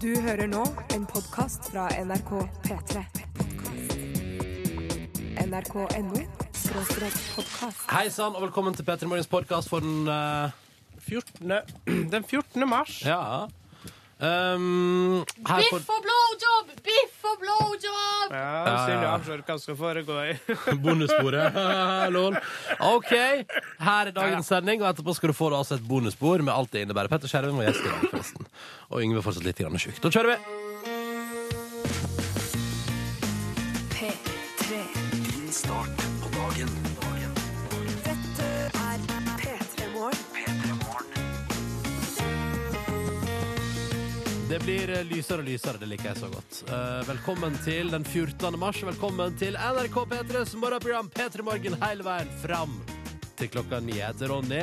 Du hører nå en podkast fra NRK P3. NRK.no podkast. Hei sann, og velkommen til P3 Morgens podkast for den eh, 14. Den 14. mars. Ja. Um, her Biff og blowjob! Biff og blowjob! Ja, Silje avslører hva som skal foregå i bonussporet. Lol. OK, her er dagens sending, og etterpå skal du få altså et bonusspor med alt det innebærer. Petter Skjerven var gjest i dag, forresten. Og Yngve er fortsatt litt sjuk. Da kjører vi! Det blir eh, lysere og lysere, det liker jeg så godt. Eh, velkommen til den 14. mars. Velkommen til NRK P3s morgenprogram P3 Morgen hele veien fram til klokka ni. Jeg heter Ronny.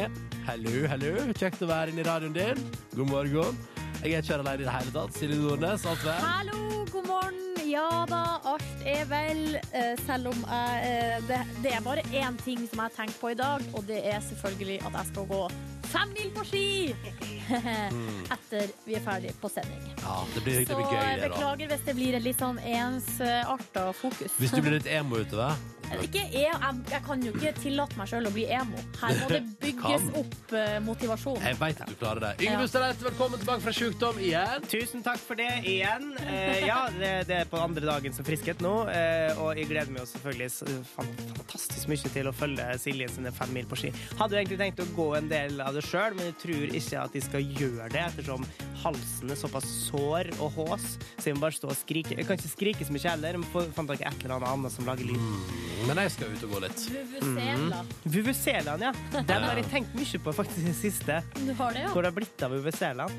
Hallo, hallo. Kjekt å være inne i radioen din. God morgen. Jeg er ikke alene i det hele tatt. Silje Nordnes, alt vel? Hallo, god morgen. Ja da, alt er vel. eh, Selv om jeg eh, det, det er bare én ting som jeg har tenkt på i dag, og det er selvfølgelig at jeg skal gå fem mil på ski! Etter vi er ferdig på sending. Ja, det blir, det Så blir gøy, jeg det, da. beklager hvis det blir et litt sånn ensarta fokus. Hvis du blir litt emo utover. Ikke e jeg, jeg kan jo ikke tillate meg sjøl å bli emo. Her må det bygges opp eh, motivasjon. Jeg veit at du klarer det. Yngve Ja. Velkommen tilbake fra sjukdom igjen. Tusen takk for det igjen. Eh, ja, det, det er på andre dagen som friskhet nå, eh, og jeg gleder meg jo selvfølgelig fantastisk mye til å følge Silje sine fem mil på ski. Hadde jo egentlig tenkt å gå en del av det sjøl, men jeg tror ikke at de skal gjøre det, ettersom halsen er såpass sår og hås, så jeg må bare stå og skrike. Jeg kan ikke skrike så mye heller, jeg fant dere et eller annet annet som lager lyd. Men jeg skal ut og gå litt. Vuvuzela. Vuvuzelaen, ja. Den har jeg tenkt mye på faktisk i det siste. Du har det, ja? Hvor det har blitt av Vuvuzelaen.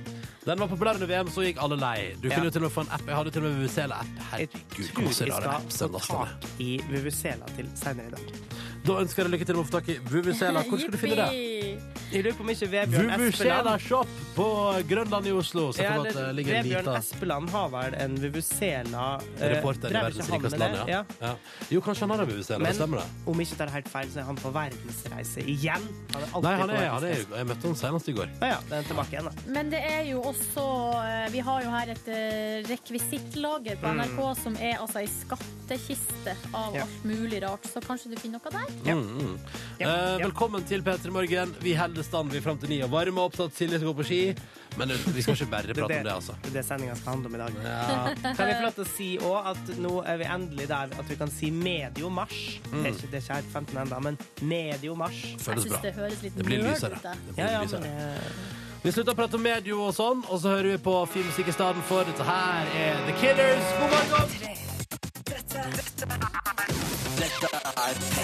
Den var populær under VM, så gikk alle lei. Du Ja. kunne jo til og med få en app. Jeg hadde til og med Vuvuzela-app. Jeg Herregud, tror hvor masse jeg rare skal apps få tak i Vuvuzela til senere i dag. Da ønsker jeg deg lykke til med å få tak i Vuvuzela. Hvor skal du finne det? Jeg lurer på om ikke Vebjørn Espeland Shop på Grønland i Oslo. Så ja, det, det ligger en Vebjørn liten Espeland har vel en Vuvuzela eh, reporter i drev verdens ikke han rikeste med land. det? Ja. Ja. Jo, kanskje han har en Vuvuzela. Men- Det stemmer det. Om ikke tar helt feil, så er han på verdensreise igjen. Han er alltid Nei, han på er, han er, verdensreise. jeg møtte han senest i går. Ja, ja, den er tilbake igjen, da. Men det er jo også eh, Vi har jo her et eh, rekvisittlager på NRK som er altså ei skattkiste av Ja. alt mulig rart, så kanskje du finner noe der? Ja. Mm, mm. Ja, Eh, ja. velkommen til P3 Morgen. Vi holder stand vi fram til ni og varmer opp til at Silje skal gå på ski. Men eh, vi skal ikke bare prate det, om det, altså. det, er det sendinga skal handle om i dag. Ja. Kan vi få lov til å si òg at nå er vi endelig der at vi kan si medio mars. Det er ikke, det er ikke helt 15 ennå, men medio mars. Jeg Føles bra. syns det høres litt Det blir nerd lysere. ut. jeg. Det blir Ja, ja, men lysere. Vi slutter å prate om medio og sånn, og så hører vi på Filmmusikk musikk i stedet for. Dette her er The Killers. God morgen!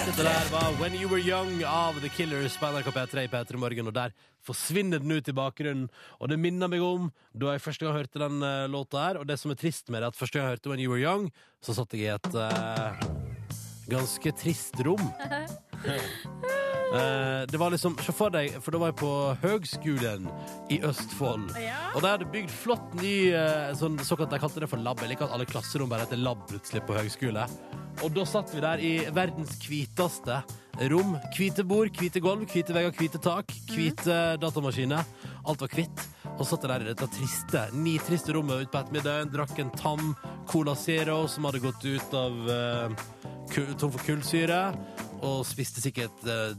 Dette der var When You Were Young av The Killers på NRK P3 i P3 Morgen, og der forsvinner den ut i bakgrunnen. Og det minner meg om da jeg første gang hørte den eh, låta her, og det som er trist med det, at første gang jeg hørte When You Were Young, så satt jeg i et eh, ganske trist rom. Eh, det var liksom, Se for deg, for da var jeg på høgskolen i Østfold. Ja. Og de hadde bygd flott ny eh, sånn, såkalt, De kalte det for lab. Jeg liker at alle klasserom bare heter lab plutselig på høgskole. Og da satt vi der i verdens hviteste rom. Hvite bord, hvite gulv, hvite vegger, hvite tak, hvite datamaskiner. Alt var hvitt. Og satt der i dette triste, nitriste rommet utpå ettermiddagen, drakk en tam Cola Zero som hadde gått ut av uh, tom for kullsyre, og spiste sikkert uh,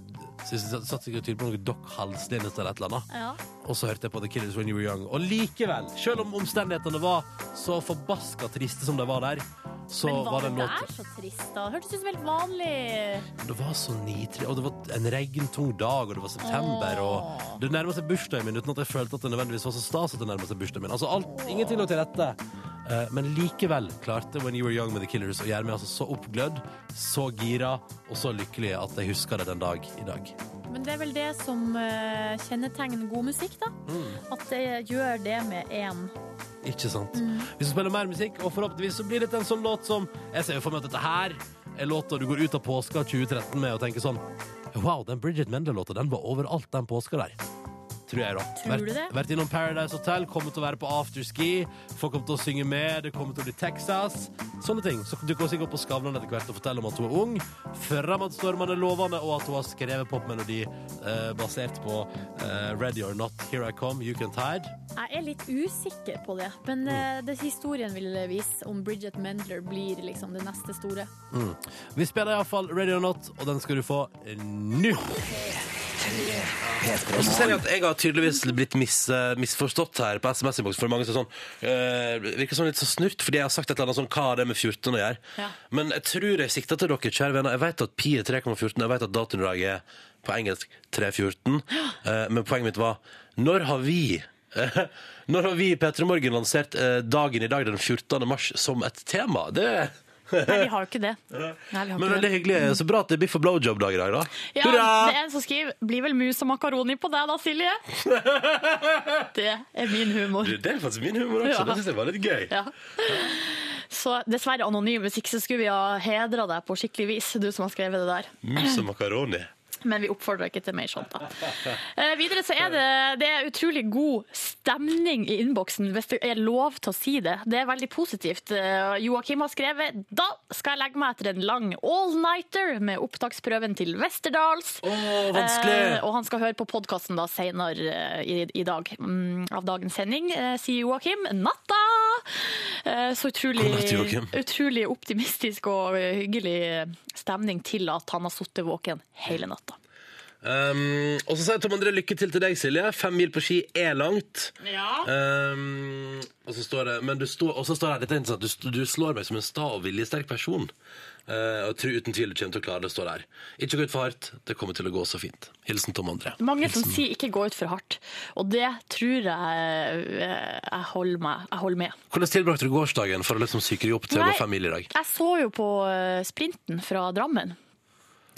Satt sikkert tydelig på noe Doc Halslinnes eller et eller annet. Ja. Og så hørte jeg på The Killers When You Were Young. Og likevel, selv om omstendighetene var så forbaska triste som de var der, så Men var var det låt der så trist, da? Hørtes ut som helt vanlig. Det var så nitrig, og det var en regntung dag, og det var september, Åh. og det nærma seg bursdagen min uten at jeg følte at det nødvendigvis var så stas at det nærma seg bursdagen min. Altså alt, ingenting lå til rette. Eh, Men likevel klarte When You Were Young med The Killers å gjøre meg altså så oppglødd, så gira og så lykkelig at jeg husker det den dag i dag. Men det er vel det som eh, kjennetegner god musikk, da. Mm. At det gjør det med én. Ikke sant? Vi skal spille mer musikk, og forhåpentligvis så blir det en sånn låt som Jeg ser jo for meg at dette her er låta du går ut av påska 2013 med og tenker sånn Wow, den Bridget Mendel-låta, den var overalt den påska der. Tror jeg, da. Tror vært, du det? vært innom Paradise Hotel, kommer til å være på afterski. Folk kommer til å synge med, det kommer til å bli Texas. Sånne ting. Så dukker hun sikkert opp på Skavlan etter hvert og forteller om at hun er ung, fremadstormende, lovende, og at hun har skrevet popmelodi eh, basert på eh, Ready or Not, Here I Come, You Can Tide. Jeg er litt usikker på det, men eh, det historien vil vise om Bridget Mendler blir liksom det neste store. Vi spiller iallfall Ready or Not, og den skal du få nå. Og så ser jeg at jeg har tydeligvis blitt mis, eh, misforstått her på SMS-innboksen. For mange som er sånn eh, virker sånn litt så snurt, fordi jeg har sagt et eller annet sånn hva har det med 14 å gjøre. Ja. Men jeg tror jeg sikter til dere, kjære venner. Jeg vet at pi er 3,14, jeg vet at dataunderlaget er på engelsk 3,14. Eh, men poenget mitt var når har vi når har vi i P3 Morgen lansert eh, dagen i dag, den 14. mars, som et tema? Det Nei, vi har jo ikke det. Nei, vi har Men ikke veldig det. hyggelig. Så bra at det biff og blowjob-dag i dag, da. Ja, Hurra! det er en som skriver 'blir vel mus og makaroni på deg da, Silje'? Det er min humor. Du, Det er faktisk min humor også. Ja. Det synes jeg var litt gøy. Ja. Så dessverre anonym, hvis ikke så skulle vi ha hedra deg på skikkelig vis, du som har skrevet det der. Mus og makaroni. Men vi oppfordrer ikke til mer sånt. da. Eh, videre så er det, det er utrolig god stemning i innboksen, hvis det er lov til å si det. Det er veldig positivt. Eh, Joakim har skrevet da skal jeg legge meg etter en lang all-nighter med opptaksprøven til Westerdals. Oh, vanskelig! Eh, og han skal høre på podkasten senere eh, i, i dag mm, av dagens sending, eh, sier Joakim. Natta! Eh, så utrolig, utrolig optimistisk og eh, hyggelig stemning til at han har sittet våken hele natta. Um, og så sier Tom André lykke til til deg, Silje. Fem mil på ski er langt. Ja. Um, og så står det Men du så står det dette er interessant, du, du slår meg som en sta og viljesterk person. Uh, og uten tvil kommer til å klare det, står der. Ikke gå ut for hardt. Det kommer til å gå så fint. Hilsen Tom André. Mange som sier 'ikke gå ut for hardt', og det tror jeg eh, jeg holder, meg, jeg holder med. Hvordan tilbrakte du gårsdagen for å liksom psyke deg opp til å Nei. gå fem mil i dag? Jeg så jo på eh, sprinten fra Drammen.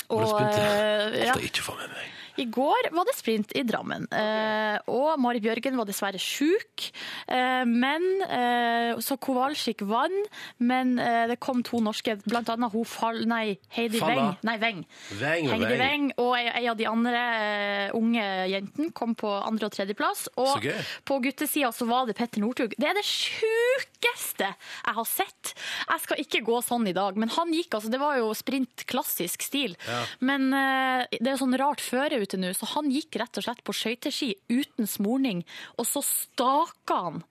Og, Alt jeg ikke får med meg. I går var det sprint i Drammen, Okay. og Mari Bjørgen var dessverre sjuk. Eh, men eh, Så Kowalczyk vant, men eh, det kom to norske, blant annet hun Fall... Nei, Heidi Falla. Weng. Nei, Weng. Veng Heidi veng. Weng og ei av de andre eh, unge jentene kom på andre- og tredjeplass. Og på guttesida så var det Petter Northug. Det er det sjukeste jeg har sett. Jeg skal ikke gå sånn i dag, men han gikk altså Det var jo sprint klassisk stil. Ja. Men eh, det er sånn rart føre ute nå, så han gikk rett og slett på skøyteski uten smurning, og så staka han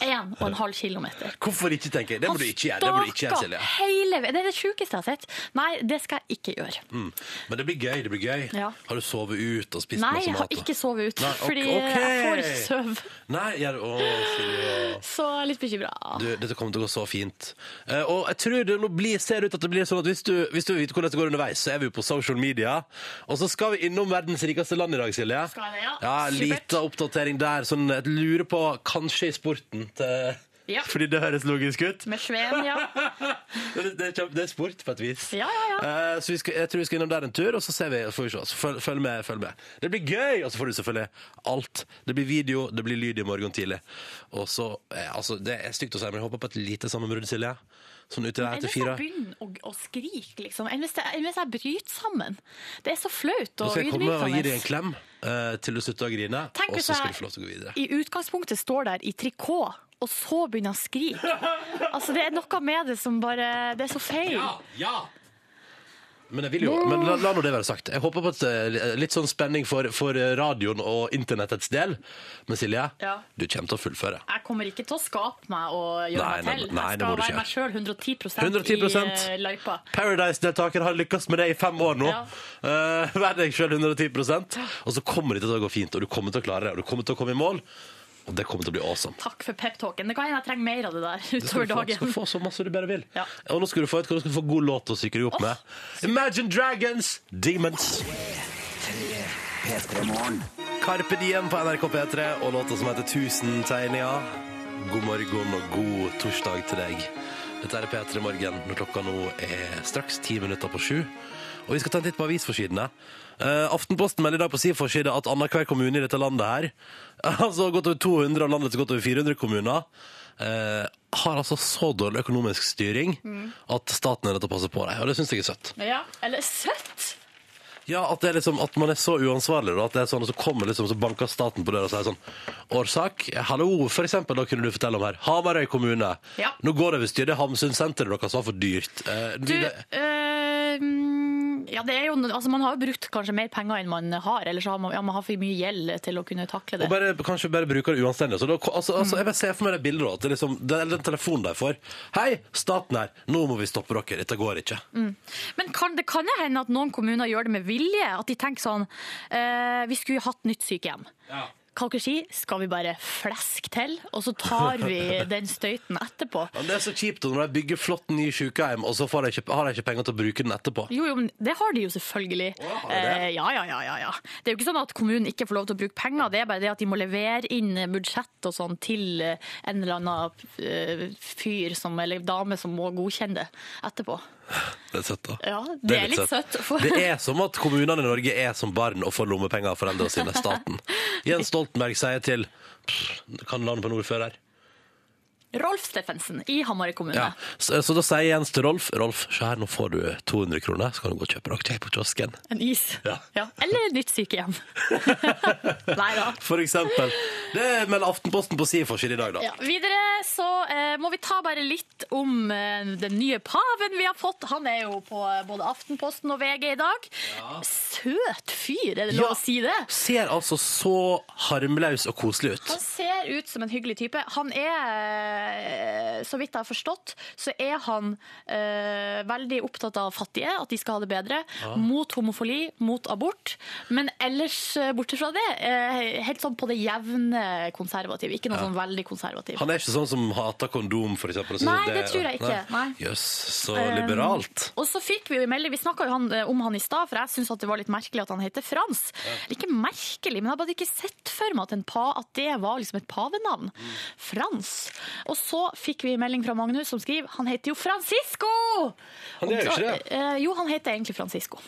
en og en halv kilometer. Hvorfor ikke, tenker jeg? Det må du ikke gjøre. Det må du ikke gjøre, Silje. hele. Det er det sjukeste jeg har sett. Nei, det skal jeg ikke gjøre. Mm. Men det blir gøy. det blir gøy. Ja. Har du sovet ut og spist Nei, masse jeg har ikke sovet ut, Nei, okay, fordi jeg får ikke søv. Nei, jeg, Å, Silje. Så litt bekymra. Du, dette kommer til å gå så fint. Uh, og jeg tror det nå blir, ser ut at det blir sånn at hvis du, hvis du vet hvordan det går underveis, så er vi på social media. Og så skal vi innom verdens rikeste land i dag, Silje. Skal det, ja? Ja, Supert. Lita oppdatering der. Sånn, jeg lurer på kanskje i sporten til Ja. Fordi det høres logisk ut. Med Sveen, ja. Det, det, det er sport på et vis. Ja, ja, ja. Eh, så vi skal, jeg tror vi skal innom der en tur, og så ser vi, får vi se. Følg, følg med. følg med. Det blir gøy! Og så får du selvfølgelig alt. Det blir video, det blir lyd i morgen tidlig. Og så, eh, altså, Det er stygt å si, men jeg håper på et lite sammenbrudd, Silje. Sånn uti der etter fire. Enn hvis jeg begynner å, å skrike, liksom. Enn hvis, jeg, enn hvis jeg bryter sammen. Det er så flaut Nå og skal jeg komme og gi deg en klem eh, til du slutter å grine, Tenk og så skal du få lov til å gå videre. I utgangspunktet står der i trikot, og så begynner jeg å skrike. Altså, det er noe med det som bare Det er så feil. Ja, ja! Men, jeg vil jo, men la, la nå det være sagt. Jeg håper på et, eh, litt sånn spenning for, for radioen og internettets del. Men Silje, Ja. du kommer til å fullføre. Jeg kommer ikke til å skape meg og gjøre Nei, meg til. nei, jeg må skal du være meg sjøl 110, 110%. i eh, løypa. Paradise-deltaker har lykkes med det i fem år nå. Ja. Eh, Vær deg sjøl 110% Og så kommer det til å gå fint, og du kommer til å klare det. Og du kommer til å komme i mål, og det kommer til å bli awesome. Takk for peptalken. Det kan hende jeg trenger mer av det der utover utover du skal få så masse du bare vil. Ja. Og nå skal du få skal du få god låt å psyke deg opp med. Imagine Dragons, Demons. Carpe Diem på NRK P3 og låta som heter Tusen tegninger. God morgen og god torsdag til deg. Dette er P3 Morgen når klokka nå er straks ti minutter på sju. Og vi skal ta en titt på avisforsidene. Uh, Aftenposten melder i dag på sin forside at annenhver kommune i dette landet her, altså godt over 200 av landets godt over 400 kommuner, uh, har altså så dårlig økonomisk styring at staten er nødt til å passe på dem. Og det syns jeg er søtt. Ja, eller søtt. Ja, at, det er liksom, at man er så uansvarlig, da, at det er sånn, og så kommer liksom, så banker staten på døra og sier sånn Årsak? Hallo, for eksempel, da kunne du fortelle om her. Hamarøy kommune. Ja. Nå går det visst i det Hamsunsenteret deres var for dyrt. Eh, Du, det- eh, mm, ja, det er jo, altså man har jo brukt kanskje mer penger enn man har, eller så har man, ja, man har for mye gjeld til å kunne takle det. Og bare, kanskje bare bruker det uanstendig. Så da, altså, altså, jeg bare ser for meg det bildet at det er liksom, er den telefonen de får. Hei, staten her, nå må vi stoppe dere, dette går ikke. Men kan, det kan jo hende at noen kommuner gjør det med vilje. At de tenker sånn eh, Vi skulle jo hatt nytt sykehjem. Kan dere si skal vi bare fleske til, og så tar vi den støyten etterpå? Men det er så kjipt når de bygger flott ny sykehjem, og så får de ikke, har de ikke penger til å bruke den etterpå. Jo, jo, men det har de jo selvfølgelig. Å? Eh, ja, ja, ja, ja, ja. Det er jo ikke sånn at kommunen ikke får lov til å bruke penger, det er bare det at de må levere inn budsjett og sånn til eh, en eller annen eh, fyr som, eller dame som må godkjenne det etterpå. Det er søtt da. Ja, det, er litt søtt. For... Det er som at kommunene i Norge er som barn og får lommepenger av foreldrene sine, staten. Jens Stoltenberg sier til Kan navnet på en ordfører? Rolf Steffensen i Hamarøy kommune. Ja. Så, så da sier Jens til Rolf Rolf, se her, nå får du 200 kroner, så kan du gå og kjøpe deg på kiosken. En is. Ja. Eller et nytt sykehjem. Nei da. For eksempel. Det melder Aftenposten på sin forside i dag, da. Ja, videre så eh, må vi ta bare litt om eh, den nye paven vi har fått. Han er jo på både Aftenposten og VG i dag. Søt fyr, er det lov Ja. å si det? Ser altså så harmløs og koselig ut. Han ser ut som en hyggelig type. Han er, eh, så vidt jeg har forstått, så er han eh, veldig opptatt av fattige, at de skal ha det bedre. Mot homofili, mot abort. Men ellers, eh, bortsett fra det, eh, helt sånn på det jevne konservativ. Ikke noe sånn veldig konservativ. Han er ikke sånn som hater kondom, og synes Nei, det tror jeg ikke. Jøss, yes, så Um, liberalt. Og så fikk vi jo melding, vi snakka jo han, eh, om han i stad, for jeg syns det var litt merkelig at han heter Frans. Ja. Ikke merkelig, men jeg hadde ikke sett for meg at, en pa, at det var liksom et pavenavn. Frans. Og så fikk vi melding fra Magnus som skriver han heter jo Francisco! Han gjør ikke det. eh, jo, han heter egentlig Francisco.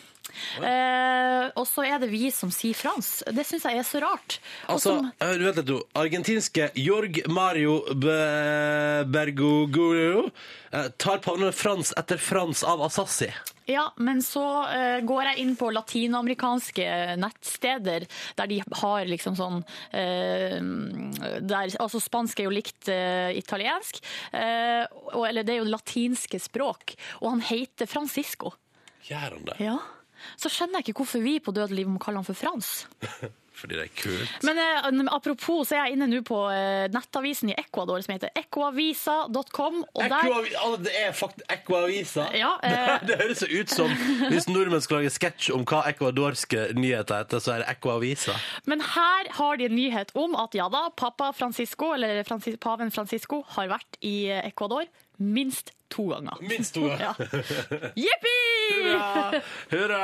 Eh, og så er det vi som sier Frans. Det syns jeg er så rart. Og Altså, som- eh, du vet litt, du, argentinske Jorg Mario Be Bergoglio eh, tar pavnen Frans etter Frans av Assassi. Ja, men så eh, går jeg inn på latinamerikanske nettsteder der de har liksom sånn eh, der, Altså spansk er jo likt eh, italiensk, eh, og, eller det er jo latinske språk, og han heter Francisco. Gjør han det? Ja. Så skjønner jeg ikke hvorfor vi på Død og liv må kalle han for Frans. Fordi det er kult. Men eh, apropos, så er jeg inne nå på eh, nettavisen i Ecuador som heter ecoavisa.com, altså, det er faktisk Ecoavisa! Ja, eh. det, det høres så ut som hvis nordmenn skal lage sketsj om hva ecuadorske nyheter heter, så er det Ecoavisa. Men her har de en nyhet om at ja da, pappa Francisco, eller Francis, paven Francisco, har vært i Ecuador minst to ganger. Minst to ganger. Ja. Jippi! Hurra! Hurra!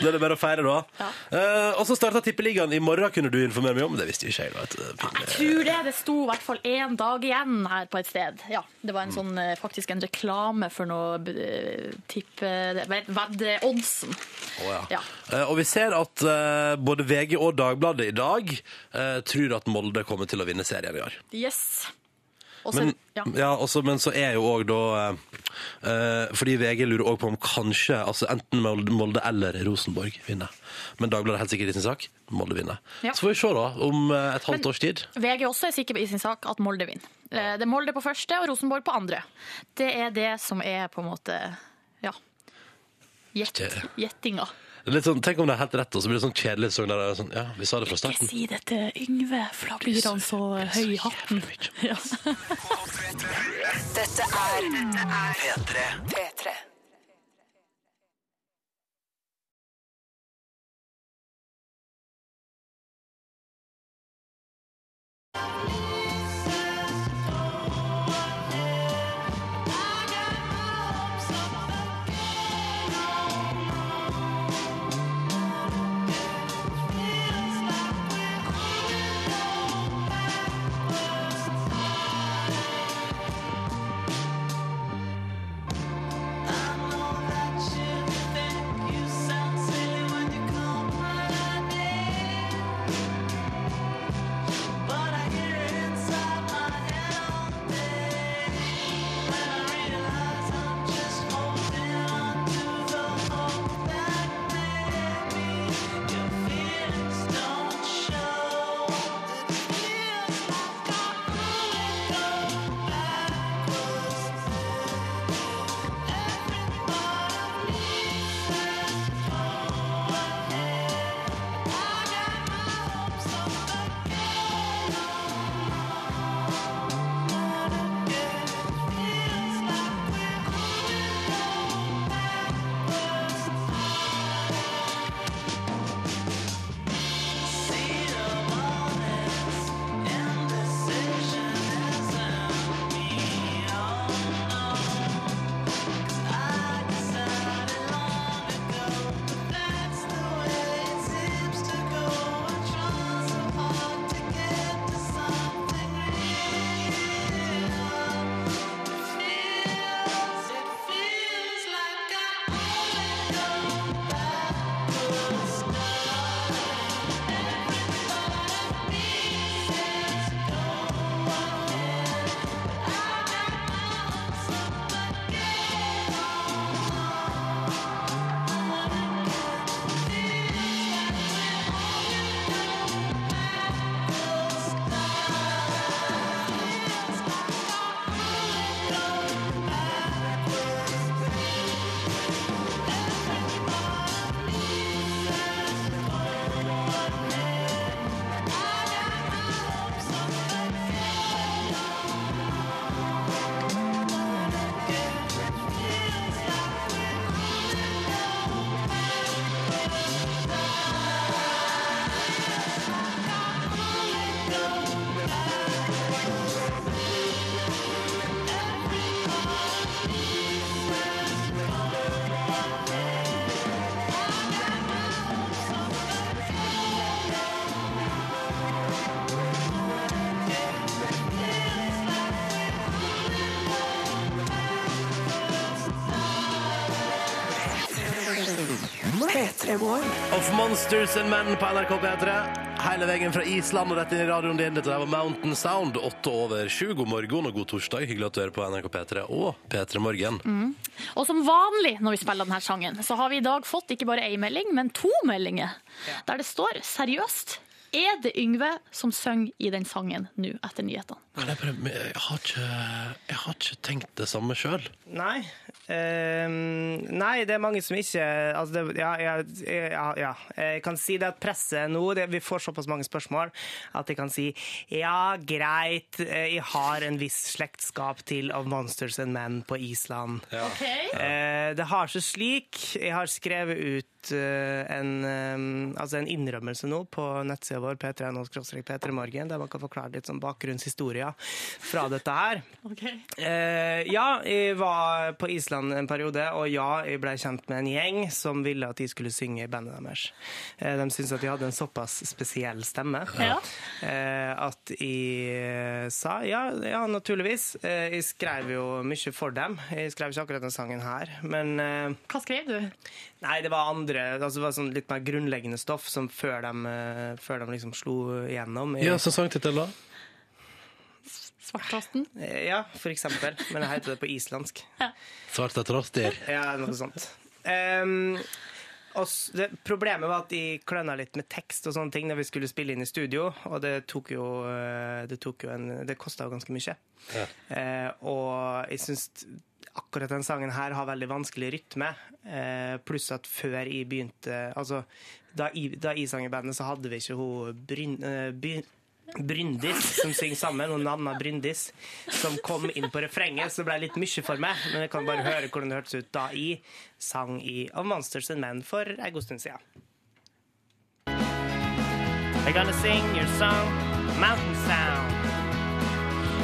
Da er det bare å feire, da. Eh, og så starta Tippeligaen i morgen, kunne du informere meg om. Det visste ikke jeg. da. Jeg tror det. Det sto i hvert fall én dag igjen her på et sted. Ja, Det var en sånn, eh, faktisk en reklame for noe eh, tippe... Veddeoddsen. Å, ja. Ja. Eh, og vi ser at eh, både VG og Dagbladet i dag eh, tror at Molde kommer til å vinne serien i år. Yes. Men, ja. ja, også, men så er jo òg da eh, eh, Fordi VG lurer òg på om kanskje altså enten Molde, eller Rosenborg vinner. Men Dagbladet er helt sikkert i sin sak. Molde vinner. Ja. Så får vi se da om eh, et halvt Men- års tid. VG også er sikker i sin sak at Molde vinner. Eh, Det er Molde på første og Rosenborg på andre. Det er det som er på en måte ja, gjettinga. Litt sånn, tenk om det er helt rett, og så blir det sånn kjedelig sesong der sånn Ja, vi sa det fra starten. Ikke si det til Yngve, for da blir han så høy i hatten. Ja. Dette er P3. P3. Thank P3 Morgen. Of Monsters and Men på NRK P3. Hele veien fra Island og rett inn i radioen din. Dette var Mountain Sound. Åtte over sju. God morgen og god torsdag. Hyggelig at du hører på NRK P3 og P3 Morgen. Og som vanlig når vi spiller denne sangen, så har vi i dag fått ikke bare én melding, men to meldinger. Der det står seriøst er det Yngve som synger i den sangen nå etter nyhetene? Jeg, jeg, har ikke, jeg har ikke tenkt det samme sjøl. Nei. Ehm, nei, det er mange som ikke altså det, ja, ja, ja, ja. Jeg kan si det at presset nå det, Vi får såpass mange spørsmål at jeg kan si ja, greit, eh, jeg har en viss slektskap til Of Monsters and Men på Island. Eh, det har seg slik. Jeg har skrevet ut uh, en, um, altså en innrømmelse nå på nettsida vår p3.no-p3morgen, der man kan forklare litt sånn bakgrunnshistoria fra dette her. Eh, ja, jeg var på Island en periode, og ja, jeg ble kjent med en gjeng som ville at de skulle synge i bandet deres. Eh, de syntes at de hadde en såpass spesiell stemme Ja. eh, at jeg eh, sa ja, ja, naturligvis. Eh, jeg skrev jo mye for dem. Jeg skrev ikke akkurat den sangen her, men eh, Hva skrev du? Nei, det var andre altså det var sånn litt mer grunnleggende stoff som før de, før de liksom slo igjennom. i- Ja, sesongtittel, da? Svarttrosten? Eh, Ja, for eksempel. Men jeg heter det på islandsk. Svarte troster. Ja, noe sånt. Um, og det, problemet var at de kløna litt med tekst og sånne ting da vi skulle spille inn i studio, og det tok jo, eh, det tok jo en Det kosta jo ganske mye. Ja. Eh, og jeg syns akkurat den sangen her har veldig vanskelig rytme. Eh, pluss at før jeg begynte Altså, da da Isanger-bandet så hadde vi ikke hun Bryn, eh, By- Bryndis som synger sammen, og Nanna Bryndis, som kom inn på refrenget, så det ble litt mye for meg. Men jeg kan bare høre hvordan det hørtes ut da i sang i Of Monsters and Men for en god stund siden. I gonna sing your song, Mountain Sound.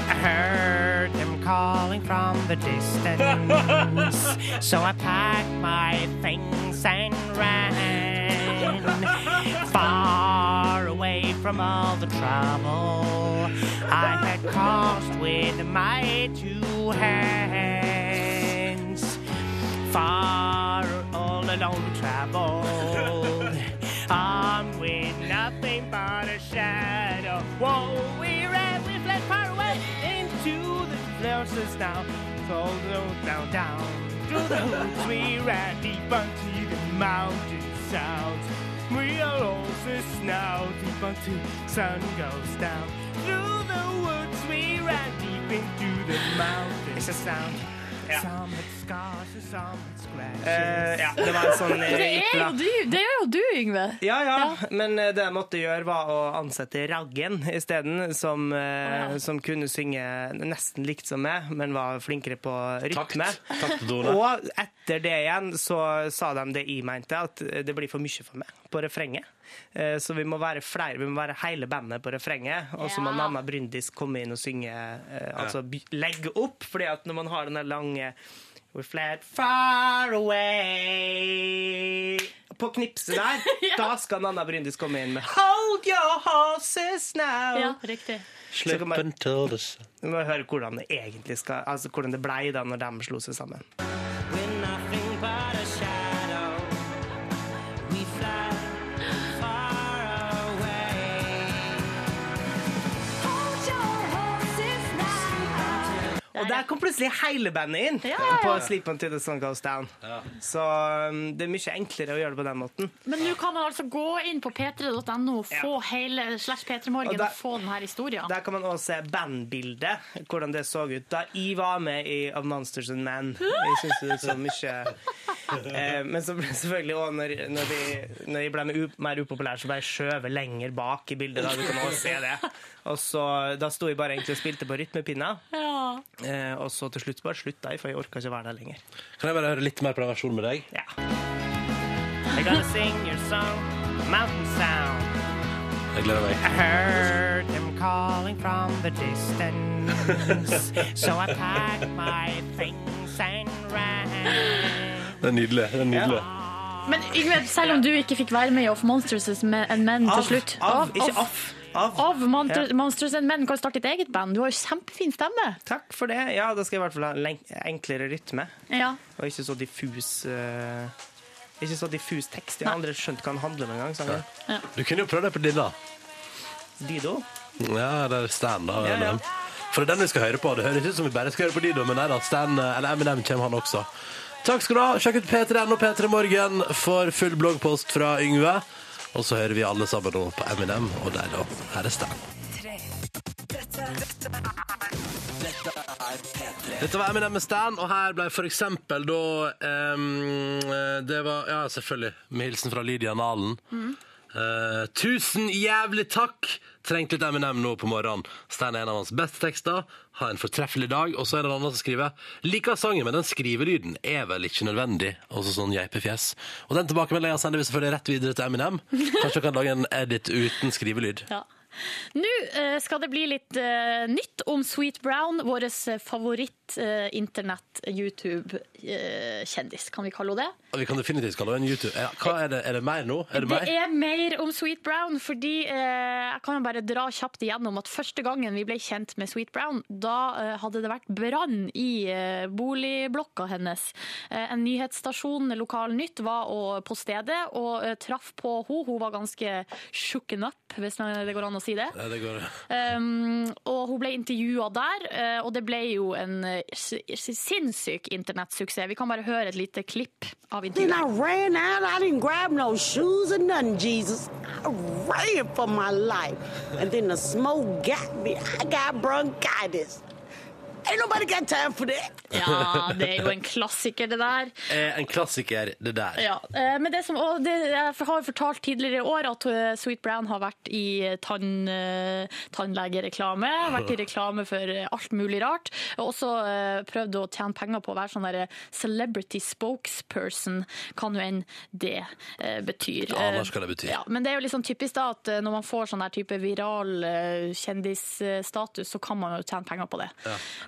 I heard them calling from the distance, so I packed my things and ran far away from all the trouble I had caused with my two hands. Far all alone we traveled, on with nothing but a shadow. Whoa, we ran, we fled far away into the forces now. So down, down, through the woods we ran deep into the mountain sounds. We are horses now, deep until sun goes down. Through the woods we ran deep into the mountain sound. Some had scratches. ja, det var en sånn Det er jo du, det er jo du Yngve. Ja, ja, men eh, det jeg måtte gjøre var å ansette Raggen isteden, som, eh, som kunne synge nesten likt som meg, men var flinkere på rytme. Takt. Og etter det igjen så sa de det jeg mente, at det blir for mye for meg på refrenget. Eh, Så vi må være flere, vi må være hele bandet på refrenget. Og så må Ja. Nanna Bryndis komme inn og synge, eh, altså legge opp. fordi at når man har den der lange We fled far away På knipset der, da skal Nanna Bryndis komme inn med Hold your horses now. Ja, riktig. Slipp until the sun. Vi må høre hvordan det egentlig skal Altså hvordan det blei da når de slo seg sammen. We're nothing but Og der kom plutselig hele bandet inn Ja, ja, ja. på Sleep Until the Sun Goes Down. Så um, det er mye enklere å gjøre det på den måten. Men nå kan man altså gå inn på p3.no og få hele slash P3morgen Og og få denne historien. Der kan man også se bandbildet, hvordan det så ut da jeg var med i Of Monsters and Men. Jeg syns det så mye eh, Men så ble selvfølgelig òg, når, når, de, når jeg ble mer, mer upopulær, så ble jeg skjøvet lenger bak i bildet. Da du kan også se det. Og så, Da sto jeg bare egentlig og spilte på rytmepinna. Ja. Eh, og så til slutt bare slutta jeg, for jeg orka ikke være der lenger. Kan jeg bare høre litt mer på den versjonen med deg? Ja. I gotta sing your song, Mountain Sound. Jeg gleder meg. I heard them calling from the distance, so I packed my things and ran. Det er nydelig. det er nydelig. Men Yngve, selv om du ikke fikk være med i Off Monsters and Men til slutt av, ikke Off- Av. Av Monster, Monsters and Men kan starte ditt eget band. Du har jo kjempefin stemme. Takk for det. Ja, da skal jeg i hvert fall ha enklere rytme, Ja. og ikke så diffus. uh Ikke så diffus tekst. Jeg har aldri skjønt hva den handler om engang. Ja. Du kunne jo prøve det på Dilla. Dido? Ja, det er Stan, da. Ja, ja. For det er den vi skal høre på. Det høres ut som vi bare skal høre på Dido, men nei da, Stan, eller Eminem kommer han også. Takk skal du ha. Sjekk ut P3N og P3 Morgen for full bloggpost fra Yngve. Og så hører vi alle sammen nå på Eminem, og der da, her er Stan. Dette var Eminem med Stan, og her ble for eksempel da um, Det var Ja, selvfølgelig. Med hilsen fra Lydia Nalen. Eh, tusen jævlig takk! Trengte litt Eminem nå på morgenen. Stein er en av hans beste tekster. Ha en fortreffelig dag. Og så er det en annen som skriver Liker sangen, men den skrivelyden er vel ikke nødvendig. Og så sånn geipefjes. Og den tilbakemeldinga sender vi selvfølgelig rett videre til Eminem. Kanskje du kan lage en edit uten skrivelyd. Ja. Nå eh, skal det bli litt eh, nytt om Sweet Brown, vår favoritt-internett-YouTube-kjendis, kan vi kalle henne det? Vi kan definitivt kalle henne en YouTube. Hva er det? Er det mer nå? Er det Det er mer om Sweet Brown, fordi eh, jeg kan jo bare dra kjapt igjennom at første gangen vi ble kjent med Sweet Brown, da eh, hadde det vært brann i eh, boligblokka hennes. Eh, en nyhetsstasjon, Lokal Nytt, var og, på stedet og eh, traff på henne. Hun var ganske shooken up, hvis det går an å si det. Ja, det går. Um, og hun ble intervjua der, eh, og det ble jo en eh, sinnssyk internettsuksess. Vi kan bare høre et lite klipp av intervjuet. No nothing, Jesus. I ran for my life. And then the smoke got me. I got bronchitis. Ain't nobody got time for that. Ja, det er jo en klassiker, det der. Eh, En klassiker, det der. Ja, eh, men det som, og det, jeg har jo fortalt tidligere i år at eh, Sweet Brown har vært i tann, eh, tannlegereklame, vært i reklame for eh, alt mulig rart, og også eh, prøvd å tjene penger på å være sånn der celebrity spokesperson, kan jo enn det eh, betyr. Ja, hva skal det bety? Ja, men det er jo liksom typisk da at eh, når man får sånn der type viral eh, kjendisstatus, så kan man jo tjene penger på det.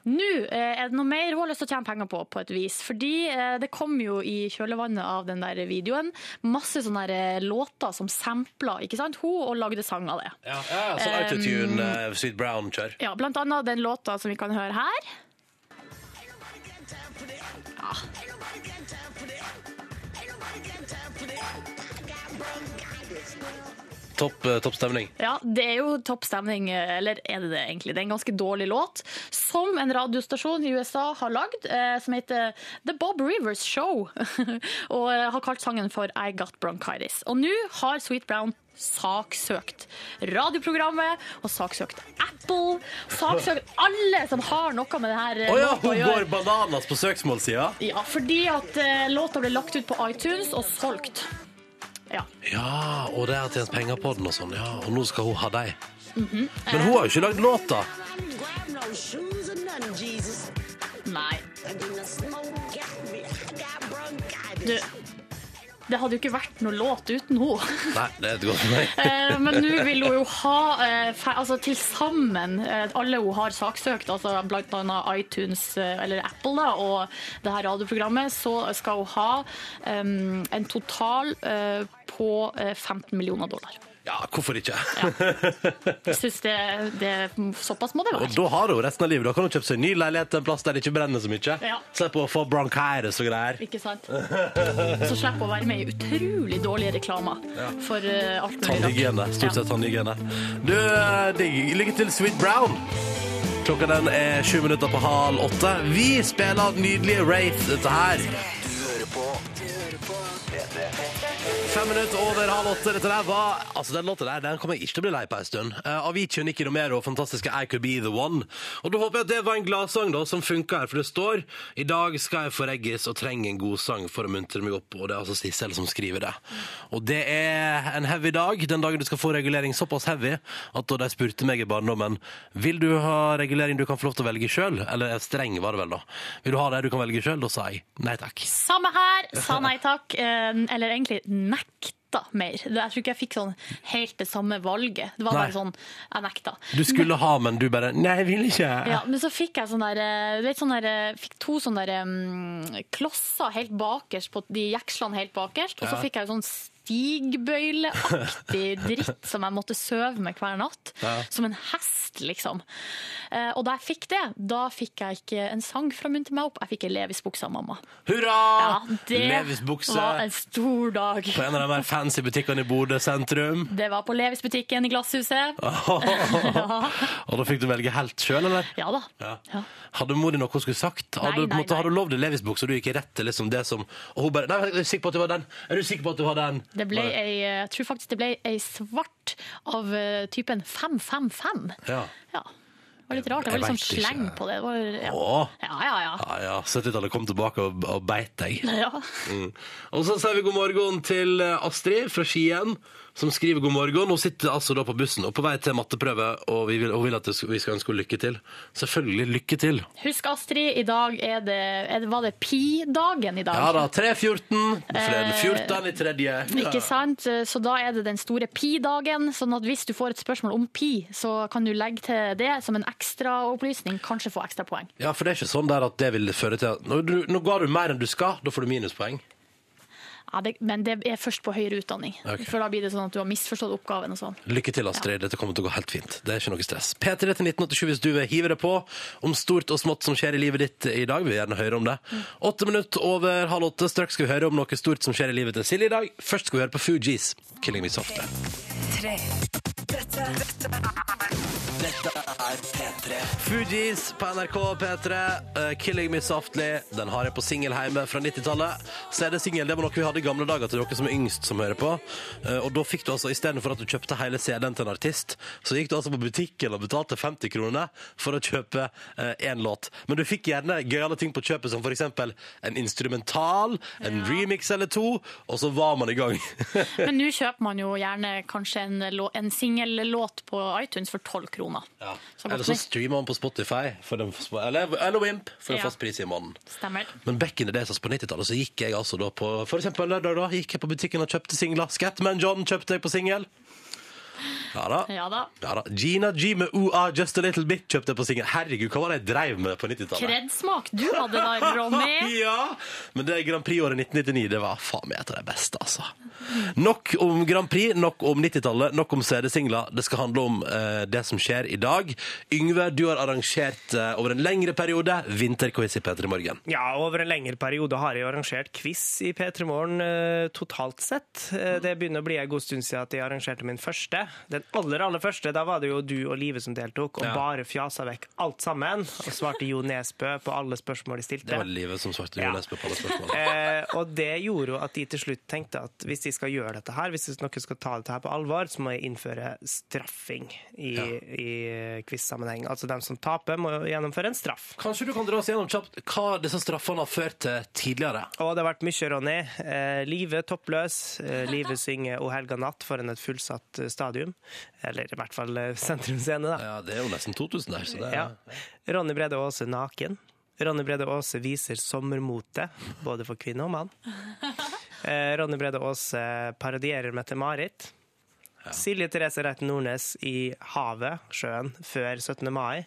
Nå eh, er det noe mer hun har lyst til å tjene penger på, på et vis. Fordi eh, det kom jo i kjølvannet av den der videoen masse sånne der eh, låter som sampla ikke sant? Hun og lagde sang av det. Ja, ja, så autotune, um, Sweet Brown-kjør. Ja, blant annet den låta som vi kan høre her. Ja. Eh, topp stemning. Ja, det er jo topp stemning, eller er det det egentlig? Det er en ganske dårlig låt, som en radiostasjon i USA har lagd, eh, som heter The Bob Rivers Show, og eh, har kalt sangen for I Got Bronchitis. Og nå har Sweet Brown saksøkt radioprogrammet, og saksøkt Apple, saksøkt alle som har noe med det her oh ja, hun går bananas på søksmålsida? Ja, fordi at eh, låta ble lagt ut på iTunes og solgt. Ja. Ja, og det har tjent penger på den og sånn. Ja, og nå skal hun ha deg. Mhm. Men hun har jo ikke lagd låta. Nei. Du. Det hadde jo ikke vært noe låt uten henne. Nei, det er et godt poeng. Eh, Men nå vil hun jo ha eh, altså til sammen eh, alle hun har saksøkt, altså blant annet iTunes eller Apple da, og det her radioprogrammet, så skal hun ha um, en total uh, på eh, 15 millioner dollar. Ja, hvorfor ikke? Jeg synes det, det Såpass må det være. Og da har hun resten av livet. Da kan hun kjøpe seg ny leilighet en plass der det ikke brenner så mye. Ja. Slipper å få bronchitis og greier. Ikke sant? Så slipper hun å være med i utrolig dårlige reklamer for eh, alt mulig. Tannhygiene. Stort sett tannhygiene. Du, eh, digg. Lykke til, Sweet Brown. Klokka den er sju minutter på halv åtte. Vi spiller nydelige Wraith, dette her. Fem minutter over halv åtte. Dette der var Altså, den låta der den kommer jeg ikke til å bli lei på en stund. Uh, Avicii og Nikki Romero, fantastiske I Could Be The One. Og da håper jeg at det var en gladsang da, som funka her, for det står I dag skal jeg få reggis og trenger en god sang for å muntre meg opp, og det er altså Sissel som skriver det. Og det er en heavy dag, den dagen du skal få regulering såpass heavy at da de spurte meg i barndommen Vil du ha regulering du kan få lov til å velge sjøl, eller eh, streng var det vel da, vil du ha det du kan velge sjøl, da sa jeg nei takk. Samme her, sa nei takk, eh, eller egentlig nekta mer. Jeg tror ikke jeg fikk sånn helt det samme valget. Det var Nei. bare sånn, jeg nekta. Du skulle ha, men du bare Nei, jeg vil ikke. Ja, men så fikk jeg sånn der, eh, vet sånn der, eh, fikk to sånne der, um, klosser helt bakerst, på de jekslene helt bakerst, og så fikk jeg sånn stigbøyleaktig dritt som jeg måtte søve med hver natt. Ja. Som en hest, liksom. Eh, Og da jeg fikk det, da fikk jeg ikke en sang fra munnen til meg opp, jeg fikk ei Levis-bukse av mamma. Hurra! Ja, det var en stor dag. på en av de mer fancy butikkene i Bodø sentrum. Det var på Levis-butikken i Glasshuset. Og da fikk du velge helt sjøl, eller? Ja da. Ja. Ja. Hadde mor di noe hun skulle sagt? Hadde, Nei, nei, måte, nei. hadde du lovd Levis-bukse, og du gikk rett til liksom det som Og hun bare Nei, er du sikker på at du var den? Er du sikker på at du var den? Det ble ei, jeg tror faktisk det ble ei svart av eh, typen 555. Ja. Ja. Det var litt rart. Det var litt sånn vet ikke. sleng på det. det var, ja. Åh. ja, ja, ja. Ja, ja. 70-tallet kom tilbake og, og beit deg. ja. Mm. Og så sier vi god morgen til eh, Astrid fra Skien, som skriver god morgen. Hun sitter altså da på bussen og på vei til matteprøve, og vi vil, hun vil at vi skal ønske henne lykke til. Selvfølgelig lykke til. Husk, Astrid, i dag er det, er det Var det pi-dagen i dag? Ja da, 3.14. Fredag 14 i tredje. Ikke sant? Så da er det den store pi-dagen. Sånn at hvis du får et spørsmål om pi, så kan du legge til det som en ekstraopplysning. Kanskje få ekstrapoeng. Ja, for det er ikke sånn der at det vil føre til at Nå, nå ga du mer enn du skal, da får du minuspoeng. Ja, det, men det er først på høyere utdanning. Okay. For da blir det sånn at du har misforstått oppgaven og sånn. Lykke til, Astrid. Dette kommer til å gå helt fint. Det er ikke noe stress. P3 til 1987 hvis du vil hive deg på om stort og smått som skjer i livet ditt i dag. Vi vil gjerne høre om det. Åtte minutter over halv åtte. Straks skal vi høre om noe stort som skjer i livet til Silje i dag. Først skal vi høre på Fugees, 'Killing Me Softly'. Fugees på NRK P3, Uh, 'Killing Me Softly'. Den har jeg på singel hjemme fra 90-tallet. CD-singel det var noe vi hadde i gamle dager til dere som er yngst som hører på. Uh, Og da fikk du altså, istedenfor at du kjøpte hele CD-en til en artist, så gikk du altså på butikken og betalte 50 kroner for å kjøpe én låt. Men du fikk gjerne gøyale ting på kjøpet, som f.eks. en instrumental, en remix eller to, og så var man i gang. Men nå kjøper man jo gjerne kanskje en, lå- en låt på iTunes for 12 kroner. Ja. Så Eller så streamer man på Spotify, for en, eller, eller Wimp, for en Ja. fast pris i måneden. Stemmer. Men back in the days, altså på 90-tallet, så gikk jeg altså da på For eksempel lørdag, da gikk jeg på butikken og kjøpte singler. Scatman John kjøpte jeg på singel. Ja da. Ja da. Ja da. Gina G med OA Just a Little Bit kjøpte jeg på singel. Herregud, hva var det jeg dreiv med på 90-tallet? Kredsmak du hadde der, Ronny. Ja, men det Grand Prix-året 1999, det var faen meg et av de beste, altså. Nok om Grand Prix, nok om 90-tallet, nok om CD-singler. Det skal handle om eh, det som skjer i dag. Yngve, du har arrangert eh, over en lengre periode vinterquiz i P3 Morgen. Ja, over en lengre periode har jeg arrangert quiz i P3 Morgen eh, totalt sett. Eh, det begynner å bli en god stund siden at jeg arrangerte min første. Den aller, aller første, da var det jo du og Live som deltok, og Ja. bare fjasa vekk alt sammen. Og svarte Jo Nesbø på alle spørsmål de stilte. Det var livet som svarte Ja. Nesbø på alle spørsmål. Eh, og det gjorde jo at de til slutt tenkte at hvis de skal gjøre dette her, hvis noen skal ta dette her på alvor, så må jeg innføre straffing i, Ja. i quiz-sammenheng. Altså dem som taper, må gjennomføre en straff. Kanskje du kan dra oss gjennom kjapt hva disse straffene har ført til tidligere? Og det har vært mye, Ronny. Eh, Live toppløs. Eh, Live synger O helga natt foran et fullsatt eh, stadium. Eller i hvert fall eh, Sentrum Scene, da. Ja, Det er jo nesten 2000 der, så det er Ja. Ronny Brede Aase naken. Ronny Brede Aase viser sommermote, både for kvinne og mann. Eh, Ronny Brede Aase parodierer Mette-Marit. Silje Therese Reiten Nordnes i havet, sjøen, før 17. mai.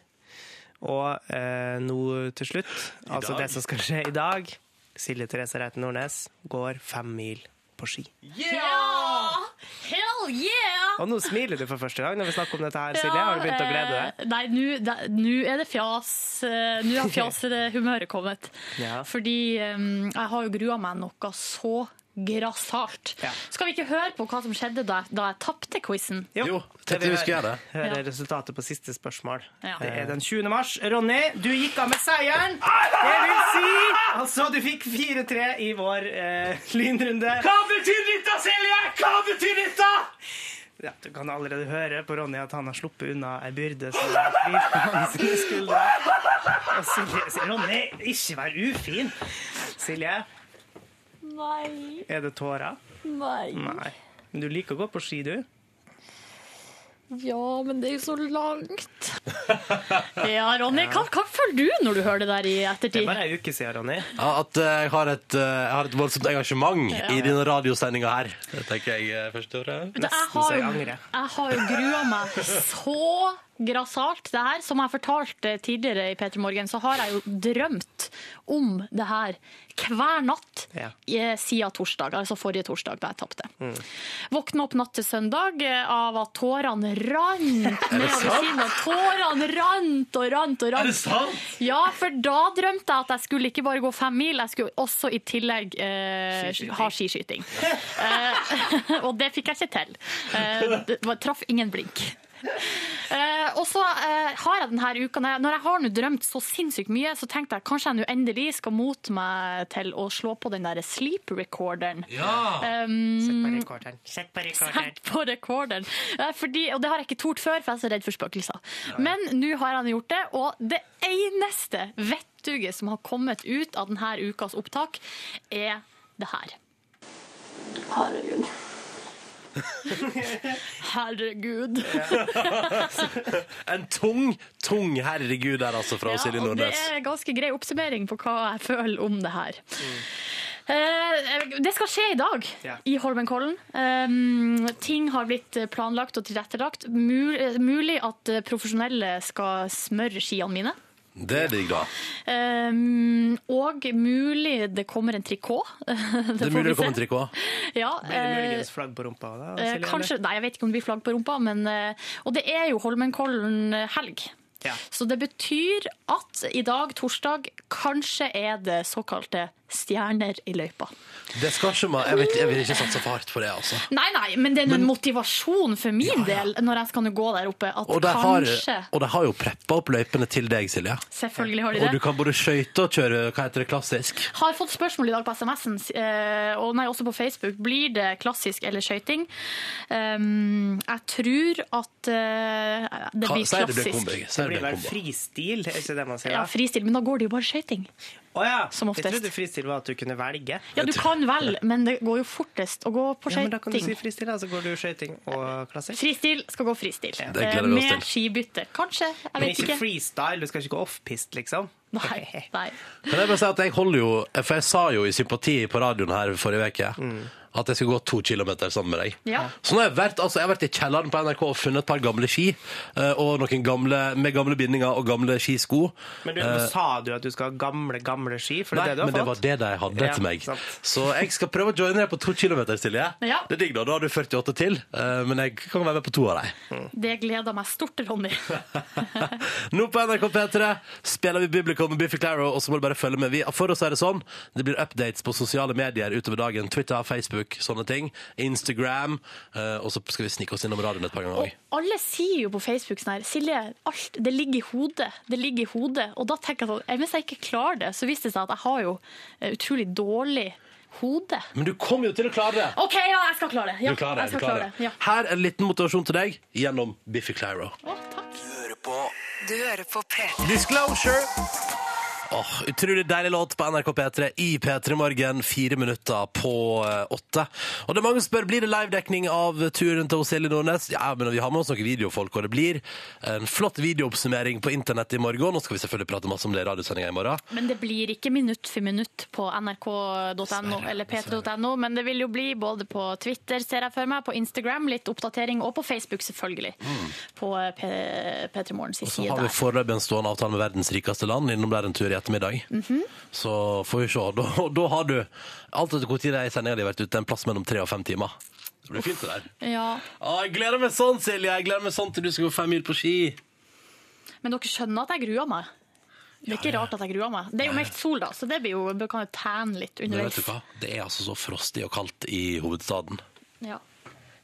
Og eh, nå til slutt, altså det som skal skje i dag Silje Therese Reiten Nordnes går fem mil på ski. Ja! Hell yeah! Og nå smiler du for første gang når vi snakker om dette her, Silje. Har du begynt å glede deg? eh, Nei, nå er det fjas. eh, Nå har fjashumøret kommet. Ja. Fordi um, jeg har jo grua meg noe så grassat. Ja. Skal vi ikke høre på hva som skjedde da, da jeg tapte quizen? Jo, det tenkte vi skulle gjøre det. Høre Ja. resultatet på siste spørsmål. Ja. Det er den 20. mars. Ronny, du gikk av med seieren! Det vil si altså du fikk 4-3 i vår eh, lynrunde. Hva betyr dette, Silje? Hva betyr dette? Ja, du kan allerede høre på Ronny at han har sluppet unna ei byrde som hviler på hans skuldre. Og Silje Ronny, ikke vær ufin. Silje, Nei, er det tårer? nei. Nei. Men du liker å gå på ski, du? Ja, men det er jo så langt. Ja, Ronny, hva, hva føler du når du hører det der i ettertid? Det er bare ei uke siden, Ronny. Ja, at eh, jeg har et, eh, jeg har et voldsomt engasjement Ja. i denne radiosendinga her. Det tenker jeg først og fremst. Nesten så jeg angrer. jeg har jo grua meg så grassat, det her. Som jeg fortalte tidligere i P3 Morgen, så har jeg jo drømt om det her hver natt Ja. eh, siden torsdag, altså forrige torsdag da jeg tapte. Våkna opp natt til søndag eh, av at tårene rant nedover kinnet. Tårene rant og rant og rant. sant? Ja, for da drømte jeg at jeg skulle ikke bare gå fem mil, jeg skulle også i tillegg eh, Skiskyting. ha skiskyting. Eh, og det fikk jeg ikke til. Eh, det var, traff ingen blink. Eh, og så eh, har jeg denne uka Når jeg- har nå drømt så sinnssykt mye, så tenkte jeg kanskje jeg nå endelig skal mote meg til å slå på den der sleep recorderen. Ja. Um, Sett på rekorderen. Sett på rekorderen. Sett på rekorden. Eh, Fordi, og det har jeg ikke tort før, for jeg er så redd for spøkelser. Men nå har han gjort det, og det eneste vettuget som har kommet ut av denne ukas opptak, er det her. Herregud. Herregud. En tung, tung herregud der, altså, fra Ja, Silje Nordnes. det er ganske grei oppsummering på hva jeg føler om det her. Mm. Eh, det skal skje i dag yeah. i Holmenkollen. Eh, ting har blitt planlagt og tilrettelagt. Mul eh, mulig at profesjonelle skal smøre skiene mine. Det er digg, da. Um, og mulig det kommer en trikot. det, Det er mulig det kommer en trikot. Ja, Blir det eh, muligens flagg på rumpa? da, eh, Silje, kanskje, nei, jeg vet ikke om det blir flagg på rumpa, men eh, Og det er jo Holmenkollen helg. Ja. Så det betyr at i dag, torsdag, kanskje er det såkalte stjerner i løypa. Det skal ikke man, jeg, vil, jeg vil ikke satse for hardt på det, altså. Nei, nei, men det er en motivasjon for min del når jeg skal gå der oppe, at Og de har, og de har jo preppa opp løypene til deg, Silje. Selvfølgelig har de Og du kan både skøyte og kjøre hva heter det, klassisk. Har fått spørsmål i dag på SMS-en, eh, og nei, også på Facebook. Blir det klassisk eller skøyting? Um, jeg tror at eh, det blir Sier det klassisk. Det det blir blir vel fristil, er ikke det man sier? Ja, fristil, men da går det jo bare skøyting. Å ja. Som Jeg trodde fristil var at du kunne velge. Ja, du kan vel, men det går jo fortest å gå på Ja, men da kan du si fristil, da, så går du skøyting og klassisk. Fristil skal gå fristil. Det gleder vi oss Med skibytte. Kanskje. Jeg Men vet ikke ikke. freestyle, du skal ikke gå offpist, liksom. Nei. nei. Kan jeg bare si at jeg holder jo For jeg sa jo i sympati på radioen her forrige uke at jeg skal gå to kilometer sammen med deg. Ja. Så nå har jeg vært, altså, jeg har vært i kjelleren på NRK og funnet et par gamle ski. eh, Og noen gamle, med gamle bindinger og gamle skisko. Men du, nå sa du at du skal ha gamle, gamle ski, for det Nei, er det du men det har var fått? det de hadde Ja, til meg. sant. Så jeg skal prøve å joine deg på to kilometer, Silje. Ja. Det er digg, da. Da har du 48 til. eh, Men jeg kan være med på to av dem. Det gleder meg stort, Ronny. Nå på NRK P3 spiller vi Biblical med Biffy Claro, og så må du bare følge med. Vi, for oss er det sånn, det blir updates på sosiale medier utover dagen. Twitter, Facebook, sånne ting. Instagram. eh, og så skal vi snike oss innom radioen et par ganger òg. alle sier jo på Facebook sånn her Silje, alt, det ligger i hodet. Det ligger i hodet. Og da tenker jeg sånn, hvis jeg ikke klarer det, så viser det seg at jeg har jo eh, utrolig dårlig hode. Men du kommer jo til å klare det! OK, ja, jeg skal klare det. Ja, Du klarer det. jeg Du klarer klare det. det. Ja. Her er en liten motivasjon til deg gjennom Biffy Claro. Å, takk. Hører på Du hører på P3. Disclosure! Åh, utrolig deilig låt på NRK P3 i P3 Morgen, fire minutter på eh, åtte. Og det er mange som spør, blir det livedekning av turen til Silje Nordnes? Ja, men vi har med oss noen videofolk, og det blir en flott videooppsummering på internett i morgen. Nå skal vi selvfølgelig prate masse om det i radiosendinga i morgen. Men det blir ikke minutt for minutt på nrk.no eller p3.no, men det vil jo bli både på Twitter, ser jeg for meg, på Instagram, litt oppdatering, og på Facebook, selvfølgelig. På eh, P- P3 Morgens Så side har vi der. foreløpig en stående avtale med verdens rikeste land, innom der en tur i ettermiddag. Så får vi se. Da, da har du alt etter er i sendinga di vært ute, en plass mellom tre og fem timer. Det blir fint, det der. Ja. Å, jeg gleder meg sånn, Silje! Jeg gleder meg sånn til du skal gå fem mil på ski. Men dere skjønner at jeg gruer meg? Det er ikke rart at jeg gruer meg. Det er jo meldt sol, da, så det blir jo, kan jo tæne litt underveis. Det er altså så frostig og kaldt i hovedstaden. Ja.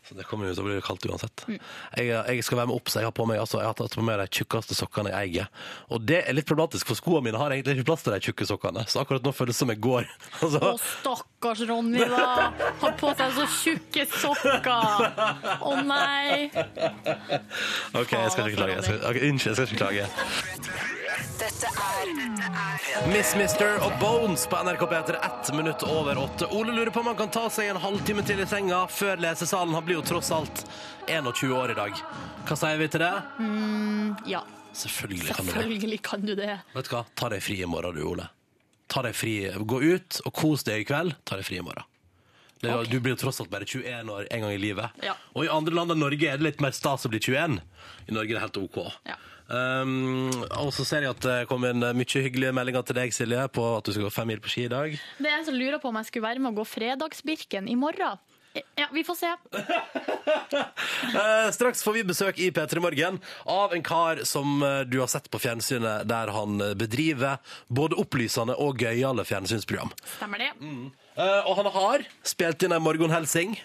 Så det kommer jo til å bli kaldt uansett. Jeg, jeg skal være med opp, så jeg har på meg altså, jeg har tatt på meg de tjukkeste sokkene jeg eier. Og det er litt problematisk, for skoene mine har egentlig ikke plass til de tjukke sokkene. Så akkurat nå føles det som jeg går. Altså, Å, stakkars Ronny, da. Har på seg så tjukke sokker. Å nei. OK, jeg skal ikke klage. Jeg skal, okay, unnskyld, jeg skal ikke klage. Dette er dette er Miss Mister og Bones på NRK P3, ett minutt over åtte. Ole lurer på om han kan ta seg en halvtime til i senga før lesesalen. Han blir jo tross alt 21 år i dag. Hva sier vi til det? Ja, Selvfølgelig kan du det. selvfølgelig kan du det. Vet du hva? Ta deg fri i morgen, du, Ole. Ta deg fri. Gå ut og kos deg i kveld. Ta deg fri i morgen. Det okay. Du blir jo tross alt bare 21 år en gang i livet. Ja. Og i andre land enn Norge er det litt mer stas å bli 21. I Norge er det helt OK. Ja. Um, og så ser jeg at det kom inn mye hyggelige meldinger til deg, Silje, på at du skal gå fem mil på ski i dag. Det er en som lurer på om jeg skulle være med å gå Fredagsbirken i morgen. Ja, vi får se. uh, straks får vi besøk i P3 Morgen av en kar som eh, du har sett på fjernsynet, der han bedriver både opplysende og gøyale fjernsynsprogram. Stemmer det? Eh, og han har spilt inn ei morgenhelsing.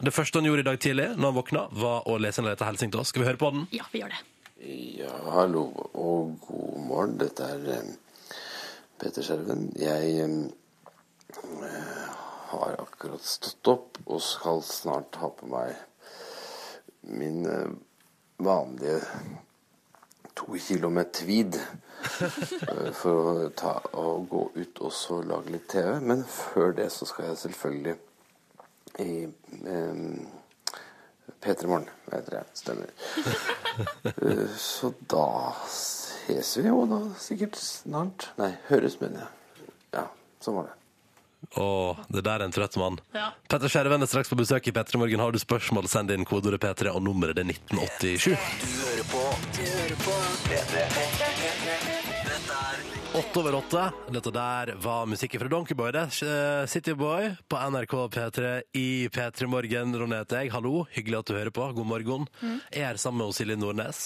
Det første han gjorde i dag tidlig, når han våkna, var å lese en liten helsing til oss. Skal vi høre på den? Ja, vi gjør det. Ja, hallo og god morgen. Dette er eh, Peter Skjerven. Jeg eh, har akkurat stått opp og skal snart ha på meg min eh, vanlige to kilo med tweed eh, for å ta og gå ut og så lage litt TV. Men før det så skal jeg selvfølgelig i eh, P3 Morgen. Stemmer. Eh, så da ses vi jo da sikkert snart. Nei, høres, mener jeg. Ja, sånn var det. Å, det der er en trøtt mann. Ja. Petter Skjerven er straks på besøk i P3 Morgen. Har du spørsmål, send inn kodeordet P3, og nummeret er 1987. Du hører på. Du hører på. P3. P3. Godt over åtte. Dette der var musikken fra Donkeyboy, det. Eh, Cityboy på NRK P3 i P3 Morgen. Ronny heter jeg. Hallo, hyggelig at du hører på. God morgen. Mm. Jeg er sammen med Silje Nordnes,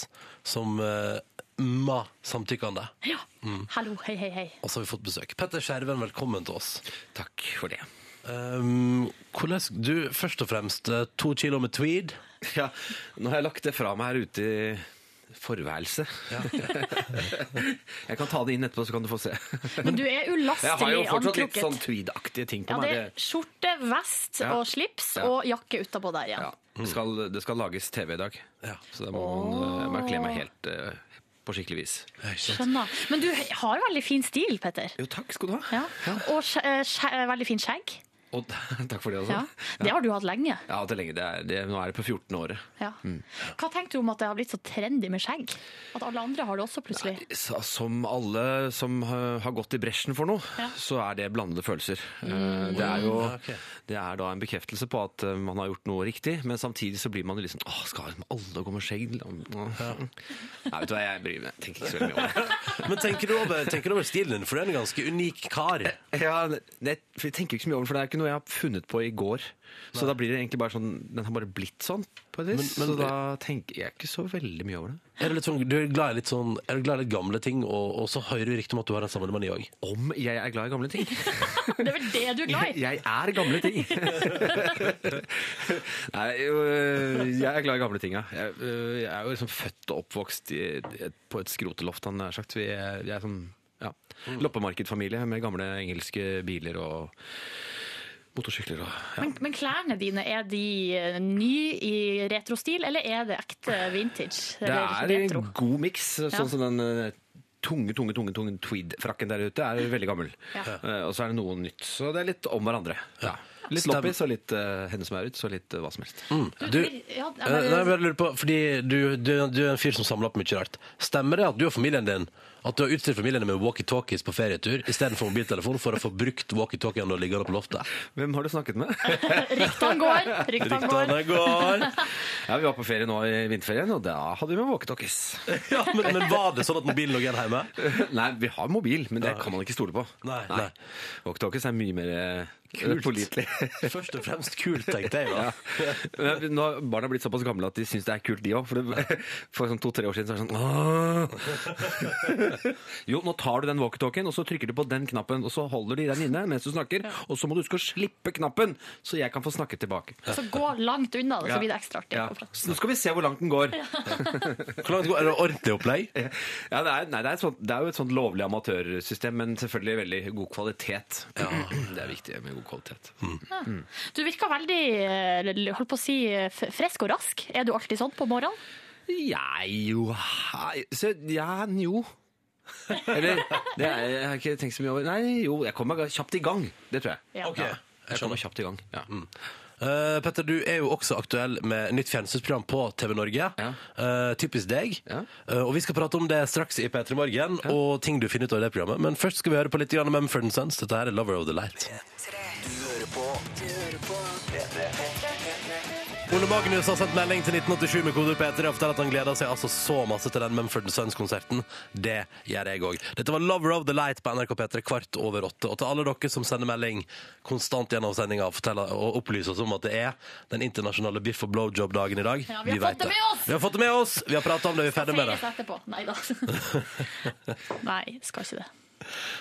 som uh, ma samtykkende. Ja. Mm. Hallo, hei, hei, hei. Og så har vi fått besøk. Petter Skjerven, velkommen til oss. Takk for det. Um, hvordan Du, først og fremst, eh, to kilo med tweed. Ja, nå har jeg lagt det fra meg her ute i forværelset. jeg kan ta det inn etterpå, så kan du få se. Men du er Jeg har jo fortsatt litt sånn tweed-aktige ting på Ja, det er skjorte, vest Ja. og slips Ja. og jakke utapå der igjen. Ja, det, skal, det skal lages TV i dag, Ja. så da må man, eh, kle meg helt uh, på skikkelig vis. Skjønner. Men du har veldig fin stil, Petter. Jo, takk skal du ha. Ja. Og eh, veldig fint skjegg. Og takk for det også. Ja. Det har du hatt lenge. Ja, det er lenge. Det er, det, nå er det på 14 året. Ja. Hva tenker du om at det har blitt så trendy med skjegg? At alle andre har det også plutselig? Så- Som alle som eh, har gått i bresjen for noe, Ja. så er det blandede følelser. Mm. Det er jo det er da en bekreftelse på at eh, man har gjort noe riktig, men samtidig så blir man jo liksom Å, skal alle gå med skjegg? Nei, vet du hva, jeg bryr meg. Tenker ikke så mye over det. Men tenker du over, tenker du over stilen din, for du er en ganske unik kar. Ja, jeg tenker ikke så mye over det, for det er ikke noe jeg har funnet på i går. Så da blir det egentlig bare sånn Den har bare blitt sånn, på et vis. Men- men- så da tenker jeg ikke så veldig mye over det. Er du, litt sånn, du er glad i litt sånn Er du glad i litt gamle ting, og, og så hører du riktig om at du har den samme mani òg. Om jeg er glad i gamle ting? Det er vel det du er glad i? Jeg er gamle ting. Nei, jeg er glad i gamle ting, ja. Jeg, øh, jeg er jo liksom født og oppvokst i, på et skroteloft, han har sagt. Vi er, jeg er sånn ja, loppemarkedfamilie med gamle engelske biler og motorsykler og ja. Men, men klærne dine, er de nye ny i retrostil, eller er det ekte vintage? Det er en god miks, Ja. sånn som den øh, tunge, tunge, tunge, tunge tweed-frakken der ute er veldig gammel. Ja. Uh, og så er det noe nytt. Så det er litt om hverandre. Ja. Litt loppis og litt uh, Hennes Maurits og litt uh, hva som helst. Du, Ja, eh, nei, jeg lurer på, fordi du, du, du er en fyr som samler opp mye rart. Stemmer det at du og familien din at du har utstyrt familiene med walkietalkies på ferietur istedenfor mobiltelefon for å få brukt walkietalkien og liggende på loftet? Hvem har du snakket med? Ryktene går, ryktene går. Går. Ja, Vi var på ferie nå i vinterferien, og da hadde vi med walkietalkies. Ja, men, men var det sånn at mobilen lå igjen hjemme? Nei, vi har mobil, men det kan man ikke stole på. Nei, nei. Walkietalkies er mye mer eh, Kult. Først og fremst kult, tenkte jeg da. Men Nå har barna blitt såpass gamle at de syns det er kult, de òg. For, det- for sånn to-tre år siden så er det sånn! Jo, nå tar du den walkietalkien, og så trykker du på den knappen, og så holder de den inne mens du snakker, og så må du huske å slippe knappen, så jeg kan få snakke tilbake. Så gå langt unna, så blir det ekstra artig. Ja. Nå skal vi se hvor langt den går. Hvor langt går Er det ordentlig opplegg? Ja, det, er, nei, det, er sånt, det er jo et sånt lovlig amatørsystem, men selvfølgelig veldig god kvalitet. Ja, Det er viktig med god kvalitet. Du virker veldig eh, holdt på å si, frisk og rask. Er du alltid sånn på morgenen? Jeg jo jeg, så, Ja, jo. Eller det er, Jeg har ikke tenkt så mye over Nei, jo, jeg kommer kjapt i gang. Det tror jeg. Ja. Ok, jeg Jeg kommer kjapt i gang. Ja. Eh, Petter, du er jo også aktuell med nytt fjernsynsprogram på TV Norge. Ja. Eh, typisk deg. Ja. Eh, og vi skal prate om det straks i P3 Morgen, og ting du finner ut av det programmet. Men først skal vi høre på litt grann Mumford Sons. Dette her er Lover of the Light. Du hører på Du hører på Ole Magnus har sendt melding til 1987 med kode P3 og forteller at han gleder seg altså så masse til den Mumford Sons-konserten. Det gjør jeg òg. Dette var Lover of the Light på NRK P3 kvart over åtte. Og til alle dere som sender melding konstant gjennom sendinga og, opplyser oss om at det er den internasjonale biff og blowjob-dagen i dag. Ja, vi har vi fått det med oss! Vi har fått det med oss! Vi har prata om det, vi er ferdig med det. Etterpå. Nei da. Nei, skal ikke det.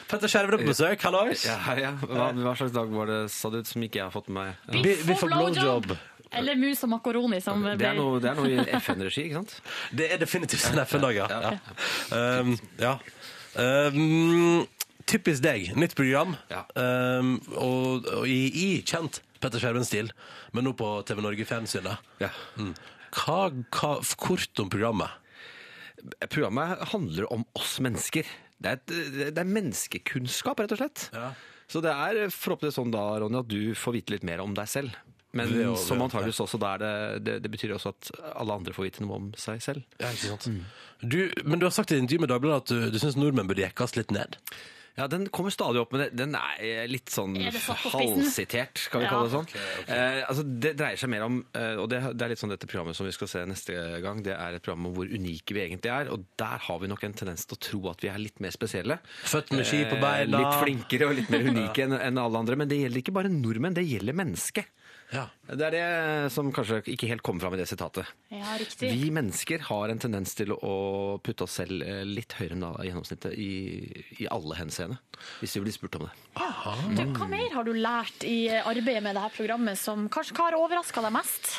Petter Skjerven er på besøk, hallois! Ja, ja. Hva, hva slags dag var det, sa du, som ikke jeg har fått med meg? Biff og blowjob. Eller mus og makaroni, som Det er noe, det er noe i FN-regi, ikke sant? Det er definitivt en FN-dag, ja. ja. Um, ja. Um, typisk deg. Nytt program. Ja. Um, og, og i, i kjent Petter Skjerven-stil, men nå på TV Norge Fjernsynet. Ja. Mm. Hva, hva, kort om programmet. Programmet handler om oss mennesker. Det er, et, det er menneskekunnskap, rett og slett. Ja. Så det er forhåpentligvis sånn da, Ronny, at du får vite litt mer om deg selv. Men Det som det- antageligvis også da er det, det, det betyr også at alle andre får vite noe om seg selv. Ja, ikke sant? Du, men du har sagt i intervju med Dagbladet at du, du syns nordmenn burde jekkes litt ned. Ja, den kommer stadig opp, men den er litt sånn Er halvsitert, skal vi Ja. kalle det sånn. Eh, altså, det dreier seg mer om, eh, og det, det er litt sånn dette programmet som vi skal se neste gang, det er et program om hvor unike vi egentlig er, og der har vi nok en tendens til å tro at vi er litt mer spesielle. Født med ski på Eh. Litt flinkere og litt mer unike enn en alle andre, men det gjelder ikke bare nordmenn, det gjelder mennesket. Ja. Det er det som kanskje ikke helt kommer fram i det sitatet. Ja, riktig. Vi mennesker har en tendens til å putte oss selv eh, litt høyere enn gjennomsnittet i, i alle henseende, hvis vi blir spurt om det. Du, hva mer har du lært i arbeidet med dette programmet som kanskje hva har overraska deg mest?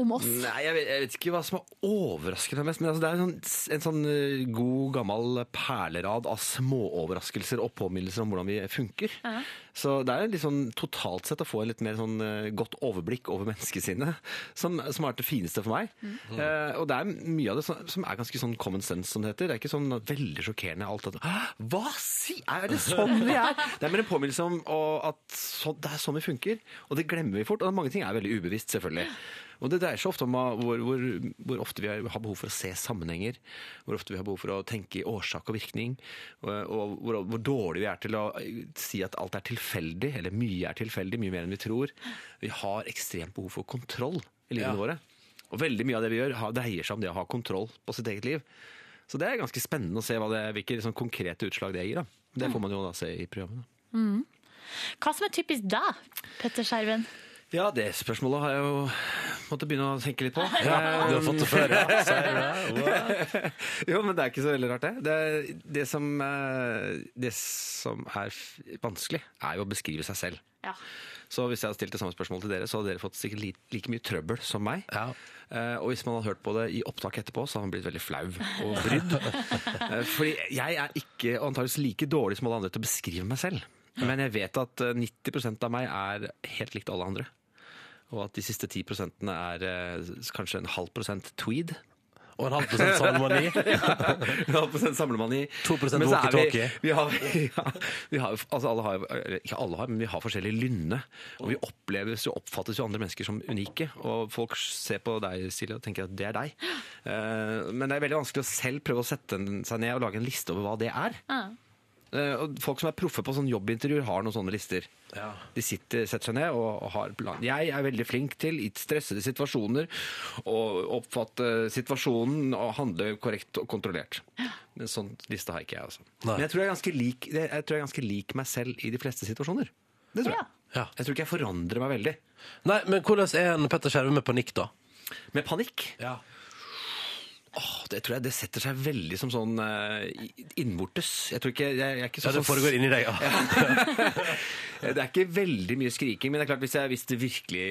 Om oss? Nei, jeg vet, jeg vet ikke hva som er overrasket mest, men altså, det er en sånn, en sånn eh, god, gammel perlerad av småoverraskelser og påminnelser om hvordan vi funker. Ja. Så det er litt sånn totalt sett å få en litt mer sånn eh, godt overblikk over menneskesinnet, som, som har vært det fineste for meg. Eh, og det er mye av det som, som er ganske sånn common sense, som det heter. Det er ikke sånn veldig sjokkerende alt at Hva si? Er det sånn vi er? Det er mer en påminnelse om at så, det er sånn vi funker, og det glemmer vi fort. Og mange ting er veldig ubevisst, selvfølgelig. Og det dreier seg ofte om hvor, hvor, hvor ofte vi har behov for å se sammenhenger, hvor ofte vi har behov for å tenke i årsak og virkning, og, og hvor, hvor dårlig vi er til å si at alt er tilfeldig, eller mye er tilfeldig, mye mer enn vi tror. Vi har ekstremt behov for kontroll i livene Ja. våre. Og veldig mye av det vi gjør, har- dreier seg om det å ha kontroll på sitt eget liv. Så det er ganske spennende å se det, hvilke liksom, konkrete utslag det gir. Da. Det får man jo da se i programmet. Hva som er typisk deg, Petter Skjerven? Ja, det spørsmålet har jeg jo måttet begynne å tenke litt på. Ja, Du har fått det før, ja? Wow. jo, men det er ikke så veldig rart, det. Det, det, som, eh, det som er vanskelig, er jo å beskrive seg selv. Ja. Så hvis jeg hadde stilt det samme spørsmålet til dere, så hadde dere fått sikkert like, like mye trøbbel som meg. Ja. Eh, og hvis man hadde hørt på det i opptak etterpå, så hadde man blitt veldig flau og brydd. Eh, fordi jeg er ikke antakeligvis like dårlig som alle andre til å beskrive meg selv. Men jeg vet at eh, 90% av meg er helt likt alle andre. Og at de siste 10 er eh, kanskje en halv prosent tweed. Og en halv prosent salmoni. En halv prosent samlemani. 2% Men så er vi- walkie-talkie. Vi har, ja, vi har, altså alle har, ikke alle har, men vi har forskjellig lynne. Og vi oppleves og oppfattes jo andre mennesker som unike. Og folk ser på deg, Silje, og tenker at det er deg. Eh, Men det er veldig vanskelig å selv prøve å sette seg ned og lage en liste over hva det er. Ja. Eh, Og folk som er proffe på sånn jobbintervjuer, har noen sånne lister. Ja. De sitter, setter seg ned og har plan. Jeg er veldig flink til i stressede situasjoner å oppfatte situasjonen og handle korrekt og kontrollert. Men sånn liste har ikke jeg, altså. Nei. Men jeg tror jeg, er ganske lik, jeg tror jeg er ganske lik meg selv i de fleste situasjoner. Det tror jeg. Ja. Jeg tror ikke jeg forandrer meg veldig. Nei, men hvordan er en Petter Skjerve med panikk, da? Med panikk Ja. Åh, det tror jeg det setter seg veldig som sånn uh, innvortes. Jeg tror ikke, jeg, jeg er ikke så det foregår inni deg, ja. Det er ikke veldig mye skriking, men det er klart hvis, jeg, hvis det virkelig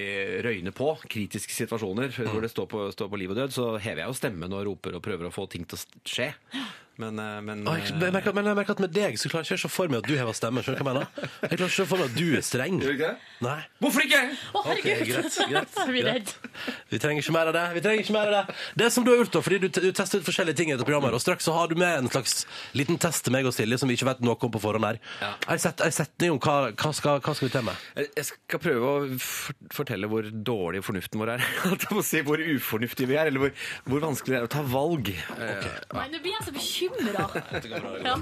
røyner på, kritiske situasjoner hvor det står på, står på liv og død, så hever jeg jo stemmen og roper og prøver å få ting til å skje. Men, eh, men ah, jeg, jeg merker, men jeg merker at med deg så klarer jeg ikke å se for meg at du hever stemmen. Skjønner du hva jeg mener? Jeg klarer ikke å se for meg at du er streng. Gjør du ikke det? Nei. Hvorfor ikke? Å, Ok, herregud! greit, greit, Jeg greit. redd. Vi trenger ikke mer av det. Vi trenger ikke mer av Det Det som du har gjort da, fordi du, du tester ut forskjellige ting i dette programmet, og straks så har du med en slags liten test til meg og Silje som vi ikke vet noe om på forhånd her. Ja. Jeg setter en setning om hva, hva, skal, hva skal vi til med. Jeg skal prøve å fortelle hvor dårlig fornuften vår er. Jeg må si Hvor ufornuftige vi er, eller hvor, hvor vanskelig det er å ta valg. Eh, Nei, nå blir jeg så bekymra. Ja.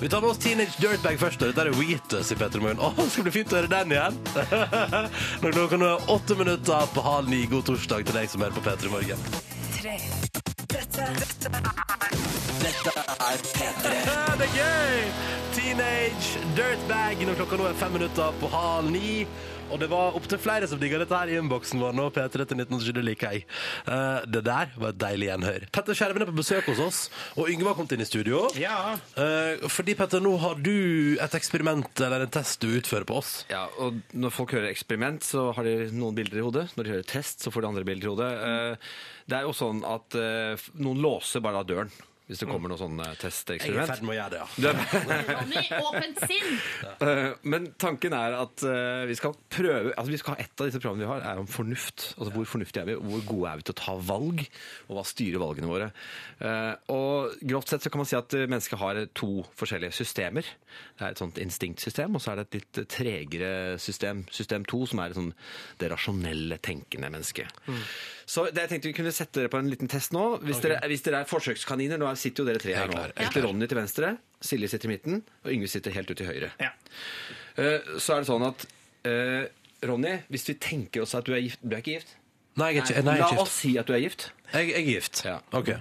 Vi tar med oss Teenage Dirtbag først. Dette er Wheatus i Petter Moen. Åh, det skal bli fint å høre den igjen! Når kan nå er åtte minutter på halv ni. God torsdag til deg som hører på Petter Morgen. Tre. Dette, dette Det er gøy! Teenage Dirtbag når klokka nå er fem minutter på halv ni. Og det var opptil flere som digga dette her i innboksen vår nå. P3 til 1987, det liker jeg. Eh, det der var et deilig gjenhør. Petter Skjerven er på besøk hos oss, og Yngve har kommet inn i studio. Ja. Eh, fordi, Petter, nå har du et eksperiment eller en test du utfører på oss. Ja, og Når folk hører eksperiment, så har de noen bilder i hodet. Når de hører test, så får de andre bilder i hodet. Eh, Det er jo sånn at eh, noen låser bare av døren hvis det kommer noen sånne testeksperiment. Jeg er i ferd med å gjøre det, ja. Ronny, åpent sinn! Eh, Men tanken er at eh, vi skal prøve altså vi skal ha Et av disse programmene vi har, er om fornuft. Altså Hvor fornuftige er vi, hvor gode er vi til å ta valg, og hva styrer valgene våre. Eh, Og Grovt sett så kan man si at eh, mennesket har to forskjellige systemer. Det er et sånt instinktsystem, og så er det et litt eh, tregere system, system to, som er sånn det rasjonelle, tenkende mennesket. Så det, jeg tenkte vi kunne sette dere på en liten test nå. Hvis, dere, hvis dere er forsøkskaniner, nå sitter jo dere tre her er nå. er Sitter Ronny til venstre, Silje sitter i midten, og Yngve sitter helt ute til høyre. Ja. Uh, så er det sånn at uh, Ronny, hvis vi tenker oss at du er gift Du er ikke gift? Nei, jeg er ikke, nei, jeg La er ikke oss si at du er gift. Jeg, jeg er gift. Ja. Ok.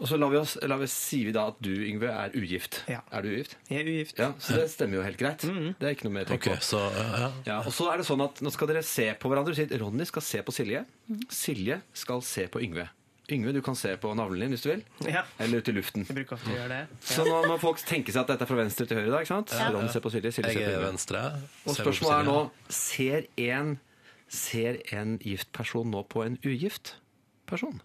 Og så lar vi, oss, lar vi sier vi da at du, Yngve, er ugift. Ja. Er du ugift? Jeg er ugift. Ja, Så det stemmer jo helt greit. Det er ikke noe mer å tenke tenke på. så ja. Ja, og så er det sånn at Nå skal dere se på hverandre. Ronny skal se på Silje. Silje skal se på Yngve. Yngve, du kan se på navlen din hvis du vil. Ja. Eller ut i luften. Jeg bruker ofte å gjøre det. Så nå må folk tenke seg at dette er fra venstre til høyre. da, ikke sant? Ronny ser på Silje, Silje ser på er Yngve. venstre. Og spørsmålet er nå Ser en, ser en gift person nå på en ugift person?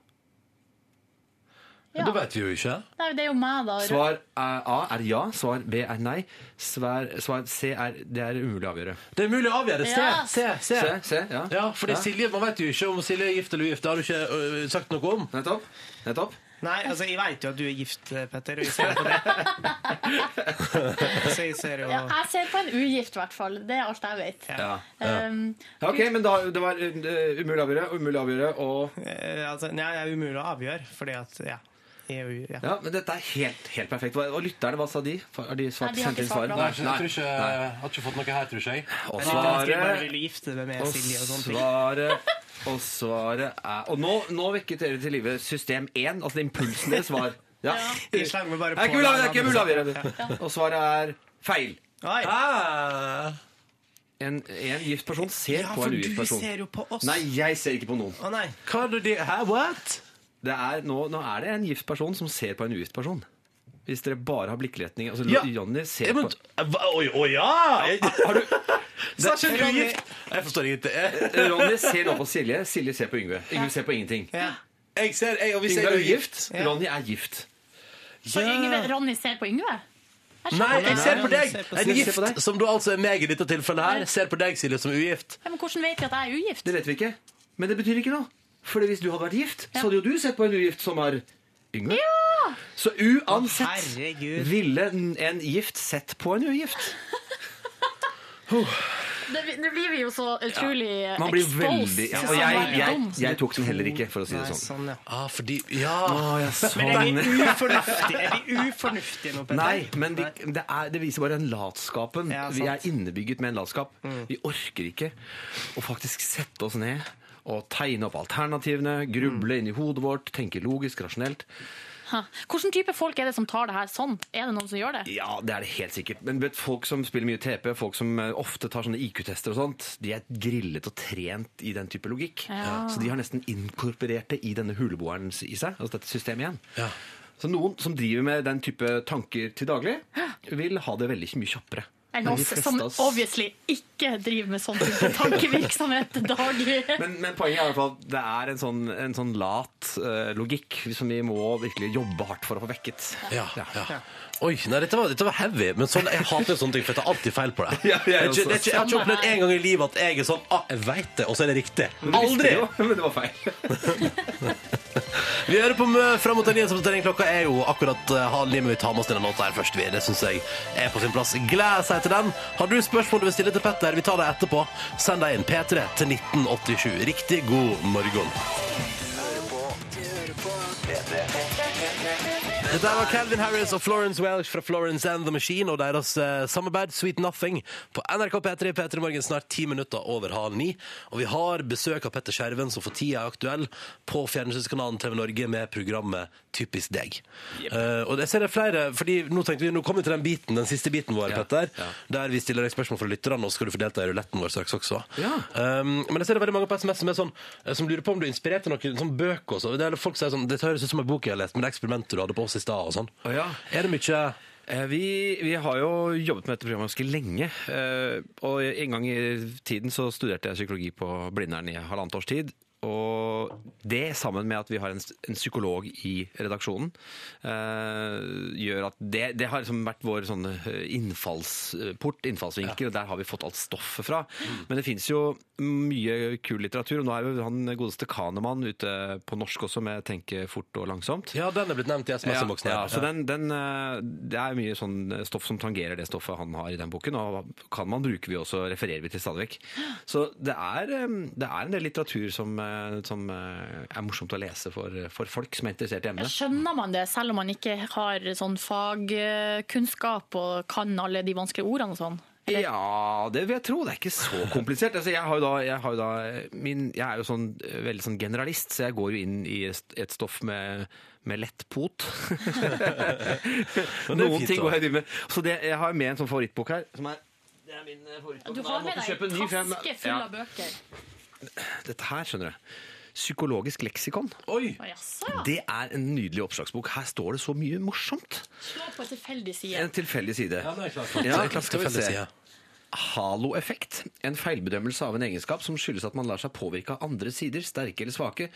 Ja. Det vet vi jo ikke. Nei, det er jo meg, da. Svar A er ja, svar B er nei. Svar, svar C er det er umulig å avgjøre. Det er umulig å avgjøre. Se, Ja. se, se. se, se ja. Ja, fordi Ja. Silje, Man vet jo ikke om Silje er gift eller ugift. Det har du ikke uh, sagt noe om. Nettopp. Nettopp. Nei, altså, jeg vet jo at du er gift, Petter, og jeg ser på det. Så jeg ser jo Ja, jeg ser på en ugift, i hvert fall. Det er alt jeg vet. Ja. Um, Ja, Ok, men da, det var eh, umulig å avgjøre, umulig å avgjøre, og eh, altså, Nei, det er umulig å avgjøre, fordi at Ja. Jeg er ja. Ja, men dette er helt, helt perfekt. Og lytterne, hva sa de? Har de svart, Nei, de har ikke svart noe. Nei, jeg tror ikke, jeg har ikke fått noe her, tror jeg. Og Jeg jeg svaret Og svaret Og svaret er Og nå, nå vekket dere til live system 1, altså impulsen deres var ja. Jeg slang meg bare Det er ikke mulig å avgjøre, det. Og svaret er feil. Oi. Ah. En, en gift person ser Ja, på en ugift du person. ser jo på oss. Nei, jeg ser ikke på noen. Å nei. Hva er det Hæ, what? Det er, nå, nå er det en gift person som ser på en ugift person. Hvis dere bare har blikkretning. Altså, Ja. Jonny ser Ja, men, på Å oh, ja! Har du Sasha, du er gift! Jeg forstår ingenting. Ronny ser nå på Silje, Silje ser på Yngve. Yngve ser på ingenting. Ja. jeg ser jeg, Og hvis Yngve er er ugift, Ja. Ronny er gift. så Yngve, Ronny ser på Yngve? Nei, jeg ser på deg! En gift, som du altså er meg i dette tilfellet her, ser på deg, Silje, som ugift. Ja, men hvordan vet de at jeg er ugift? Det vet vi ikke. Men det betyr ikke noe. Fordi hvis du hadde vært gift, så hadde jo du sett på en ugift som er Yngve. Så uansett Herregud. ville en gift sett på en ugift. Nå blir vi jo så utrolig Man blir exposed veldig ja, Og jeg, sånn jeg, jeg tok den heller ikke, for å si det Nei, sånn. sånn, ja. Ah, fordi Ja. Men er vi ufornuftige, er vi ufornuftige nå, Petter? Nei, men vi, det, er, det viser bare en latskapen. Ja, vi er innebygget med en latskap. Vi orker ikke å faktisk sette oss ned og tegne opp alternativene, gruble inn i hodet vårt, tenke logisk, rasjonelt. Ha. Hvilken type folk er det som tar det her sånn? Er det noen som gjør det? Ja, det er det helt sikkert. Men vet, folk som spiller mye TP, folk som eh, ofte tar sånne IQ-tester og sånt, de er grillet og trent i den type logikk. Ja. Så de har nesten inkorporert det i denne huleboeren i seg, altså dette systemet igjen. Ja. Så noen som driver med den type tanker til daglig, vil ha det veldig mye kjappere. Enn oss som obviously ikke driver med sånn type tankevirksomhet daglig. Men, men poenget er i hvert fall at det er en sånn, en sånn lat uh, logikk som vi må virkelig jobbe hardt for å få vekket. Ja, ja. Oi, nei, dette var, dette var heavy. Men sånn, jeg hater sånne ting, for jeg tar alltid feil på det. Ja, jeg Jeg er ikke- også. det er ikke- jeg har ikke opplevd en gang i livet at jeg er sånn ah, Jeg veit det, og så er det riktig. Aldri! Jo, men det var feil. Vi hører på Mø fram mot en nyhetsoppdatering. Klokka er jo akkurat uh, halv ni, men vi tar med oss denne låta her først. Vi. Det syns jeg er på sin plass. Gled seg til den. Har du spørsmål du vil stille til Petter, vi tar det etterpå. Send deg inn P3 til 1987. Riktig god morgen. Dette var Calvin Harris og Florence Welsh fra Florence and the Machine og deres eh, samarbeid Sweet Nothing på NRK P3 P3 Morgen snart ti minutter over halv ni. Og vi har besøk av Petter Skjerven, som for tida er aktuell på fjernsynskanalen TV Norge med programmet Typisk deg. Eh, og jeg ser det er flere, fordi nå tenkte vi, nå kommer vi til den biten, den siste biten vår, Ja, Petter, ja. der vi stiller deg spørsmål fra lytterne, og så skal du få delta i ruletten vår straks også. Ja. Um, men jeg ser det veldig mange på SMS som, sånn, eh, som lurer på om du er inspirert noen sånn bøker også. Det er folk sier sånn, det høres ut som en bok jeg har lest, men det eksperimentet du hadde på oss i stad og sånn. Ja. Er det mye Eh, Vi, vi har jo jobbet med dette programmet ganske lenge. Og en gang i tiden så studerte jeg psykologi på Blindern i halvannet års tid. Og det, sammen med at vi har en, en psykolog i redaksjonen, uh, gjør at det, det har liksom vært vår sånn eh, innfallsport, innfallsvinkel, og der har vi fått alt stoffet fra. Men det fins jo mye kul litteratur, og nå er jo han godeste Kanemann ute på norsk også med 'Tenke fort og langsomt'. Ja, den er blitt nevnt i SMS-boksen. Ja, ja, så den, den, eh, det er mye sånn stoff som tangerer det stoffet han har i den boken, og kan man bruker vi også, refererer vi til stadig vekk. Så det er, eh, det er en del litteratur som, eh, som eh, er morsomt å lese for, for folk som er interessert i emnet. Skjønner man det, selv om man ikke har sånn fagkunnskap og kan alle de vanskelige ordene og sånn? Eller? Ja, det vil jeg tro. Det er ikke så komplisert. Altså, jeg, har jo da, jeg, har jo da min, jeg er jo sånn eh, veldig sånn generalist, så jeg går jo inn i et stoff med, med lettpot. Noen fint, ting går jeg driver med. Så det, jeg har med en sånn favorittbok her. Som er, det er min eh, favorittbok. Du har med deg en taske full av bøker. Dette her, skjønner du. Psykologisk leksikon. Oi! Å, jaså, ja. Det er en nydelig oppslagsbok. Her står det så mye morsomt. Slå på en tilfeldig side. En tilfeldig side. Ja, det er klart. Ja, det er klart skal vi se. Haloeffekt. En feilbedømmelse av en egenskap som skyldes at man lar seg påvirke av andre sider, sterke eller svake.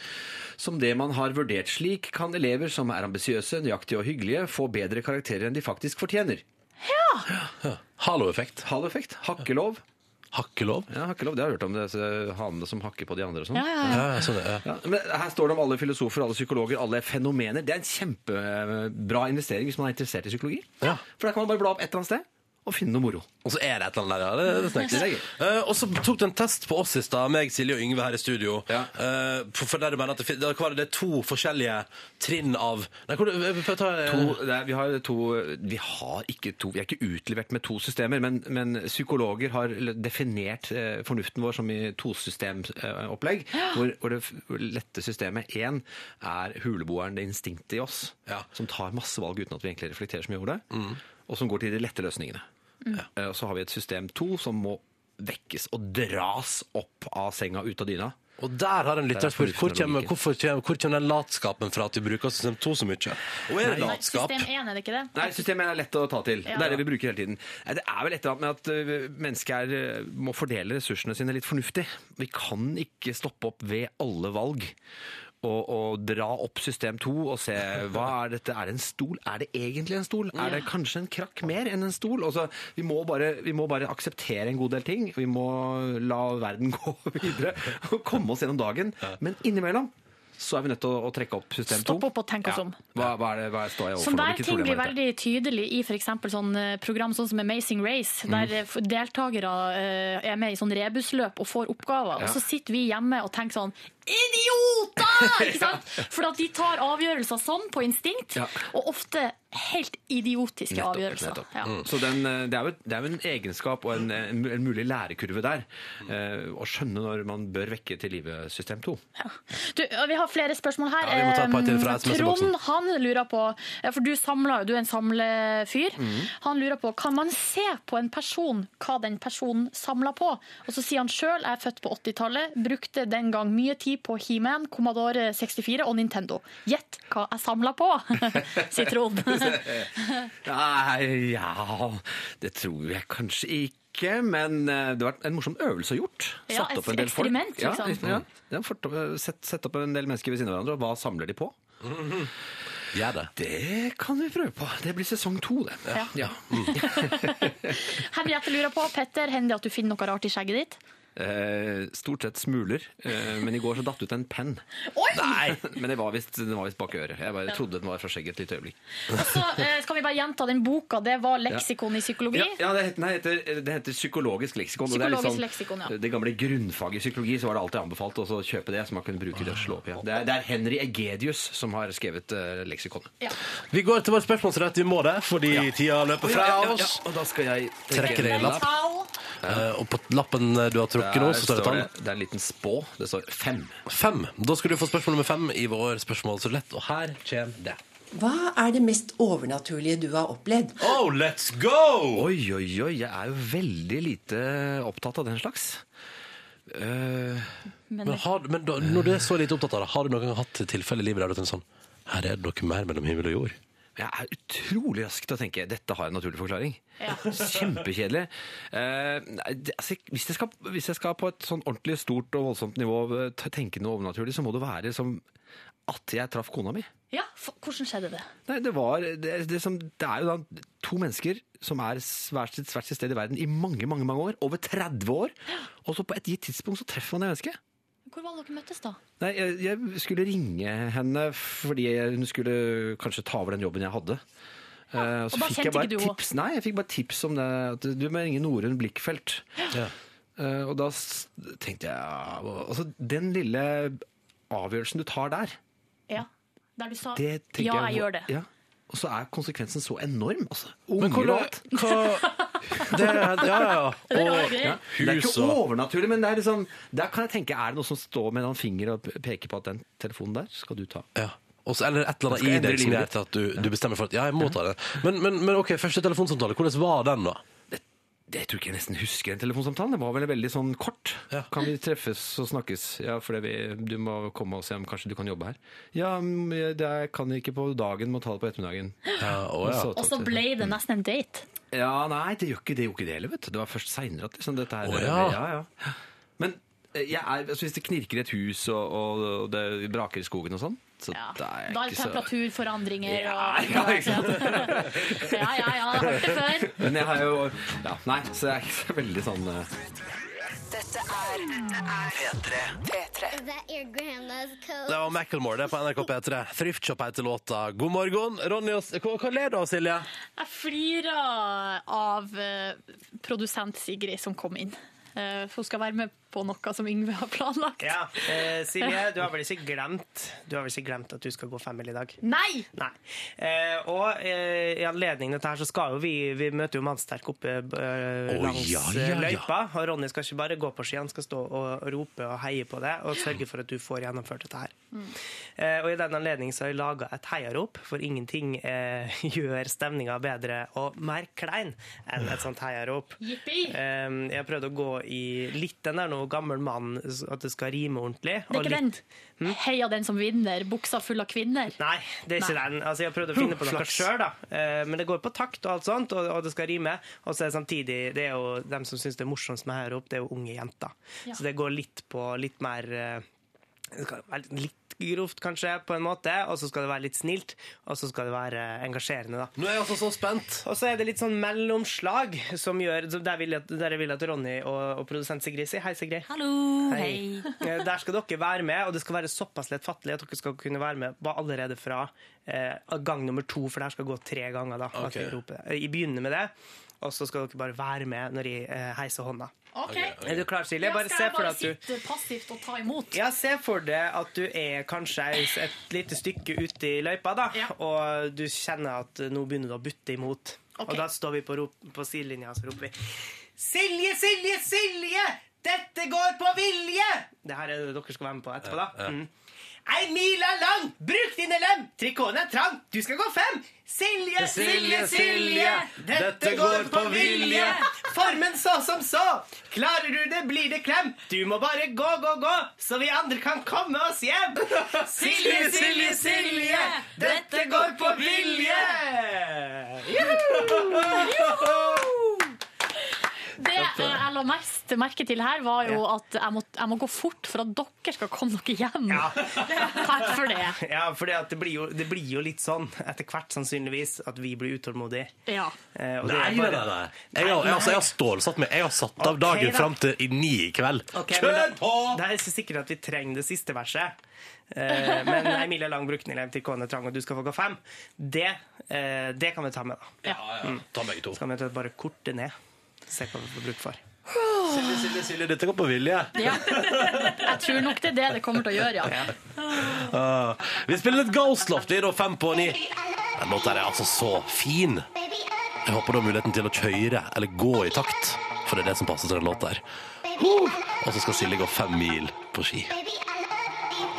Som det man har vurdert slik, kan elever som er ambisiøse, nøyaktige og hyggelige, få bedre karakterer enn de faktisk fortjener. Halo-effekt. Haloeffekt. Hakkelov. Hakkelov. Ja, hakkelov, det har jeg hørt om, disse hanene som hakker på de andre og sånn. Ja, ja, ja. Ja, sånn, ja. Ja, men her står det om alle filosofer, alle psykologer, alle fenomener. Det er en kjempebra investering hvis man er interessert i psykologi. Ja. For da kan man bare bla opp et eller annet sted og finne noe moro. Og så er det et eller annet der, ja. Det, det snakker er gøy. Eh, og så tok du en test på oss i stad, meg, Silje og Yngve her i studio. Ja. Eh, for, for der du mener at det, fin- hva var det, det er to forskjellige trinn av Nei, hvor, jeg får ta, eh, To, det er, vi, har to, vi har ikke to Vi er ikke utlevert med to systemer, men, men psykologer har definert eh, fornuften vår som i tosystemopplegg. Hvor, hvor det f- lette systemet én er huleboeren, det instinktet i oss, Ja. som tar masse valg uten at vi egentlig reflekterer så mye over det, og som går til de lette løsningene. Mm. Og så har vi et system to som må vekkes og dras opp av senga ut av dyna. Og der har en lytter er spurt hvor kommer, hvorfor kommer, hvor kommer den latskapen fra at vi bruker system 2 så mye? Og er det Nei, latskap? system 1, er det ikke det? Nei, system 1 er lett å ta til. Ja. Det er det vi bruker hele tiden. Det er vel et eller annet med at mennesker er, må fordele ressursene sine litt fornuftig. Vi kan ikke stoppe opp ved alle valg. Og, å dra opp system 2 og se hva er dette, er det en stol? Er det egentlig en stol? Er det kanskje en krakk mer enn en stol? Altså, vi, må bare, vi må bare akseptere en god del ting. Vi må la verden gå videre og komme oss gjennom dagen. Men innimellom så er vi nødt til å, å trekke opp system 2. Stopp opp og tenk oss om. Hva, hva, er det, hva står jeg overfor Sånn der ting blir veldig tydelig i f.eks. sånn eh, program sånn som Amazing Race, Mm. der mm. deltakere eh, er med i sånn rebusløp og får oppgaver, Ja. og så sitter vi hjemme og tenker sånn Idioter! Ikke sant? For at de tar avgjørelser sånn på instinkt, Ja. og ofte helt idiotiske Nettopp, avgjørelser. nettopp. Ja. Så den, eh, det, er jo, det er jo en egenskap og en, en, mulig lærekurve der. eh, Å skjønne når man bør vekke til live system 2. Du, vi har flere spørsmål her. Ja. Trond han lurer på, for du, samler, du er en samlefyr, mm. han lurer på kan man se på en person hva den personen samler på. Og så sier han sjøl jeg er født på 80-tallet, brukte den gang mye tid på He-Man, Commodore 64 og Nintendo. Gjett hva jeg samla på, sier Trond. Nei, ja Det tror jeg kanskje ikke, men eh, det har vært en morsom øvelse å gjort. Ja, Satt opp en del folk. liksom. Ja, ja, fått sett, sett opp en del mennesker ved siden av hverandre, og hva samler de på? Ja, det. Det kan vi prøve på. Det blir sesong to, det. Ja. Ja. Henriette lurer på, Petter, hender det at du finner noe rart i skjegget ditt? Eh, stort sett smuler, eh, men i går så datt ut en penn. Oi! Nei, men det var visst den var visst bak øret. Jeg bare trodde den var fra skjegget et lite øyeblikk. Og så eh, skal vi bare gjenta den boka. Det var leksikon i psykologi. Ja, ja det, heter, nei, heter, det heter psykologisk leksikon. og det er Psykologisk sånn- leksikon, ja. Det gamle grunnfaget i psykologi så var det alltid anbefalt å så kjøpe det, så man kunne bruke det og slå opp igjen. Det er, det er Henry Egedius som har skrevet uh, leksikonet. Ja. Vi går til vår spørsmålsrett. Vi må det, fordi tida løper fra Ja, ja, ja, oss. og da skal jeg Trekke deg i lapp. Eh, og på lappen du har trukket nå, så står det tall. det, det er en liten spå. Det står fem. Fem. Da skal du få spørsmål nummer fem i vår spørsmålsrulett, og her kommer det. Hva er det mest overnaturlige du har opplevd? Oh, let's go! Oi, oi, oi. Jeg er jo veldig lite opptatt av den slags. Eh, Men, har, men da, når du er så lite opptatt av det, har du noen gang hatt tilfelle i livet der du tenker sånn Her er det noe mer mellom himmel og jord? Jeg er utrolig rask til å tenke dette har en naturlig forklaring. Kjempekjedelig. Eh, altså, hvis, jeg skal, hvis jeg skal på et sånn ordentlig stort og voldsomt nivå eh, tenke noe overnaturlig, så må det være som at jeg traff kona mi. Ja, for, hvordan skjedde det? Nei, det, var, det, det, som, det er jo da to mennesker som er hvert sitt, hvert sitt sted i verden i mange mange, mange år. Over 30 år. Og så på et gitt tidspunkt så treffer man det mennesket. Hvor var dere møttes, da? Nei, jeg, jeg skulle ringe henne fordi jeg, hun skulle kanskje ta over den jobben jeg hadde. Eh, og da kjente ikke du henne? tips, Nei, jeg fikk bare tips om det. At du må ringe Norunn Blikkfelt. Ja. Uh, og da tenkte jeg altså, Den lille avgjørelsen du tar der, Ja. Der du sa 'ja, jeg, ja, jeg gjør det. Ja. Og så er konsekvensen så enorm. Altså, unger og alt. det, Ja, ja, ja. Det er Og. Ja. Det er ikke overnaturlig, men det er liksom, der kan jeg tenke, er det noe som står med en finger og peker på at den telefonen der skal du ta? ja. Også, eller et eller annet i deg som gjør at du, du bestemmer for at ja, jeg må ta den. Men, men, men ok, første telefonsamtale, hvordan var den, da? Det, det tror ikke jeg nesten husker den telefonsamtalen. Det var vel veldig sånn kort. Ja. Kan vi treffes og snakkes? Ja, for vi, du må komme og se om kanskje du kan jobbe her. Ja, det er- kan jeg ikke på dagen, må ta det på ettermiddagen. Ja, å, ja. Og Og så ble det nesten en date. Ja, nei, det gjør ikke det, ikke det heller, vet du. Det var først seinere at liksom, dette her oh, ja. ja, ja. Men eh, jeg er, altså, hvis det knirker i et hus, og, og, og det braker i skogen og sånn, så Ja. da er Da er det ikke så temperaturforandringer Ja, og ja, ikke Ja, ja, ja, jeg har hørt det før. Men jeg har jo Ja, nei, så jeg er ikke så veldig sånn uh... Dette er P3. P3. Your grandma's coat? Det var Macklemore det er på NRK P3. Thrift Shop heter låta. God morgen. Ronny, og- hva, hva ler du av, Silje? Jeg flirer av uh, produsent Sigrid som kom inn. Uh, for hun skal være med på noe som Yngve har planlagt. Ja, eh, Silje, du har vel ikke glemt Du har vel ikke glemt at du skal gå femmil i dag? Nei! Nei. Eh, og eh, i anledning til dette her så skal jo vi Vi møter jo Mannsterk oppe eh, Å, langs ja, eh, ja, ja. løypa. Og Ronny skal ikke bare gå på ski, han skal stå og rope og heie på det og sørge for at du får gjennomført dette her. Eh, og i den anledning så har jeg laga et heiarop, for ingenting eh, gjør stemninga bedre og mer klein enn et sånt heiarop. Eh, jeg har prøvd å gå i litt den der noe gammel mann, at det skal rime ordentlig. Det er og ikke den. litt- Heia den som vinner, buksa full av kvinner. Nei, det er ikke Nei. den. Altså, jeg har prøvd å finne på noe sjøl, da. Eh, Men det går på takt og alt sånt, og, og det skal rime. Og så er det samtidig Det er jo dem som syns det er morsomst med her opp, det er jo unge jenter. Ja. Så det går litt på litt mer eh, det skal være litt grovt, kanskje, på en måte, og så skal det være litt snilt, og så skal det være engasjerende, da. Nå er jeg også så spent. Og så er det litt sånn mellomslag som gjør Der vil jeg, der jeg vil at Ronny og, og produsent Sigrid sier hei, Sigrid. Hallo! Hei! hei. Der skal dere være med, og det skal være såpass lettfattelig at dere skal kunne være med allerede fra eh, gang nummer to, for det her skal gå tre ganger. da. Ok. At jeg roper. Jeg begynner med det, og så skal dere bare være med når jeg eh, heiser hånda. Okay. Er du klar, Silje? Ja, Bare skal se jeg for bare deg at du sitte passivt og ta imot? ja, Se for deg at du er kanskje et lite stykke ute i løypa, da, Ja. og du kjenner at nå begynner du å butte imot. Okay. Og da står vi på, rop, på sidelinja og så roper vi Silje, Silje, Silje! Dette går på vilje! Det her er det dere skal være med på etterpå, da. Mm. Ei mil er lang, bruk dine lem! Trikoten er trang, du skal gå fem! Silje, Silje, Silje! Dette går på vilje! Formen så som så. Klarer du det, blir det klem. Du må bare gå, gå, gå, så vi andre kan komme oss hjem. Silje, Silje, Silje! Dette går på vilje! Det Det jeg la mest merke til her, var jo at jeg må, jeg må gå fort for at dere skal komme dere hjem. Takk for det. Ja, for det, blir jo, det blir jo litt sånn etter hvert, sannsynligvis, at vi blir utålmodige. Ja. Eh, Nei, bare, nei, nei. nei. Jeg har, jeg, altså, jeg har stålsatt meg. Jeg har satt av Ok, dagen da. fram til i ni i kveld. Okay, Kjør det, på! det er ikke sikkert at vi trenger det siste verset. Eh, men Emilie Lang brukte den til Kåne Trang, og du skal få gå fem. Det, eh, det kan vi ta med, da. Ja, Ta begge to. Så kan vi bare korte ned. Se hva vi får bruk for. Silje, Silje, Silje, dette går på vilje. Ja. Jeg tror nok det er det det kommer til å gjøre, ja. Uh, vi spiller litt Ghostloft, vi da fem på ni. Den låta er altså så fin. Jeg håper du har muligheten til å kjøre eller gå i takt, for det er det som passer til den låta her. Huh! Og så skal Silje gå fem mil på ski.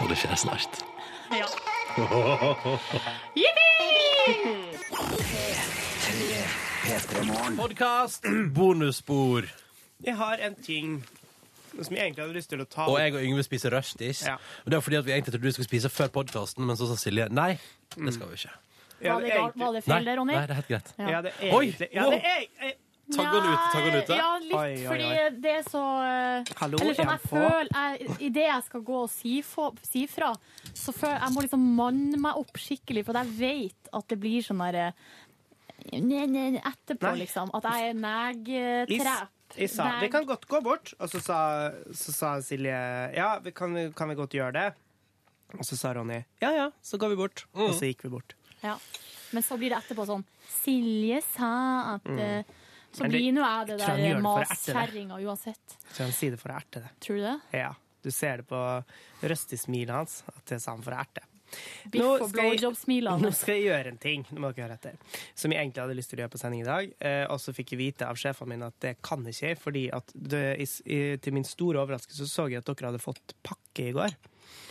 Og det skjer snart. ja. Jippi! Podkast, bonusspor. Jeg har en ting som jeg egentlig hadde lyst til å ta Og jeg og Yngve spiser rushdish. Ja. Og det er fordi at vi egentlig trodde du skulle spise før podkasten, men så sa Silje nei, det skal vi ikke. Ja, Var det, er galt- var det feil, det, Ronny? nei, det er helt greit. Ja. Ja, det er Oi! egentlig ja, det er, jeg, Taggene ut, taggene ute. Ja, litt, Oi, oi, fordi det er så eh, Hallo, Eller sånn, jeg på? føler jeg, Idet jeg skal gå og si, for, si fra, så føler jeg må liksom manne meg opp skikkelig, for jeg vet at det blir sånn derre ne- Etterpå, Nei. liksom. At jeg er Jeg, negtrep. jeg sa vi kan godt gå bort, og så sa, så sa Silje ja, vi kan, vi- kan vi godt gjøre det. Og så sa Ronny ja ja, så går vi bort. Og så gikk vi bort. Ja. Men så blir det etterpå sånn Silje sa at mm. Så Mm. Det- blir nå jeg det jeg tror der maskjerringa uansett. Så han sier det for å erte det. Tror du det? Ja, du ser det på røstig-smilet hans at det sa han for å erte. Biff Nå og blowjob-smilene. Nå skal jeg gjøre en ting nå må dere høre etter, som jeg egentlig hadde lyst til å gjøre på sending i dag. Eh, og så fikk jeg vite av sjefene mine at det kan ikke jeg, fordi at det, i, i, til min store overraskelse så så jeg at dere hadde fått pakke i går.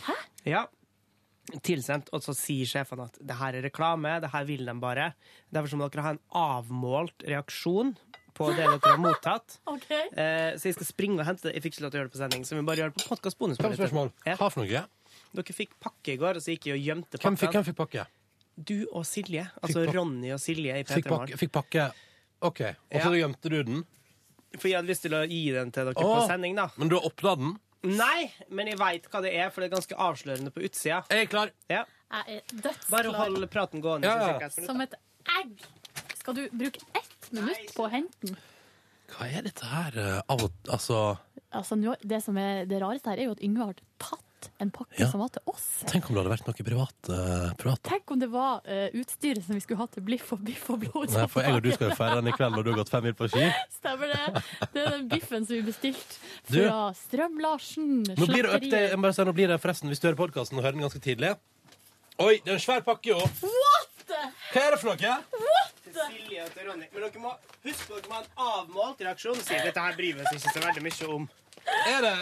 Hæ? Ja. Tilsendt, og så sier sjefene at det her er reklame, det her vil de bare. Derfor så må dere ha en avmålt reaksjon på det dere har mottatt. okay. Eh, så jeg skal springe og hente det. Jeg fikk ikke lov til å gjøre det på sending, så vi bare gjør det på podkast bonus. Hvem spørsmål? Ja. Hva for noe? Dere fikk pakke i går, og så gikk jeg og gjemte Hvem fikk, hvem fikk pakke? Du og Silje. Altså pakke. Ronny og Silje i Fikk P3 pakke, fikk pakke. OK. Og så Ja. gjemte du den? For jeg hadde lyst til å gi den til dere Åh. på sending, da. Men du har åpna den? Nei, men jeg veit hva det er, for det er ganske avslørende på utsida. Jeg er klar. Ja. Jeg er dødsklar. Bare hold praten gående. Ja, minutt, Som et egg. Skal du bruke ett minutt på å hente den? Hva er dette her? eh, Av og Altså, Altså, nå- det som er det rareste her, er jo at Yngve har tatt en pakke Ja. som var til oss. tenk om det hadde vært noe privat. eh, privat. Tenk om det var eh, utstyret som vi skulle ha til Bliff og Biff og blod. Nei, for jeg og du skal jo feire den i kveld når du har gått fem mil på ski. Stemmer det? Det er den biffen som vi bestilte Du. fra Strøm-Larsen. Nå blir det, update, jeg må bare si, nå blir det forresten, hvis du hører podkasten og hører den ganske tidlig Oi, det er en svær pakke, jo! What?! Hva er det for noe? Silje og Ronny. Men dere må huske dere må ha en avmålt reaksjon. Si dette her bryr vi oss ikke så veldig mye om. Er det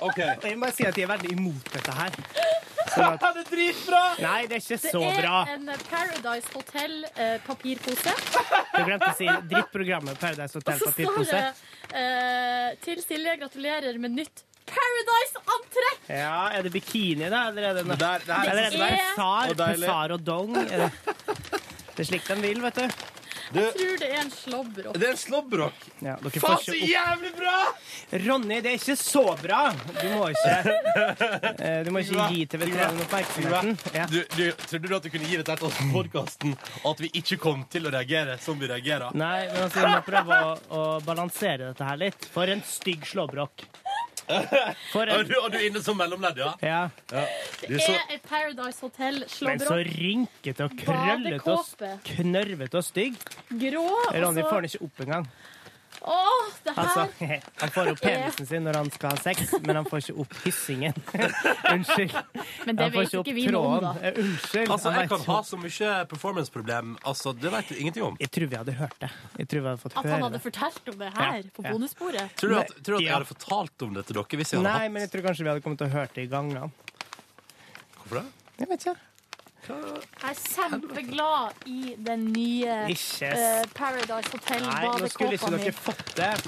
OK. Jeg må bare si at jeg er veldig imot dette her. Sånn at, det er dritbra! nei, det er ikke Det så bra. Det er en Paradise Hotel-papirpose. Du glemte å si drittprogrammet Paradise Hotel-papirpose. Og så står det eh, til Silje gratulerer med nytt Paradise-antrekk! Ja, er det bikini, da? Eller er det, noe- Det der- det er det bare Det er- sar? Og deilig. Sar og dong? Er det, det er slik de vil, vet du. Du, Jeg tror det er en slåbrok. det er en slåbrok. Ja, Faen, får så ikke opp. jævlig bra! Ronny, det er ikke så bra! Du må ikke eh, Du må ikke gi TV3 oppmerksomheten. Ja. Du, du, trodde du at du kunne gi dette til oss på podkasten, og at vi ikke kom til å reagere som vi reagerer? Nei, men altså, vi må prøve å, å balansere dette her litt. For en stygg slåbrok. For Og en du, og du er inne som mellomledd, ja? Ja. Du, Det så, er et Paradise Hotel, Men så Hotel-slåbrok. rynkete og krøllete og Badekåpe. knørvete og stygg. Grå. Ronny og får den ikke opp engang. Åh, det her Altså, han får opp penisen sin når han skal ha sex, men han får ikke opp hissingen. Unnskyld. Men det Han får vet ikke ikke vi noe om, da. Unnskyld. altså, jeg kan ha så mye performance-problem. Altså, det vet du ingenting om. Jeg tror vi hadde hørt det. Jeg tror vi hadde fått At han hadde fortalt om det her Ja, på ja. bonussporet. Tror du at, tror du at jeg hadde fortalt om det til dere hvis jeg hadde Nei, men jeg tror kanskje vi hadde kommet til å høre det i gangene. Hvorfor det? Jeg vet ikke. Jeg er kjempeglad i den nye Ikke eh, Paradise Nei, nå skulle ikke Hotel-badekåpa mi. dere fått det.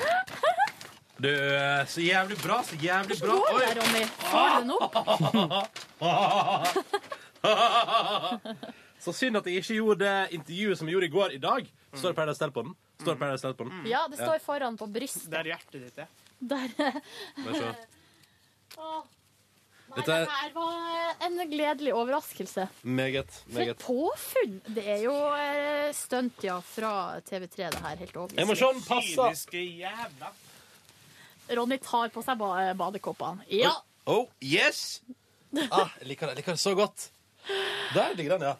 Du, eh, så jævlig bra, så jævlig bra. Går det, Ronny? Får du den opp? Så synd at jeg ikke gjorde det intervjuet som jeg gjorde i går i dag. Står det Paradise Hotel på den? Står det Paradise Hotel på den? Ja, det står foran på brystet. Der hjertet ditt er. Der. Se. Dette er- det her var en gledelig overraskelse. Meget. meget. For påfunn! Det er jo eh, stunt, ja, fra TV3, det her. Helt se overbeviselig. passer. Ronny tar på seg ba badekåpene. Ja! Oh, yes! Ah, jeg liker det, liker det så godt. Der ligger den, ja.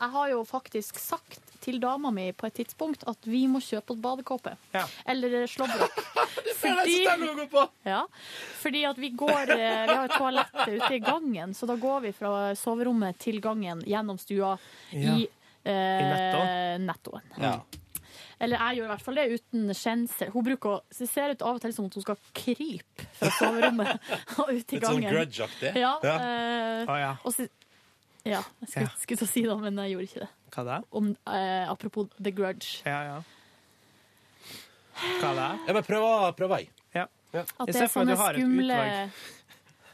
Jeg har jo faktisk sagt til dama mi på et tidspunkt at vi må kjøpe oss badekåpe. Ja. Eller slåbrok. Fordi... ja, fordi at vi går eh, Vi har et toalett ute i gangen, så da går vi fra soverommet til gangen gjennom stua Ja. i, eh, I nettoen. Ja. Eller jeg gjør i hvert fall det uten skjensel. Hun bruker å, det ser ut av og til som at hun skal krype fra soverommet og ut i Litt sånn gangen. grudge-aktig. Ja, Ja. eh, oh, ja. og så, ja, jeg skulle, Ja. skulle til å si det, men jeg gjorde ikke det. Hva da? Om, eh, apropos The Grudge. Ja, ja. Hva da? Ja, men prøv, prøv ei. Ja. At det er sånne skumle,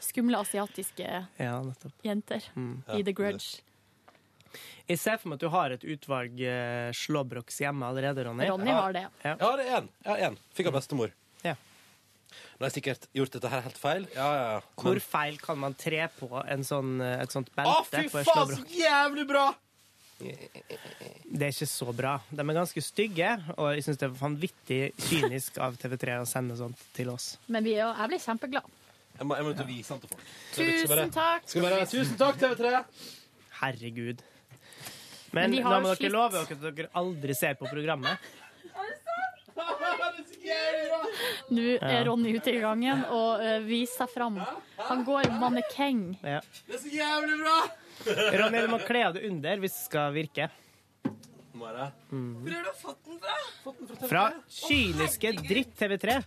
skumle asiatiske Ja, jenter Mm. i The Grudge. Jeg ser for meg at du har et utvalg eh, slåbroks hjemme allerede, Ronny. Ronny har det. Ja. Ja, det er én. En. Fikk av bestemor. Ja. Nå har jeg sikkert gjort dette her helt feil. Ja, ja, ja. Hvor feil kan man tre på en sånn, eh, et sånt Å, fy faen, så jævlig bra! Det er ikke så bra. De er ganske stygge, og jeg syns det er vanvittig kynisk av TV3 å sende sånt til oss. Men vi, er- jeg blir kjempeglad. Jeg må, jeg må ut og vise den til folk. Tusen bare- takk! Skal bare, tusen takk, TV3! Herregud. Men Men, jo må dere slitt. love dere at dere aldri ser på programmet. Nå er Ronny ute i gangen og uh, viser seg fram. Han går i mannekeng. Ja. Det er så jævlig bra! Ronny, du må kle av deg under hvis det skal virke. Det? Hvor har du fått den fra? Fra kyniske dritt TV3.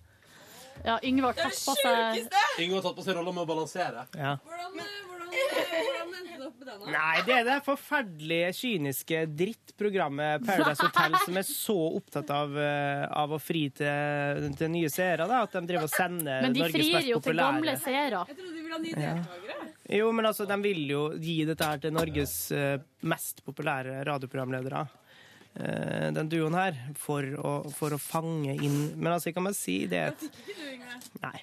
Ja, Yngvar tatt på seg Yngve har tatt på seg rolla med å balansere. Ja. Hvordan, hvordan, hvordan med den? da? Nei, det er det forferdelige, kyniske drittprogrammet Paradise Hotel som er så opptatt av, eh, av å fri til, til nye seere, da, at de driver og sender Men de frir mest jo til gamle seere. Jeg trodde de ville ha nye Ja. deltakere. Jo, men altså, de vil jo gi dette her til Norges eh, mest populære radioprogramledere. Eh, den duoen her, for å, for å fange inn Men altså, jeg kan bare si det at. Nei.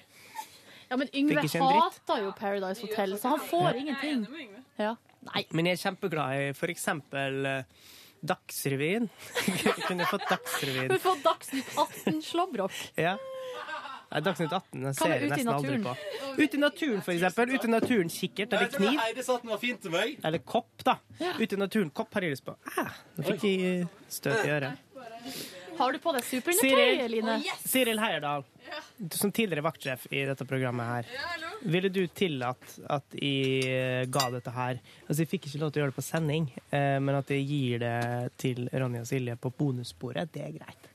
Ja, men Yngve hater jo Paradise Hotel, så han får ingenting. Ja. Nei. Men jeg er kjempeglad i for eksempel eh, Dagsrevyen. Kunne fått Dagsrevyen? Får Dagsnytt 18-slåbrok. Ja. Nei, Dagsnytt 18 jeg ser jeg nesten aldri på. Ute i naturen, for eksempel. Ute i naturen kikkert eller kniv. Heidi sa den var fin til meg. Eller kopp, da. Ute i naturen kopp har jeg lyst på. Ah, nå fikk jeg støt i øret. Har du på deg superundertøy, Line? Siril Heierdal, du som tidligere vaktsjef i dette programmet her. Ja. Ville du tillatt at jeg eh, ga dette her Altså, jeg fikk ikke lov til å gjøre det på sending, eh, men at jeg gir det til Ronja og Silje på bonussporet, det er greit.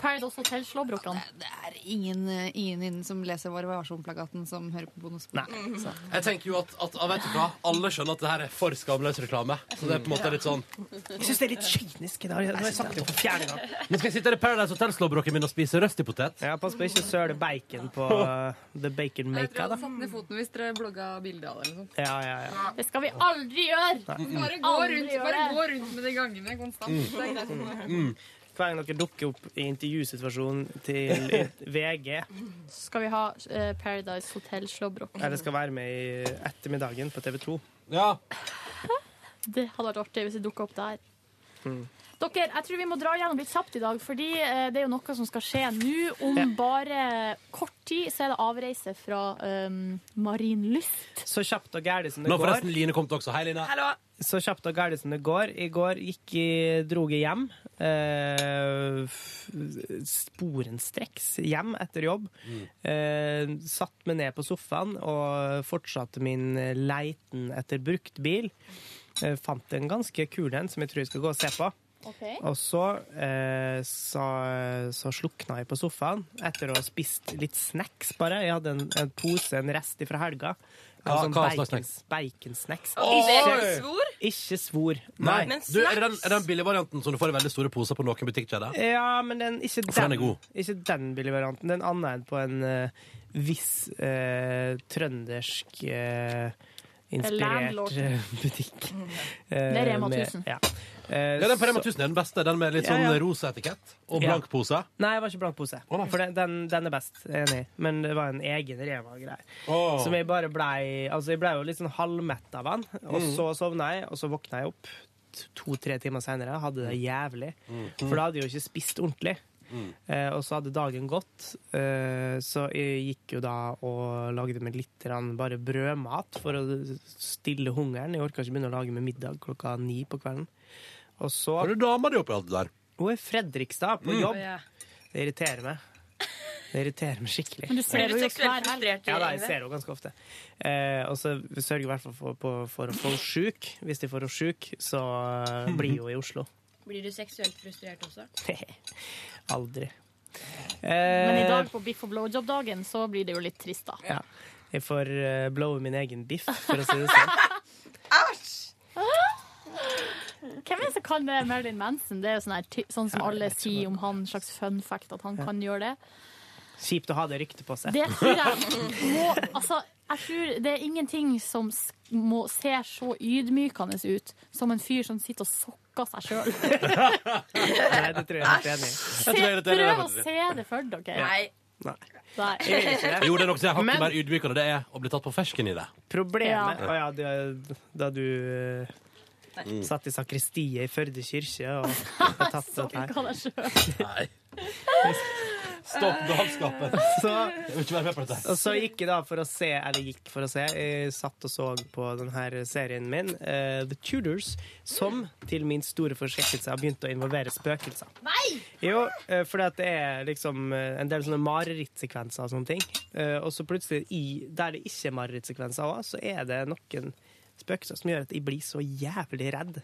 Paradise Hotel-slåbrokene. Det er ingen, ingen innen som leser Vår varsom-plakaten som hører på bonus. Jeg tenker jo at, at ah, vet du hva? Alle skjønner at det her er for skamløs reklame. Så det er på en måte litt sånn Jeg syns det er litt kynisk. Da. Nå har jeg sagt det for fjerde gang. Nå skal jeg sitte i Paradise Hotel-slåbroken min og spise røstipotet. Ja, Pass på ikke søle bacon på uh, The Bacon Jeg tror jeg Maker, hadde da. satt ned foten hvis dere blogga bilde av det. eller noe sånt. Ja, ja, ja. Det skal vi aldri gjøre! Bare gå rundt, bare gå rundt med de gangene konstant. Det er greit for meg. Hver gang dere dukker opp i intervjusituasjonen til VG, Skal vi ha eh, Paradise Hotel-slåbrok? eller skal være med i Ettermiddagen på TV 2 Ja. Det hadde vært artig hvis det dukka opp der. Mm. Dere, jeg tror vi må dra gjennom litt kjapt i dag, fordi eh, det er jo noe som skal skje nå. Om Ja. bare kort tid så er det avreise fra um, Marienlyst. Så kjapt og gæli som det Nå går. forresten Line kommet også. Hei, Line. Hallo. Så kjapt og gæli som det går. I går gikk i drog jeg hjem. Eh, sporenstreks hjem etter jobb. Eh, satt meg ned på sofaen og fortsatte min leiten etter brukt bil. Eh, fant en ganske kul en som jeg tror jeg skal gå og se på. Og så, eh, så, så slukna jeg på sofaen etter å ha spist litt snacks, bare. Jeg hadde en, en pose, en rest fra helga. Hva- sånn hva slags bacon, baconsnacks. Ikke svor. Ikke svor. Nei. Men Du, er, det den, er det den billigvarianten som du får i veldig store poser på noen butikkjeder? Ja, men den, ikke, den den, er god. ikke den billigvarianten. Den andre enn på en uh, viss uh, trøndersk eh, inspirert eh, butikk. Mm. Det er Rema 1000. Ja. Eh, Ja, den på Rema 1000 er den beste. Den med litt Ja, sånn ja. rosa etikett og Ja. blank pose. Nei, det var ikke blank pose. For den, den, den er best, enig. Men det var en egen Rema-greie. Oh. Som jeg bare blei Altså, jeg blei jo litt sånn halvmett av den. Og Mm. så sovna jeg, og så våkna jeg opp to-tre timer seinere. Hadde det jævlig. Mm. For da hadde jeg jo ikke spist ordentlig. Eh, og så hadde dagen gått, eh, så jeg gikk jo da og lagde meg litt bare brødmat for å stille hungeren. Jeg orka ikke begynne å lage meg middag klokka ni på kvelden. Og så Har du dama di oppi alt det der? Hun er Fredrikstad, på Mm. jobb. Det irriterer meg. Det irriterer meg skikkelig. Men du ser henne seksuelt frustrert? Ja, da, jeg ser henne ganske ofte. Eh, og så sørger jeg i hvert fall for, for, for å få henne sjuk. Hvis de får henne sjuk, så eh, blir hun i Oslo. Blir du seksuelt frustrert også? Aldri. Men i Eh, dag på Biff og blowjob-dagen så blir det jo litt trist, da. Ja. Jeg får uh, blowe min egen biff, for å si det sånn. Hvem er det som kan det? Marilyn Manson? Det er jo sånn, her, sånn som alle sier om han, en slags fun fact, at han kan gjøre det. Kjipt å ha det ryktet på seg. Det tror jeg må Altså, jeg tror det er ingenting som må ser så ydmykende ut som en fyr som sitter og sokker seg sjøl. Nei, det tror jeg er helt enig i. tror jeg er enig i det, Prøv å se det for dere. Nei. Nei. Nei. Jeg vil ikke det. Jo, det er noe som er hakket Men- mer ydmykende. Det er å bli tatt på fersken i det. Problemet Ja. Å ja, det, da du eh, satt i sakristiet i Førde kirke og ble tatt dette her. Deg sjøl. Nei. Stopp galskapen. Så, Jeg vil ikke være med på dette. og så gikk jeg da for å se, eller gikk for å se, jeg satt og så på denne serien min, uh, The Tudors, som til min store forskrekkelse har begynt å involvere spøkelser. Nei! Jo, uh, fordi at det er liksom eh, en del sånne marerittsekvenser og sånne ting. Uh, Og så plutselig, i, der det ikke er marerittsekvenser òg, så er det noen spøkelser som gjør at jeg blir så jævlig redd.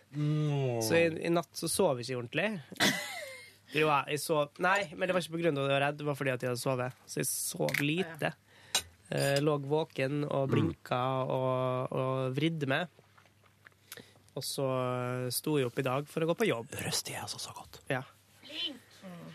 Så i, i natt så sov jeg ikke ordentlig. Jo, jeg sov Nei, men det var ikke på grunn av at jeg var redd, det var fordi at jeg hadde sovet. Så jeg sov lite. Eh, lå våken og blinka og, og vridde meg. Og så sto jeg opp i dag for å gå på jobb. Røst er altså så godt. Ja.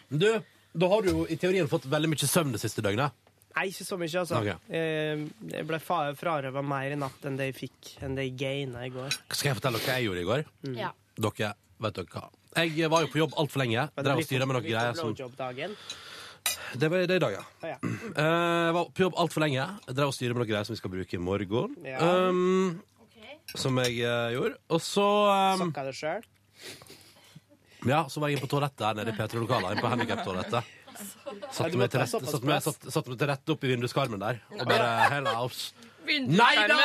Du, da har du jo i teorien fått veldig mye søvn det siste døgnet. Nei, ikke så mye, altså. Ok. Eh, Jeg ble fa- frarøva mer i natt enn det jeg fikk, enn det jeg gaina i går. Skal jeg fortelle dere hva jeg gjorde i går? Ja. Dere, vet dere hva? Jeg var jo på jobb altfor lenge. Drev og styra med noen greier som? Det var det i dag, ja. Ja. Eh, Jeg var på jobb altfor lenge. Drev og styra med noen greier som vi skal bruke i morgen. Ja. Um, Som jeg uh, gjorde. Og så um, Sokka det sjøl? Ja, så var jeg inne på toalettet her nede i P3-lokalet. Inne på handikaptoalettet. Satte meg til rette, satt meg, satt, satt meg til rette opp i vinduskarmen der. Og bare hell house. Nei da!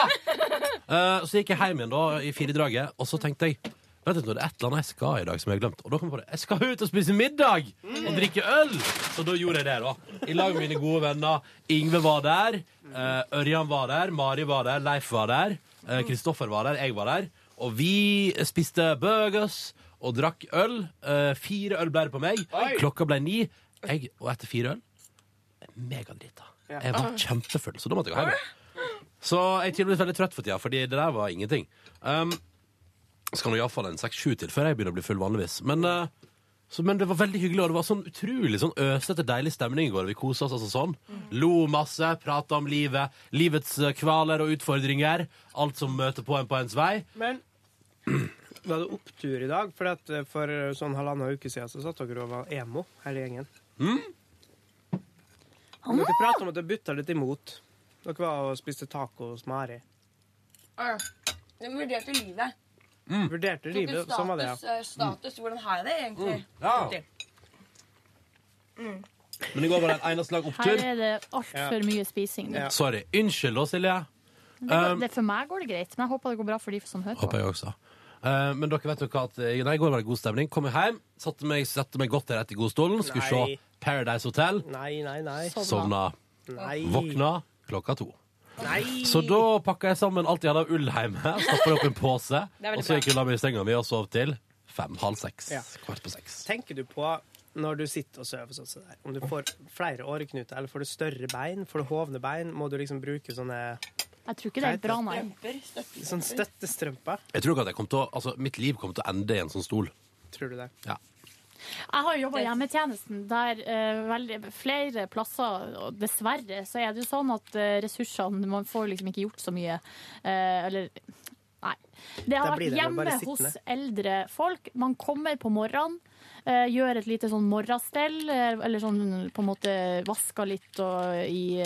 Uh, så gikk jeg hjem igjen da i firedraget, og så tenkte jeg Vet du, Det er et eller annet jeg skal i dag som jeg har glemt. Og da kom jeg på det. Jeg skal ut og spise middag! Og drikke øl! Så da gjorde jeg det, da. I lag med mine gode venner. Yngve var der. eh, Ørjan var der. Mari var der. Leif var der. eh, Kristoffer var der. Jeg var der. Og vi spiste burgers og drakk øl. Eh, fire øl ble det på meg. Klokka ble ni. Jeg, og etter fire øl megadrita. Jeg var kjempefull, så da måtte jeg gå hjem. Så jeg er tydeligvis veldig trøtt for tida, fordi det der var ingenting. Um, skal nå iallfall en seks-sju til før jeg begynner å bli full vanligvis. Men, eh, så, men det var veldig hyggelig, og det var sånn utrolig sånn øsete, deilig stemning i går. Vi kosa oss altså sånn. Lo masse, prata om livet, livets eh, kvaler og utfordringer. Alt som møter på en på ens vei. Men var hadde opptur i dag, for at eh, for sånn halvannen uke siden så satt dere og var emo, hele gjengen. Mm? Dere pratet om at dere bytta litt imot. Dere var og spiste taco hos Mari. Ja. Jeg vurderte livet. Vurderte å livet, Status, sånn var det, ja. eh, status. Hvordan har jeg det egentlig? Ja. Riktig. Men i går var det en eneste lag Her er det altfor mye spising. Ja. Sorry. Unnskyld da, Silje. Det, Um, det, for meg går det greit, men jeg håper det går bra for de som hører på. Håper jeg også. Uh, men dere vet jo hva at eh, nei, I går var det god stemning. Kom hjem, satte meg, satte meg godt til rette i godstolen, skulle Nei. se Paradise Hotel. Nei, nei, nei. Sovna. Nei. Våkna klokka to. Nei. Så da pakka jeg sammen alt jeg hadde av ull hjemme, stappa det opp i en pose, og så gikk jeg og la meg i senga mi og sov til fem-halv seks. Ja. Kvart på seks. Tenker du på når du sitter og sover sånn som det der, om du får flere åreknuter, eller får du større bein, får du hovne bein, må du liksom bruke sånne Jeg tror ikke det er bra, nei. Sånn støttestrømper? Jeg tror ikke at jeg kom til å, altså, mitt liv kommer til å ende i en sånn stol. Tror du det? Ja. Jeg har jobba i hjemmetjenesten der uh, veldig, flere plasser, og dessverre, så er det jo sånn at uh, ressursene Man får liksom ikke gjort så mye. Uh, eller Nei. Det har vært hjemme hos eldre folk. Man kommer på morgenen, eh, gjør et lite sånn morgenstell, eller sånn på en måte vasker litt og, i,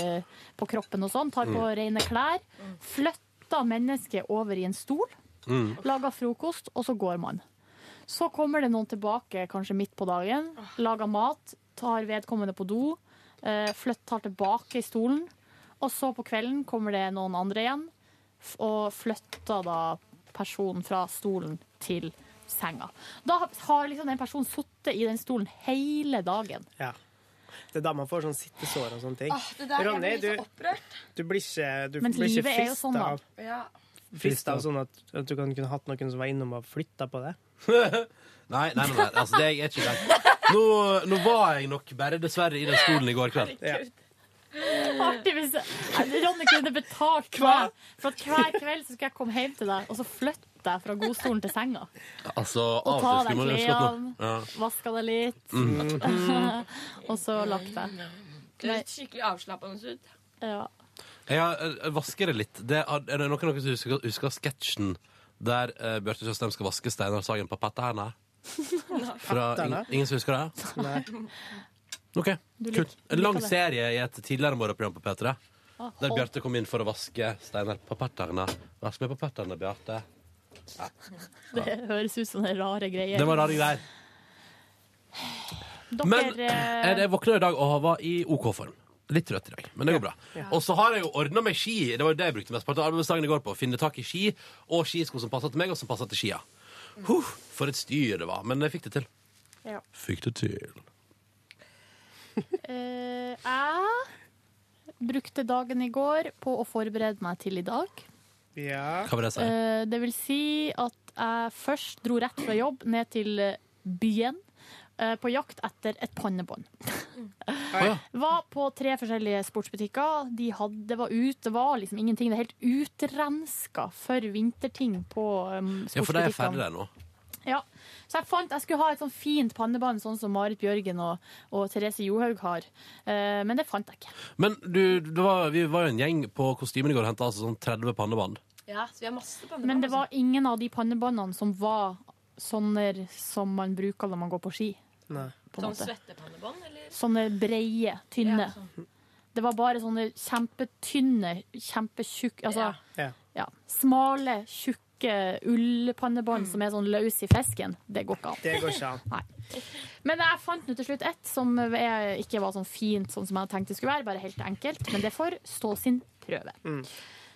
på kroppen og sånn, tar på Mm. rene klær, flytter mennesket over i en stol, Mm. lager frokost, og så går man. Så kommer det noen tilbake kanskje midt på dagen, lager mat, tar vedkommende på do, Flytter flytt, tar tilbake i stolen, og så på kvelden kommer det noen andre igjen, og flytter da personen fra stolen til senga. Da har liksom den personen sittet i den stolen hele dagen. Ja. Det er da man får sånn sittesår og sånne ting. Åh, det der, jeg Ronny, blir du, så opprørt. du blir ikke, du Men blir ikke frista sånn, av, Ja. av sånn at, at du kan kunne hatt noen som var innom og flytta på det. Nei, nei, nei, nei. Altså, det er ikke greit. Nå, nå var jeg nok bare dessverre i den stolen i går kveld. Ja. Artig hvis Ronny kunne betalt meg for at hver kveld så skal jeg komme hjem til deg, og så flytte deg fra godstolen til senga. Altså, Og ta deg klærne, ja. vaska deg litt, Mm. og så lagt deg. Det høres skikkelig avslappende ut. Ja. Jeg eh, vasker det litt. Det er, er det noen av dere som husker, husker sketsjen der uh, Bjarte Tjøstheim skal vaske Steinar Sagen på patterne? Fra, Patterne? ingen som husker det? Nei. OK, Du lik- kult. En lang liker det. serie i et tidligere morgenprogram på P3. Ah, Der Bjarte kom inn for å vaske Steinar på patterne. Vask meg på patterne, Bjarte. Det høres ut som det er rare greier. Det var rare greier. Dere, Men eh, jeg, jeg våkna i dag og var i OK form. Litt trøtt i dag, men det går bra. Ja. Og så har jeg jo ordna meg ski. Det var jo det jeg brukte mest på arbeidsdagen i går på. Å finne tak i ski og skisko som passer til meg, og som passer til skia. Huh, for et styr det var. Men jeg fikk det til. Ja. Fikk det til. eh, jeg brukte dagen i går på å forberede meg til i dag. Ja. Hva vil det si? Eh, det vil si at jeg først dro rett fra jobb ned til byen på jakt etter et pannebånd. Var på tre forskjellige sportsbutikker. De hadde, det var ut, det var liksom ingenting. Det er helt utrenska for vinterting på um, Ja, for det er sportsbutikkene. ferdig der nå. Ja, så jeg fant jeg skulle ha et sånn fint pannebånd, sånn som Marit Bjørgen og, og Therese Johaug har. Eh, men det fant jeg ikke. Men du, det var, vi var jo en gjeng på kostymene i går og henta altså sånn 30 pannebånd. Ja, så vi har masse pannebånd. Men det var ingen av de pannebåndene som var sånne som man bruker når man går på ski. Nei. på Sånn svettepannebånd, eller? Sånne breie, tynne. Ja, sånn. Det var bare sånne kjempetynne, kjempetjukke Altså Ja. ja, smale, tjukke ullpannebånd som er sånn løs i fisken. Det går ikke an. Det går ikke an. Nei. Men jeg fant nå til slutt ett som er, ikke var sånn fint sånn som jeg tenkte det skulle være, bare helt enkelt. Men det får stå sin prøve. Mm.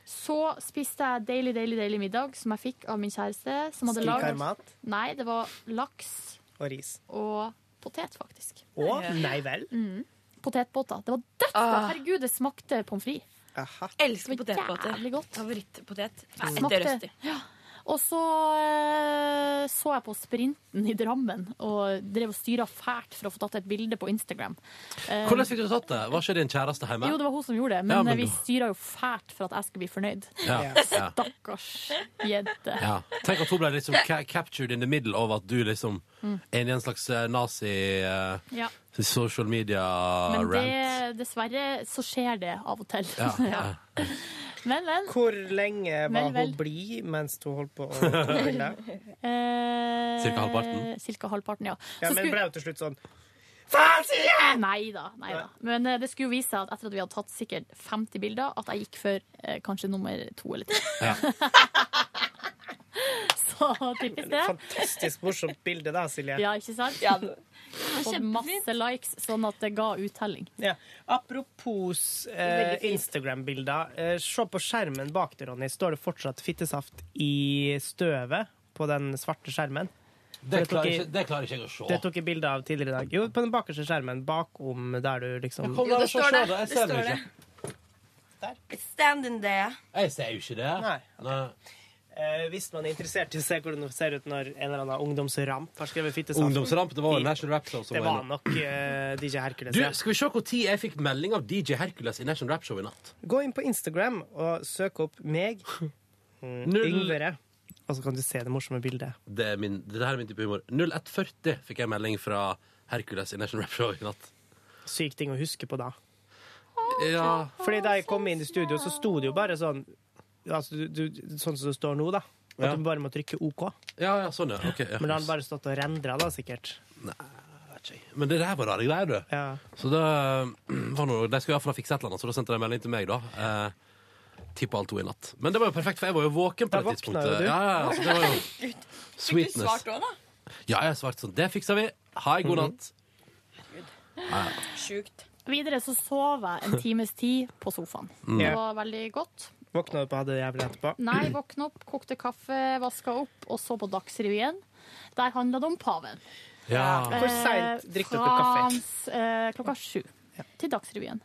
Så spiste jeg deilig, deilig, deilig middag som jeg fikk av min kjæreste. Som hadde laget Nei, det var laks og ris. og potet, faktisk. Å, nei vel? Mm. Potetbåter. Det var dødsgodt! Ah. Herregud, det smakte pommes frites. Elsker potetbåter. jævlig godt. Favorittpotet. Smakte-. Ja. Og så eh, så jeg på Sprinten i Drammen og drev og styra fælt for å få tatt et bilde på Instagram. Eh, Hvordan fikk du tatt det? Var ikke din kjæreste hjemme? Jo, det var hun som gjorde det, men, Ja, men vi du... styra jo fælt for at jeg skulle bli fornøyd. Ja, ja. Stakkars jente. Ja. Tenk at hun ble liksom ca captured in the middle over at du liksom Mm. er i en slags eh, nazi Uh, Ja. social media-rant. Men det, dessverre så skjer det av og til. Ja, Men, men. Hvor lenge var Vel, vel. hun blid mens hun holdt på å ta bilde? Eh, Cirka halvparten? Cirka halvparten, ja. Ja, Så men skulle- ble hun til slutt sånn Nei da. Nei da. Men eh, det skulle vise seg at etter at vi hadde tatt sikkert 50 bilder, at jeg gikk for eh, kanskje nummer to eller tre. Ja. Så typisk det. Fantastisk morsomt bilde da, Silje. Ja, ikke sant? Ja, det Fått masse likes, sånn at det ga uttelling. Ja. Apropos eh, Instagram-bilder. Eh, se på skjermen bak deg, Ronny. Står det fortsatt fittesaft i støvet på den svarte skjermen? Det klarer, ikke, det klarer ikke jeg å se. Det tok jeg bilde av tidligere i dag. Jo, på den bakerste skjermen bakom der du liksom Kom Jo, da, det se. Jeg ser det står ikke. It's stand in there. Jeg ser jo ikke det. Nei. Nei. Eh, hvis man er interessert i å se hvordan det ser ut når en eller annen ungdomsramp har skrevet fittesaften. Ungdomsramp, det var jo National Rap Show som Det var var nok eh, DJ Hercules. Du, ja. skal vi se tid jeg fikk melding av DJ Hercules i National Rap Show i natt? Gå inn på Instagram og søk opp meg, mm, Yngvere. Og så kan du se det morsomme bildet. Det, er min, det her er min type humor. 0140 fikk jeg melding fra Hercules i National Rap Show i natt. Syk ting å huske på da. Ja. Fordi da jeg kom inn i studio, så sto det jo bare sånn altså, du, du, Sånn som det står nå, da. At Ja. du bare må trykke OK. Ja, ja, sånn, ja. Ok, ja. Men da har han bare stått og rendra, da, sikkert. Men det der var rare greier, du. Så det var noe, De skulle iallfall ha fiksa et eller annet, så da sendte de melding til meg, da. Eh, Tippa halv to i natt. Men det var jo perfekt, for jeg var jo våken på Da det våkna tidspunktet. jo du. Ja, ja, altså, det var jo Fikk du sweetness. svart òg, da? Ja, jeg svarte sånn. Det fiksa vi. Ha en god Mhm. natt. Ja, ja. Sjukt. Videre så sov jeg en times tid på sofaen. Mm. Det var veldig godt. Våkna opp og hadde det jævlig etterpå? Nei, våkna opp, kokte kaffe, vaska opp og så på Dagsrevyen. Der handla det om paven. Ja. Hvor seint drikker dere kaffe? Frans, eh, klokka sju. Til Dagsrevyen.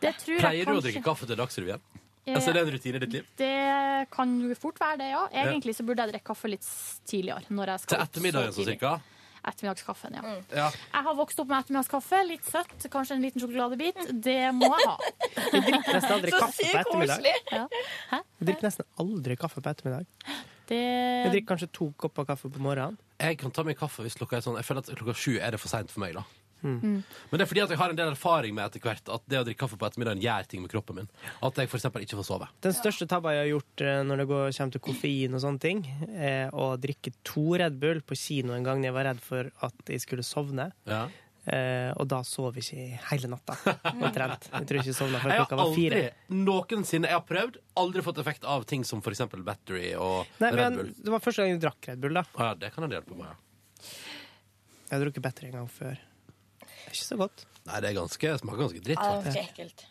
Det tror jeg Pleier du å drikke kaffe til Dagsrevyen? Eh, Altså, er en rutine i ditt liv? Det kan jo fort være det, ja. Egentlig så burde jeg drikke kaffe litt tidligere. Når jeg skal Til opp så ettermiddagen sånn cirka? Ettermiddagskaffen, ja. Ja. Jeg har vokst opp med ettermiddagskaffe. Litt søtt, kanskje en liten sjokoladebit. Det må jeg ha. Nesten aldri kaffe på ettermiddag. Ja. Jeg drikker nesten aldri kaffe på ettermiddag. Det... Jeg drikker kanskje to kopper kaffe på morgenen. Jeg kan ta meg kaffe hvis klokka er sånn Jeg føler at klokka sju er det for seint for meg, da. Mm. Men det er fordi at jeg har en del erfaring med etter hvert at det å drikke kaffe på ettermiddagen gjør ting med kroppen min. At jeg eksempel ikke får sove. Den største tabba jeg har gjort eh, når det går, kommer til koffein og sånne ting, er å drikke to Red Bull på kino en gang jeg var redd for at jeg skulle sovne. Ja. Eh, og da sov jeg ikke hele natta, omtrent. Jeg tror ikke jeg sovna før klokka var aldri fire. noensinne Jeg har prøvd, aldri fått effekt av ting som eksempel battery og Nei, Red men Bull. Det var første gang jeg drakk Red Bull. da Ah, ja, det kan jeg hjelpe meg ja. Jeg har drukket battery en gang før. Det er ikke så godt. Nei, det er ganske, smaker ganske dritt, Ja, det var ekkelt.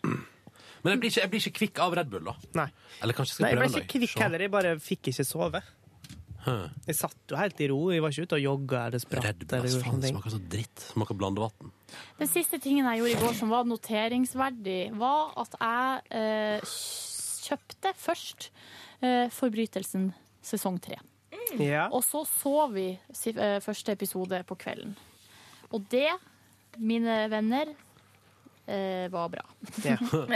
Men jeg blir, ikke, jeg blir ikke kvikk av Red Bull, da. Nei. Eller kanskje jeg skal Nei, jeg prøve ble ikke kvikk heller, jeg bare fikk ikke sove. Huh. Jeg satt jo helt i ro. Jeg var ikke ute og jogga eller spratt. Red Bull, eller faen, det smaker så dritt. Smaker blandevann. Den siste tingen jeg gjorde i går som var noteringsverdig, var at jeg eh, kjøpte først eh, Forbrytelsen sesong tre. Ja. Og så så vi eh, første episode på kvelden. Og det, mine venner, eh, var bra. Ja.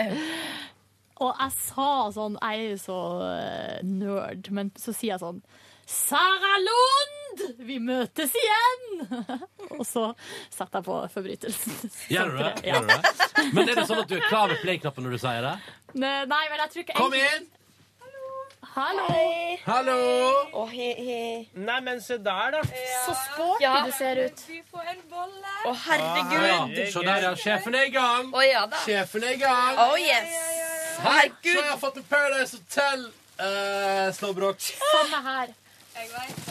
Og jeg sa sånn Jeg er jo så eh, nerd, men så sier jeg sånn Sara Lund! Vi møtes igjen! og så setter jeg på Forbrytelsen. Gjør du det? Ja. Men er det sånn at du er klar ved play-knappen når du sier det? Nei, men jeg tror ikke Kom inn! Hallo! Hallo! Oh, he, he. Nei, men se der, da. Så sporty Ja. du ser ut. Vi får en bolle. Å, Ah, herregud. ja. Så der, ja. Sjefen er i gang. Oh, ja da. Sjefen er i gang. Oh yes. Hei, så jeg har fått en Paradise Hotel. Uh, Slåbrok. Samme her.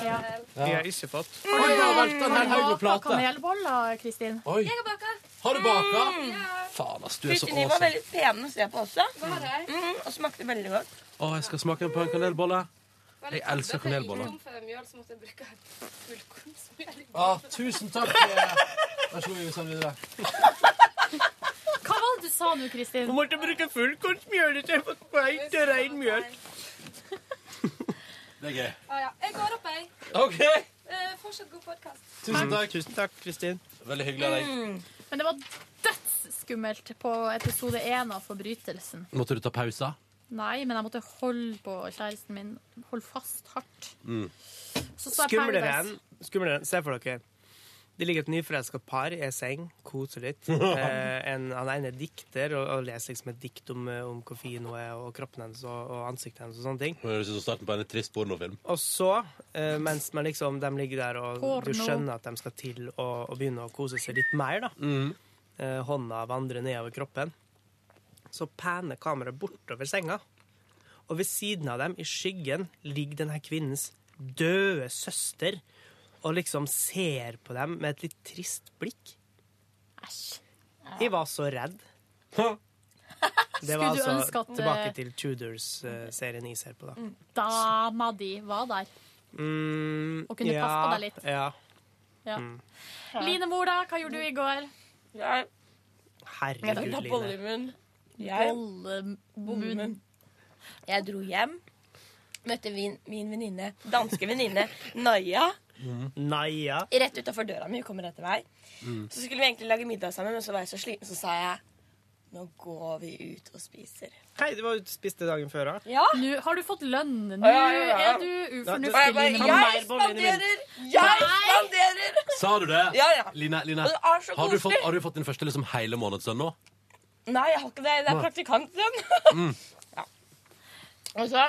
Ja. Vi har ikke fått. Oi, jeg har du Baka plater. kanelboller, Kristin. Oi. Jeg har baka. Har du baka? Mm. Faen, ass, du er så Kristin, de var veldig pene å se på også. Mm, og smakte veldig godt. Å, jeg skal smake på en kanelbolle. Jeg elsker kanelboller. Å, tusen takk. eh. Vær så god, vi sender videre. Hva var det du sa nå, Kristin? Hun måtte bruke fullkornsmjøl istedenfor beint og rein mjøl. Det er gøy. Ah, ja. Jeg går opp, jeg. Okay. Eh, fortsatt god podkast. Tusen takk. Tusen takk, Kristin. Veldig hyggelig av deg. Men det var dødsskummelt på episode én av Forbrytelsen. Måtte du ta pauser? Nei, men jeg måtte holde på kjæresten min. Holde fast hardt. Mm. Så så jeg Skumlere enn Skumlere enn Se for dere. Det ligger et nyforelska par i ei seng, koser litt. Eh, en, han ene er dikter og, og leser liksom et dikt om, eh, om hvor fin hun er, og kroppen hennes og, og ansiktet hennes og sånne ting. Det høres ut som starten på en trist pornofilm. Og så, eh, mens man liksom, de ligger der og du skjønner at de skal til å, å begynne å kose seg litt mer, da. Eh, hånda vandrer nedover kroppen. Så pener kameraet bortover senga. Og ved siden av dem, i skyggen, ligger denne kvinnens døde søster og liksom ser på dem med et litt trist blikk. Æsj. Jeg var så redd. Det var altså at, tilbake eh, til Tudors-serien jeg ser på, da. Dama di var der. Mm, Og kunne passe på deg litt. Ja. Ja. Mm. Line Mor, da? Hva gjorde du i går? Jeg Herregud, Line. Bollemunn. Jeg, dro hjem, møtte min, min venninne, danske venninne Naya. Mm. Naya. rett utafor døra mi. Hun kommer etter meg. Mm. Så skulle vi egentlig lage middag sammen, men så var jeg så sliten, så sa jeg Nå går vi ut og spiser. Hei, det var ute og spiste dagen før òg. Ja. Nå har du fått lønn. Nå Ja, ja, ja. er du ufornuftig. Jeg spanderer! Jeg spanderer! Sa du det? Ja, ja. Line, Line har, du fått, har du fått din første liksom, hele månedslønn nå? Nei, jeg har ikke det. Det er praktikanten. Mm. Og så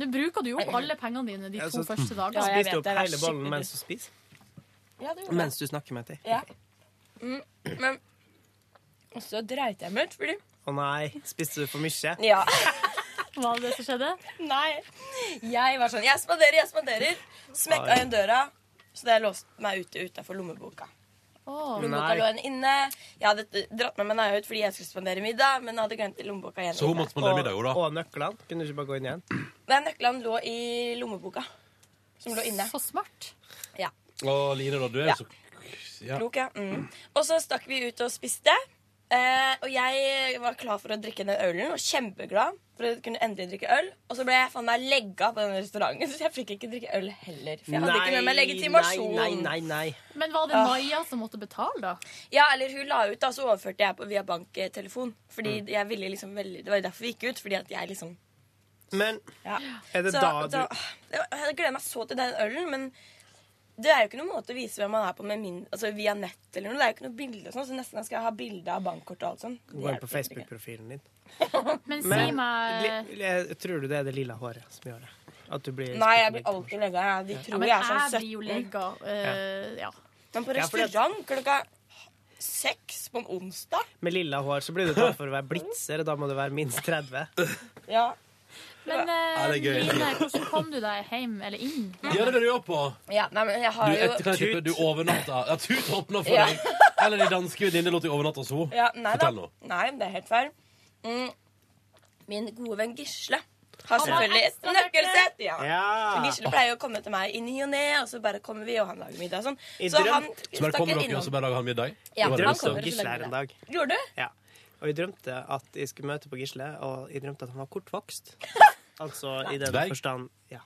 Nå bruker du jo opp alle pengene dine de to så- første Ja, dagene. Spiste du opp hele bollen mens du spiser? Ja, det gjorde. Mens du snakker med til? Ja. Mm, men Og så dreit jeg meg ut, fordi Å nei, spiste du for mye? Ja. Var det det som skjedde? Nei. Jeg var sånn Jeg spanderer, jeg spanderer. Smekka igjen døra. Så det låste meg ute utafor lommeboka. Åh. Lommeboka lå igjen inne. Jeg hadde dratt med meg Naja ut fordi jeg skulle spandere middag, men hadde glemt lommeboka igjen. Så hun måtte spandere middag, da? Og nøklene? Kunne du ikke bare gå inn igjen? Nei, nøklene lå i lommeboka. Som lå inne. Så smart. Ja. Og Line, da, du er Ja. jo så ja. Klok, ja. Mm. Og så stakk vi ut og spiste. Eh, og jeg var klar for å drikke den ølen, og kjempeglad for å kunne endelig drikke øl. Og så ble jeg faen meg legga på den restauranten, så jeg fikk ikke drikke øl heller. For jeg hadde ikke med meg legitimasjon. Nei, nei, nei, nei. Men var det Ah. Maja som måtte betale, da? Ja, eller hun la ut, da, så overførte jeg på via banktelefon. Fordi Mm. jeg ville liksom veldig Det var derfor vi gikk ut, fordi at jeg liksom Men ja. er det så, da du så, Jeg gleder meg så til den ølen, men det er jo ikke noen måte å vise hvem man er på med min, altså via nett eller noe. Det er jo ikke noe bilde og sånn, så nesten jeg skal ha bilde av bankkort og alt sånn. Gå inn på Facebook-profilen din. Men si meg tror du det er det lilla håret som gjør det? At du blir Nei, jeg blir alltid legga. De Ja, tror men jeg er sånn jeg blir jo 17. legga. eh, ja. Men på Ja, restaurant klokka seks på en onsdag Med lilla hår så blir du tatt for å være blitzer, og da må du være minst 30. Ja. Men eh, Ja, det er gøy. Line, hvordan kom du deg hjem, eller inn? Ja, det lurer jeg på. ja nei, men jeg har Du, etter, kan jeg tippe, du overnatta Ja, Tut åpna for Ja. deg. Eller de danske venninnene lot deg overnatte hos henne. ja, nei, da. Fortell nå. Nei, det er helt feil. Mm. Min gode venn Gisle har selvfølgelig et ekstra nøkkelsett. Ja. Ja. Så Gisle pleier å komme til meg i ny og ne, og så bare kommer vi, og han lager middag og sånn. I Så han Så bare kommer dere, og så bare lager han middag? Ja, han kommer. Gisle her en dag. Gjorde du? Ja. Og jeg drømte at jeg skulle møte på Gisle, og jeg drømte at han var kortvokst. Altså i den Dverg? forstand Ja.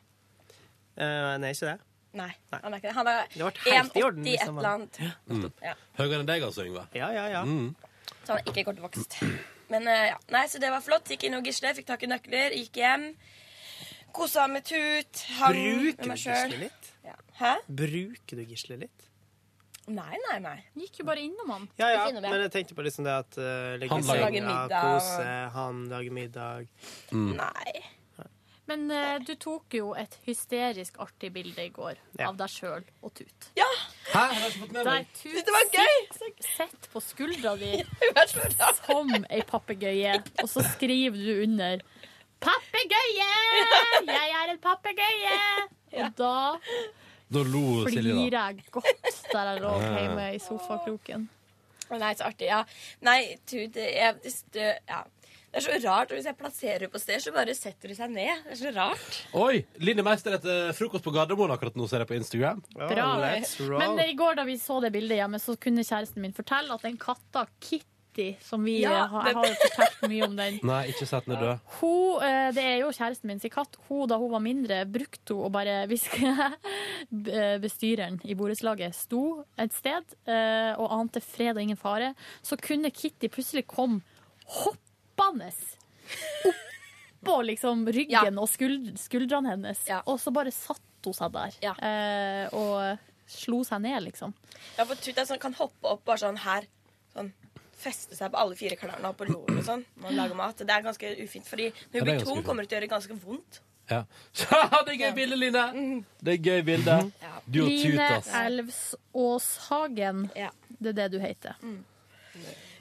Uh, nei, ikke det? Nei, han er ikke det. Han er Det ble helt i orden 1,80 et eller annet. Mm. Ja. Høyere enn deg, altså, Yngve. Ja, ja, ja. Mm. Så han er ikke kortvokst. Men uh, ja. Nei, så det var flott. Gikk inn hos Gisle, fikk tak i nøkler, gikk hjem. Kosa med Tut. Hang Bruker med meg sjøl. Ja. Bruker du Gisle litt? Nei, nei, nei. Gikk jo bare innom han. Ja, ja, men jeg tenkte på liksom det at uh, legge Han lager- middag. kose, han lager middag. Mm. Nei. Men uh, du tok jo et hysterisk artig bilde i går Ja. av deg sjøl og Tut. Ja! Hæ? Jeg har ikke fått med Der meg. Tut Det var gøy! sitter på skuldra di som ei papegøye, og så skriver du under 'Papegøye! Jeg er en papegøye!' Og da Da lo Silje, flirer jeg godt der jeg lå hjemme i sofakroken. Å, Nei, så artig. Ja. Nei, du, det, er det, ja. det er så rart. og Hvis jeg plasserer henne på sted, så bare setter hun seg ned. Det er så rart. Oi! Linni Meister etter frokost på Gardermoen akkurat nå, ser jeg på Instagram. Bra. Men i går da vi så det bildet hjemme, så kunne kjæresten min fortelle at den katta Kitty, som vi Ja, eh, har, jeg har jo fortalt mye om den Nei, ikke sett den er død. Hun, eh, det er jo kjæresten min sin katt. Hun, da hun var mindre, brukte hun å bare hviske Bestyreren i borettslaget sto et sted eh, og ante fred og ingen fare. Så kunne Kitty plutselig komme hoppende oppå liksom ryggen og skuldrene hennes. Ja. Og så bare satt hun seg der Ja. eh, og slo seg ned, liksom. Ja, for Tut sånn, kan hoppe opp bare sånn her. Sånn. Feste seg på alle fire klærne og på låret og sånn. Når man lager mat. Det er ganske ufint, fordi når hun blir tung, kommer det til å gjøre ganske vondt. Ja. det er gøy bilde, Line! Det er gøy bilde. Du og Tutas. Line. Elvsåshagen. Ja. Det er det du heter.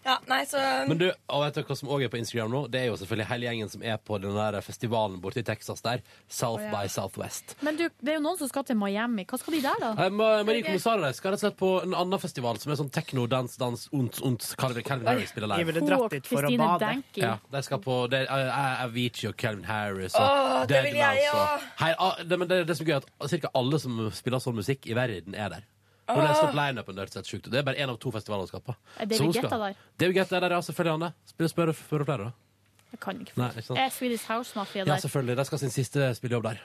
Ja, nei, så Men du, og vet du hva som også er på Instagram nå? Det er jo selvfølgelig hele gjengen som er på den der festivalen borte i Texas der. South Å, ja. by Southwest. Men du, det er jo noen som skal til Miami. Hva skal de der, da? Eh, Ma- Marie Kommissar skal rett og slett på en annen festival som er sånn techno, dans, dans, ont, ont. Calvin Calvin Harris spiller Jeg live. ville Hun dratt og dit for å Christine bade. Danky. Ja, de skal på det er, uh, Avicii og Calvin Harris og Åh, det vil jeg Deadmau5 og- også. Hei, ah, det, men det, det som er gøy, er at cirka alle som spiller sånn musikk i verden, er der. Hun leste opp lineupen. det hørtes sjukt. Det er bare én av to festivaler hun skal på. Er det skal- der? Det er der, ja. Selvfølgelig, Anne. Spør, spør, spør flere, da. Jeg kan ikke Nei, ikke sant? Er Swedish House Mafia der? Ja, selvfølgelig. De skal ha sin siste spillejobb der.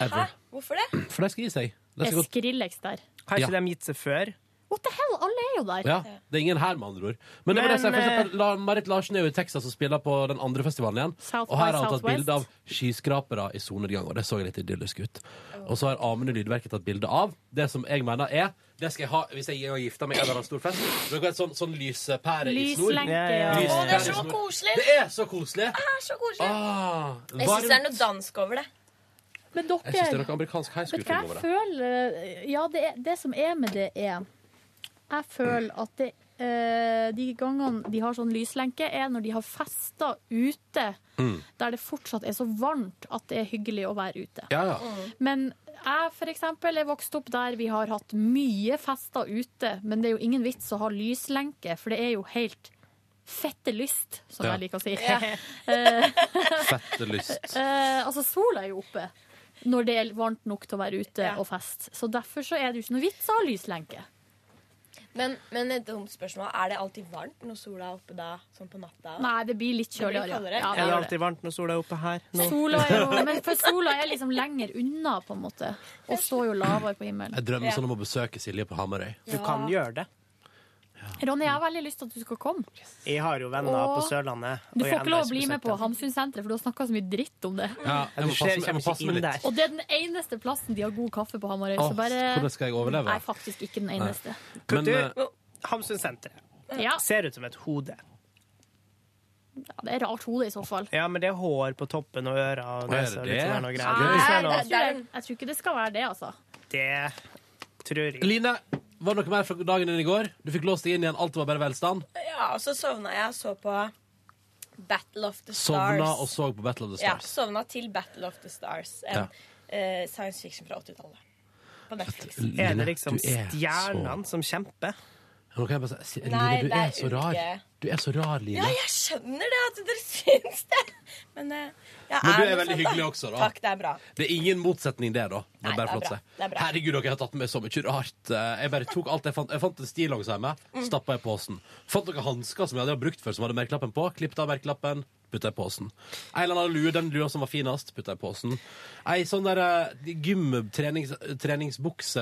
Ever. Hvorfor det? For de skal gi seg. De Er skal Skrillex der? Har ikke Ja. de gitt seg før? What the hell? alle er jo der. Ja, det er ingen her, med andre ord. Men, det var det, jeg, eh, La, Marit Larsen er jo i Texas og spiller på den andre festivalen igjen. South og her har hun tatt bilde av skyskrapere i solnedgang, og det så litt idyllisk ut. Og så har Amund i Lydverket tatt bilde av det som jeg mener er Det skal jeg ha hvis jeg er gifta meg, meg i en eller annen stor fest. Så er sånn, sånn lyspære i snor. Lyslenke, ja. Å, det er så koselig! Det er så koselig! Det er så koselig. Ah, Jeg syns det er noe dansk over det. Men Jeg syns det er noe amerikansk high school-film over det. føler Ja, det, er, det som er med det, er Jeg føler at det eh, de gangene de har sånn lyslenke, er når de har festa ute Mm. der det fortsatt er så varmt at det er hyggelig å være ute. Ja, ja. Men jeg for eksempel er vokst opp der vi har hatt mye fester ute, men det er jo ingen vits å ha lyslenke, for det er jo helt fette lyst, som Ja. jeg liker å si. Eh, Fette lyst. eh, altså, sola er jo oppe når det er varmt nok til å være ute Ja. og feste. Så derfor så er det jo ikke noe vits å ha lyslenke. Men, men et dumt spørsmål. Er det alltid varmt når sola er oppe da, sånn på natta? Nei, det blir litt kjøligere. Ja, Er det det det. alltid varmt når sola er oppe her? Nå? Sola er jo, men for sola er liksom lenger unna, på en måte. Og står jo lavere på himmelen. Jeg drømmer sånn om å besøke Silje på Hamarøy. Du kan gjøre det. Ronny, jeg har veldig lyst til at du skal komme. Jeg har jo venner Og på Sørlandet. Du får ikke lov å bli med på. Hamsunsenteret, for du har snakka så mye dritt om det. Ja, jeg må passe, jeg må passe meg litt. Og det er den eneste plassen de har god kaffe på Hamarøy. Åh, Så bare hvordan skal jeg overleve? Nei, faktisk ikke den eneste. Men, Du, eh, Hamsunsenteret Ja, ser ut som et hode. ja, det er rart hode, i så fall. Ja, men det er hår på toppen og ører og er nese det? litt sånn noe Nei, jeg tror ikke det skal være det, altså. Det tror jeg. Line, var det noe mer fra dagen din i går? Du fikk låst deg inn igjen, alt var bare velstand. Ja, og så sovna jeg og så på Battle of the Stars. Sovna og så på Battle of the Stars. Ja, sovna til Battle of the Stars. En Ja. uh, science fiction fra 80-tallet. På Netflix. Er det liksom er stjernene som kjemper? Nå kan jeg bare si, Line, Nei, du det er er så rar. Du er så rar, Line. Ja, jeg skjønner det at dere syns det. Men, eh, jeg Men du er veldig sånn, hyggelig da. også, da. Takk, det er bra. Det er ingen motsetning det, da. Det Nei, det er bra. Det er bra. Herregud, dere har tatt med så mye rart. Eh, Jeg bare tok alt jeg fant. Jeg fant en stillongs hjemme, Mm. stappa i posen. Fant noen hansker som jeg hadde brukt før, som hadde merkelappen på. Klippet av merkelappen, putta i posen. En eller annen lue, den lua som var finest, putta i posen. Ei sånn der eh, gym trenings,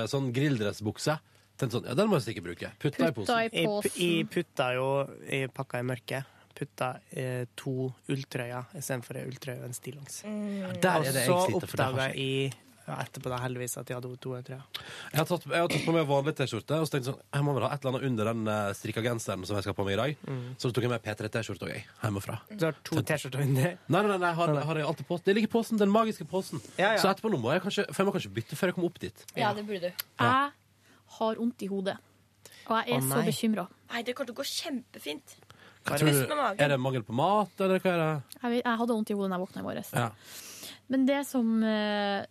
sånn grilldressbukse. Tenkte sånn, ja, den må jeg sikkert bruke. Putta i posen. I Jeg, posen. jeg putta jo i pakka i mørket. Putta eh, to ulltrøyer istedenfor ei ulltrøye og en stillongs. Der Og er det jeg så sliter, for det oppdaga ikke jeg ja, etterpå da heldigvis at jeg hadde to ulltrøyer. Jeg har tatt, jeg har tatt på meg vanlig T-skjorte, og så tenkte jeg sånn, jeg må vel ha et eller annet under den uh, strikka genseren som jeg skal ha på meg i dag. Mm. Så tok jeg med P3-T-skjorte òg, jeg. Hjemmefra. Du har to T-skjorter under. Nei, nei, nei, nei har, har jeg alltid på Det ligger i posen, den magiske posen. Ja, ja. Så etterpå nå må jeg kanskje For jeg må kanskje bytte før jeg kommer opp dit. Ja, det burde du. Jeg har vondt i hodet. Og jeg er Å, så nei. bekymra. Nei, det kommer til å gå kjempefint. Hva tror med du? magen. Er det mangel på mat, eller hva er det? Jeg, vet- jeg hadde vondt i hodet da jeg våkna i morges. Ja. Men det som eh,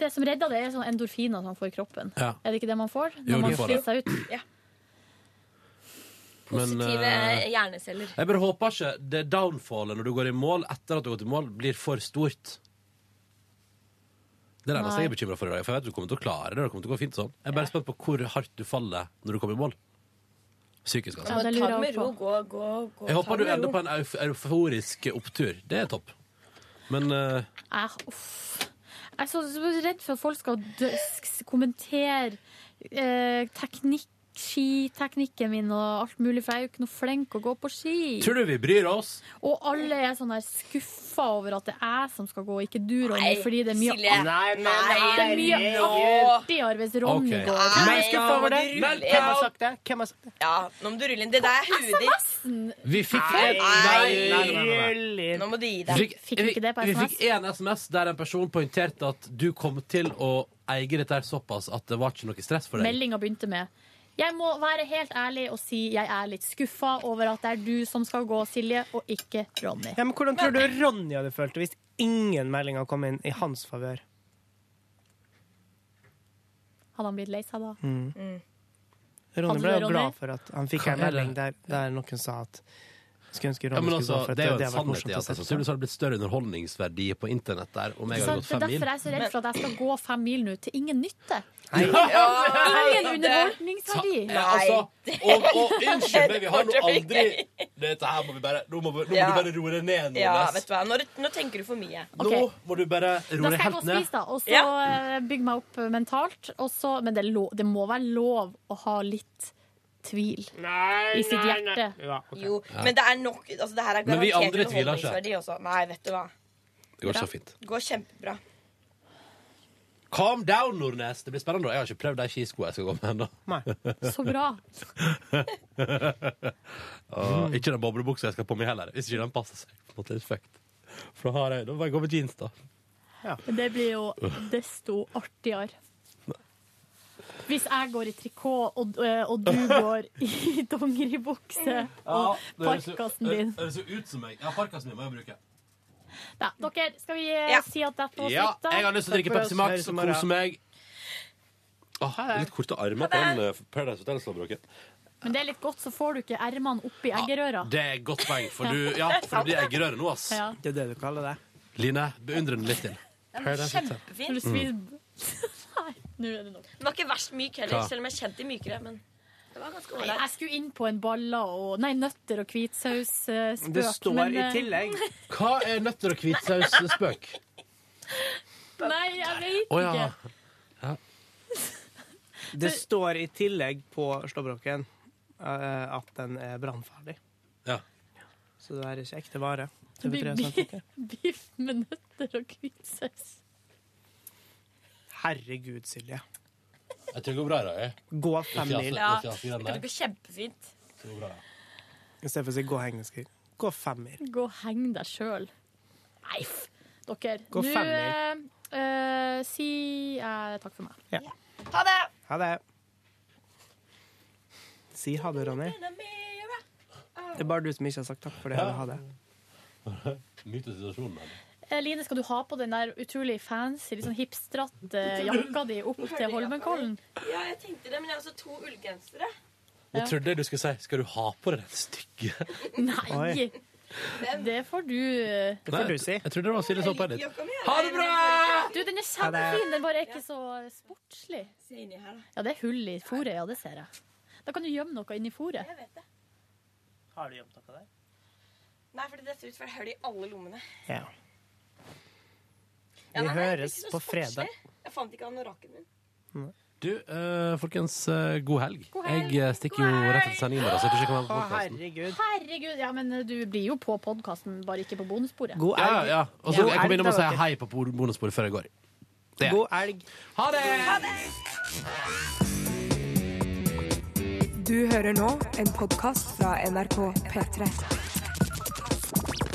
Det som redder det, er sånn endorfiner som man får i kroppen. Ja. Er det ikke det man får når Jo, du man får det. sliter seg ut? Ja. Men, Positive eh, hjerneceller. Jeg bare håper ikke det downfallet når du går i mål etter at du har gått i mål, blir for stort. Det er det eneste jeg er bekymra for i dag. For jeg vet du kommer til å klare det. Det kommer til å gå fint sånn. Jeg er bare spent på hvor hardt du faller når du kommer i mål. Psykisk, altså. Ja, ta med ro. Gå, gå, gå. Jeg håper du ender på en euforisk opptur. Det er topp. Men uh... Uff. jeg er så, redd for at folk skal dø, kommentere eh, teknikk, skiteknikken min og alt mulig, for jeg er jo ikke noe flink å gå på ski. tror du vi bryr oss? Og alle er sånn her skuffa over at det er jeg som skal gå, ikke du, Ronny, Nei, fordi det er mye, Silje. Nei, men Nei, det er mye artigere hvis Ronny okay. går. Nei, Nei, skuffa over det? rulle. Hvem har sagt det? Hvem har sagt det? Ja, nå må du rulle inn. Det der er huet ditt. Vi fikk Nei, nei, nei, nei, nei, nei. Nå må du gi deg. fikk, Fikk vi ikke det på vi fikk en SMS der en person poengterte at du kom til å eie dette såpass at det var ikke noe stress for deg. Meldinga begynte med Jeg må være helt ærlig og si jeg er litt skuffa over at det er du som skal gå, Silje, og ikke Ronny. Ja, men hvordan tror du Ronny hadde følt det hvis ingen meldinger kom inn i hans favør? Hadde han blitt lei seg da? Ronny ble jo glad for at han fikk en melding der, der noen sa at skulle ønske Ja, Ronny skulle altså, gå, for det er jo det en sannhet morsomt i at altså, sannsynligvis har det blitt større underholdningsverdi på internett der om jeg Så har gått det er derfor jeg er så redd for at jeg skal gå fem mil nå til ingen nytte. Nei. Ingen underholdningsverdi. Ja, altså, og, og unnskyld meg, vi har nå aldri Dette her må vi bare Nå må, vi, nå må Ja. du bare roe deg ned, Ja, vet du hva. Nå, nå tenker du for mye. Ok. Nå må du bare rore helt ned Da skal jeg gå og spise, da. Og så Ja. eh, bygge meg opp mentalt. Også, men det, lov, det må være lov å ha litt tvil Nei, i sitt nei, nei. hjerte. Ja, okay. Jo, Ja. men det er nok altså, Det her er Men vi garantert andre tviler ikke. underholdningsverdi også. Nei, vet du hva. Det går så fint. Det går kjempebra. Calm down, Nordnes. Det blir spennende. Jeg har ikke prøvd de skiskoene jeg skal gå med ennå. Så bra. Og ikke den boblebuksa jeg skal på meg heller. Hvis ikke den passer seg. På en måte. For da, har jeg, da må jeg gå med jeans, da. Ja. det blir jo desto artigere. Hvis jeg går i trikot, og, og du går i dongeribukse og parkasen din. Det ser ut som meg. Ja, parkasen min må jeg bruke. Da, dere, skal vi eh, Ja. si at dette var Ja, slitt, da? jeg har lyst til å drikke Pepsi Max og kose meg. Åh, litt korte armer på den eh, Paradise Hotel-slåbroken. Men det er litt godt, så får du ikke ermene oppi eggerøra. Ja, Det er et godt poeng, for, du, ja, for det blir eggerøre nå, ass. Ja. Det er det du kaller det. Line, beundre den litt til. Den Paradise er Hotel. kjempefin. Mm. du Nei, nå er det nok. Den var ikke verst myk heller, Hva? selv om jeg kjente de mykere. Men det var ganske ålreit. Jeg skulle inn på en baller og Nei, nøtter og hvitsausspøk. Det står men, i eh, tillegg. Hva er nøtter og hvitsaus-spøk? Nei, jeg vet Å ja. Ja. Det står i tillegg på slåbroken uh, at den er brannferdig. Ja. Så det er ikke ekte vare. Det blir TV3 har sagt det. biff med nøtter og hvitsaus. Herregud, Silje. Jeg tror det går bra i dag. jeg. Gå fem mil. Ja, Det der. går kjempefint. Det går bra. I stedet for å si gå og heng, skriv. Gå fem mil. Gå og heng deg sjøl. Nei, f. Dere. Gå Nå fem eh, eh, si eh, takk for meg. Ha det! Ha det. Si ha det, Ronny. Det er bare du som ikke har sagt takk for det. Ja. Ha det. Nyt situasjonen. her. Eh, Line, skal du ha på den der utrolig fancy, litt sånn hipstrete jakka di opp til Holmenkollen? Ja, jeg tenkte det, men jeg har også to ullgensere. Jeg trodde du skulle si Skal du ha på deg den stygge? Nei! Oi. Det får du eh, Det får du si. Jeg trodde det var Silje som på litt. Ha det bra! Du, den er kjempefin, den bare er ikke så sportslig. Se inni her, da. Ja, det er hull i fôret, ja, det ser jeg. Da kan du gjemme noe inni fôret. Jeg vet det. Har du gjemt noe der? Nei, fordi det ser ut som det er hull i alle lommene. Ja. Ja, Vi nei, nei, høres på fredag. Jeg fant ikke anorakken min. Du, eh, folkens, eh, god helg. God helg. Jeg eh, stikker jo rett etter sending i morgen, så jeg tror ikke jeg kan være på Å, herregud. Herregud, ja, men eh, du blir jo på podkasten, bare ikke på bonussporet. God Ja, elg. ja. Og så God jeg kommer innom og da, si dere. hei på bonusbordet før jeg går. Det. God elg. Ha det! Du hører nå en podkast fra NRK P3.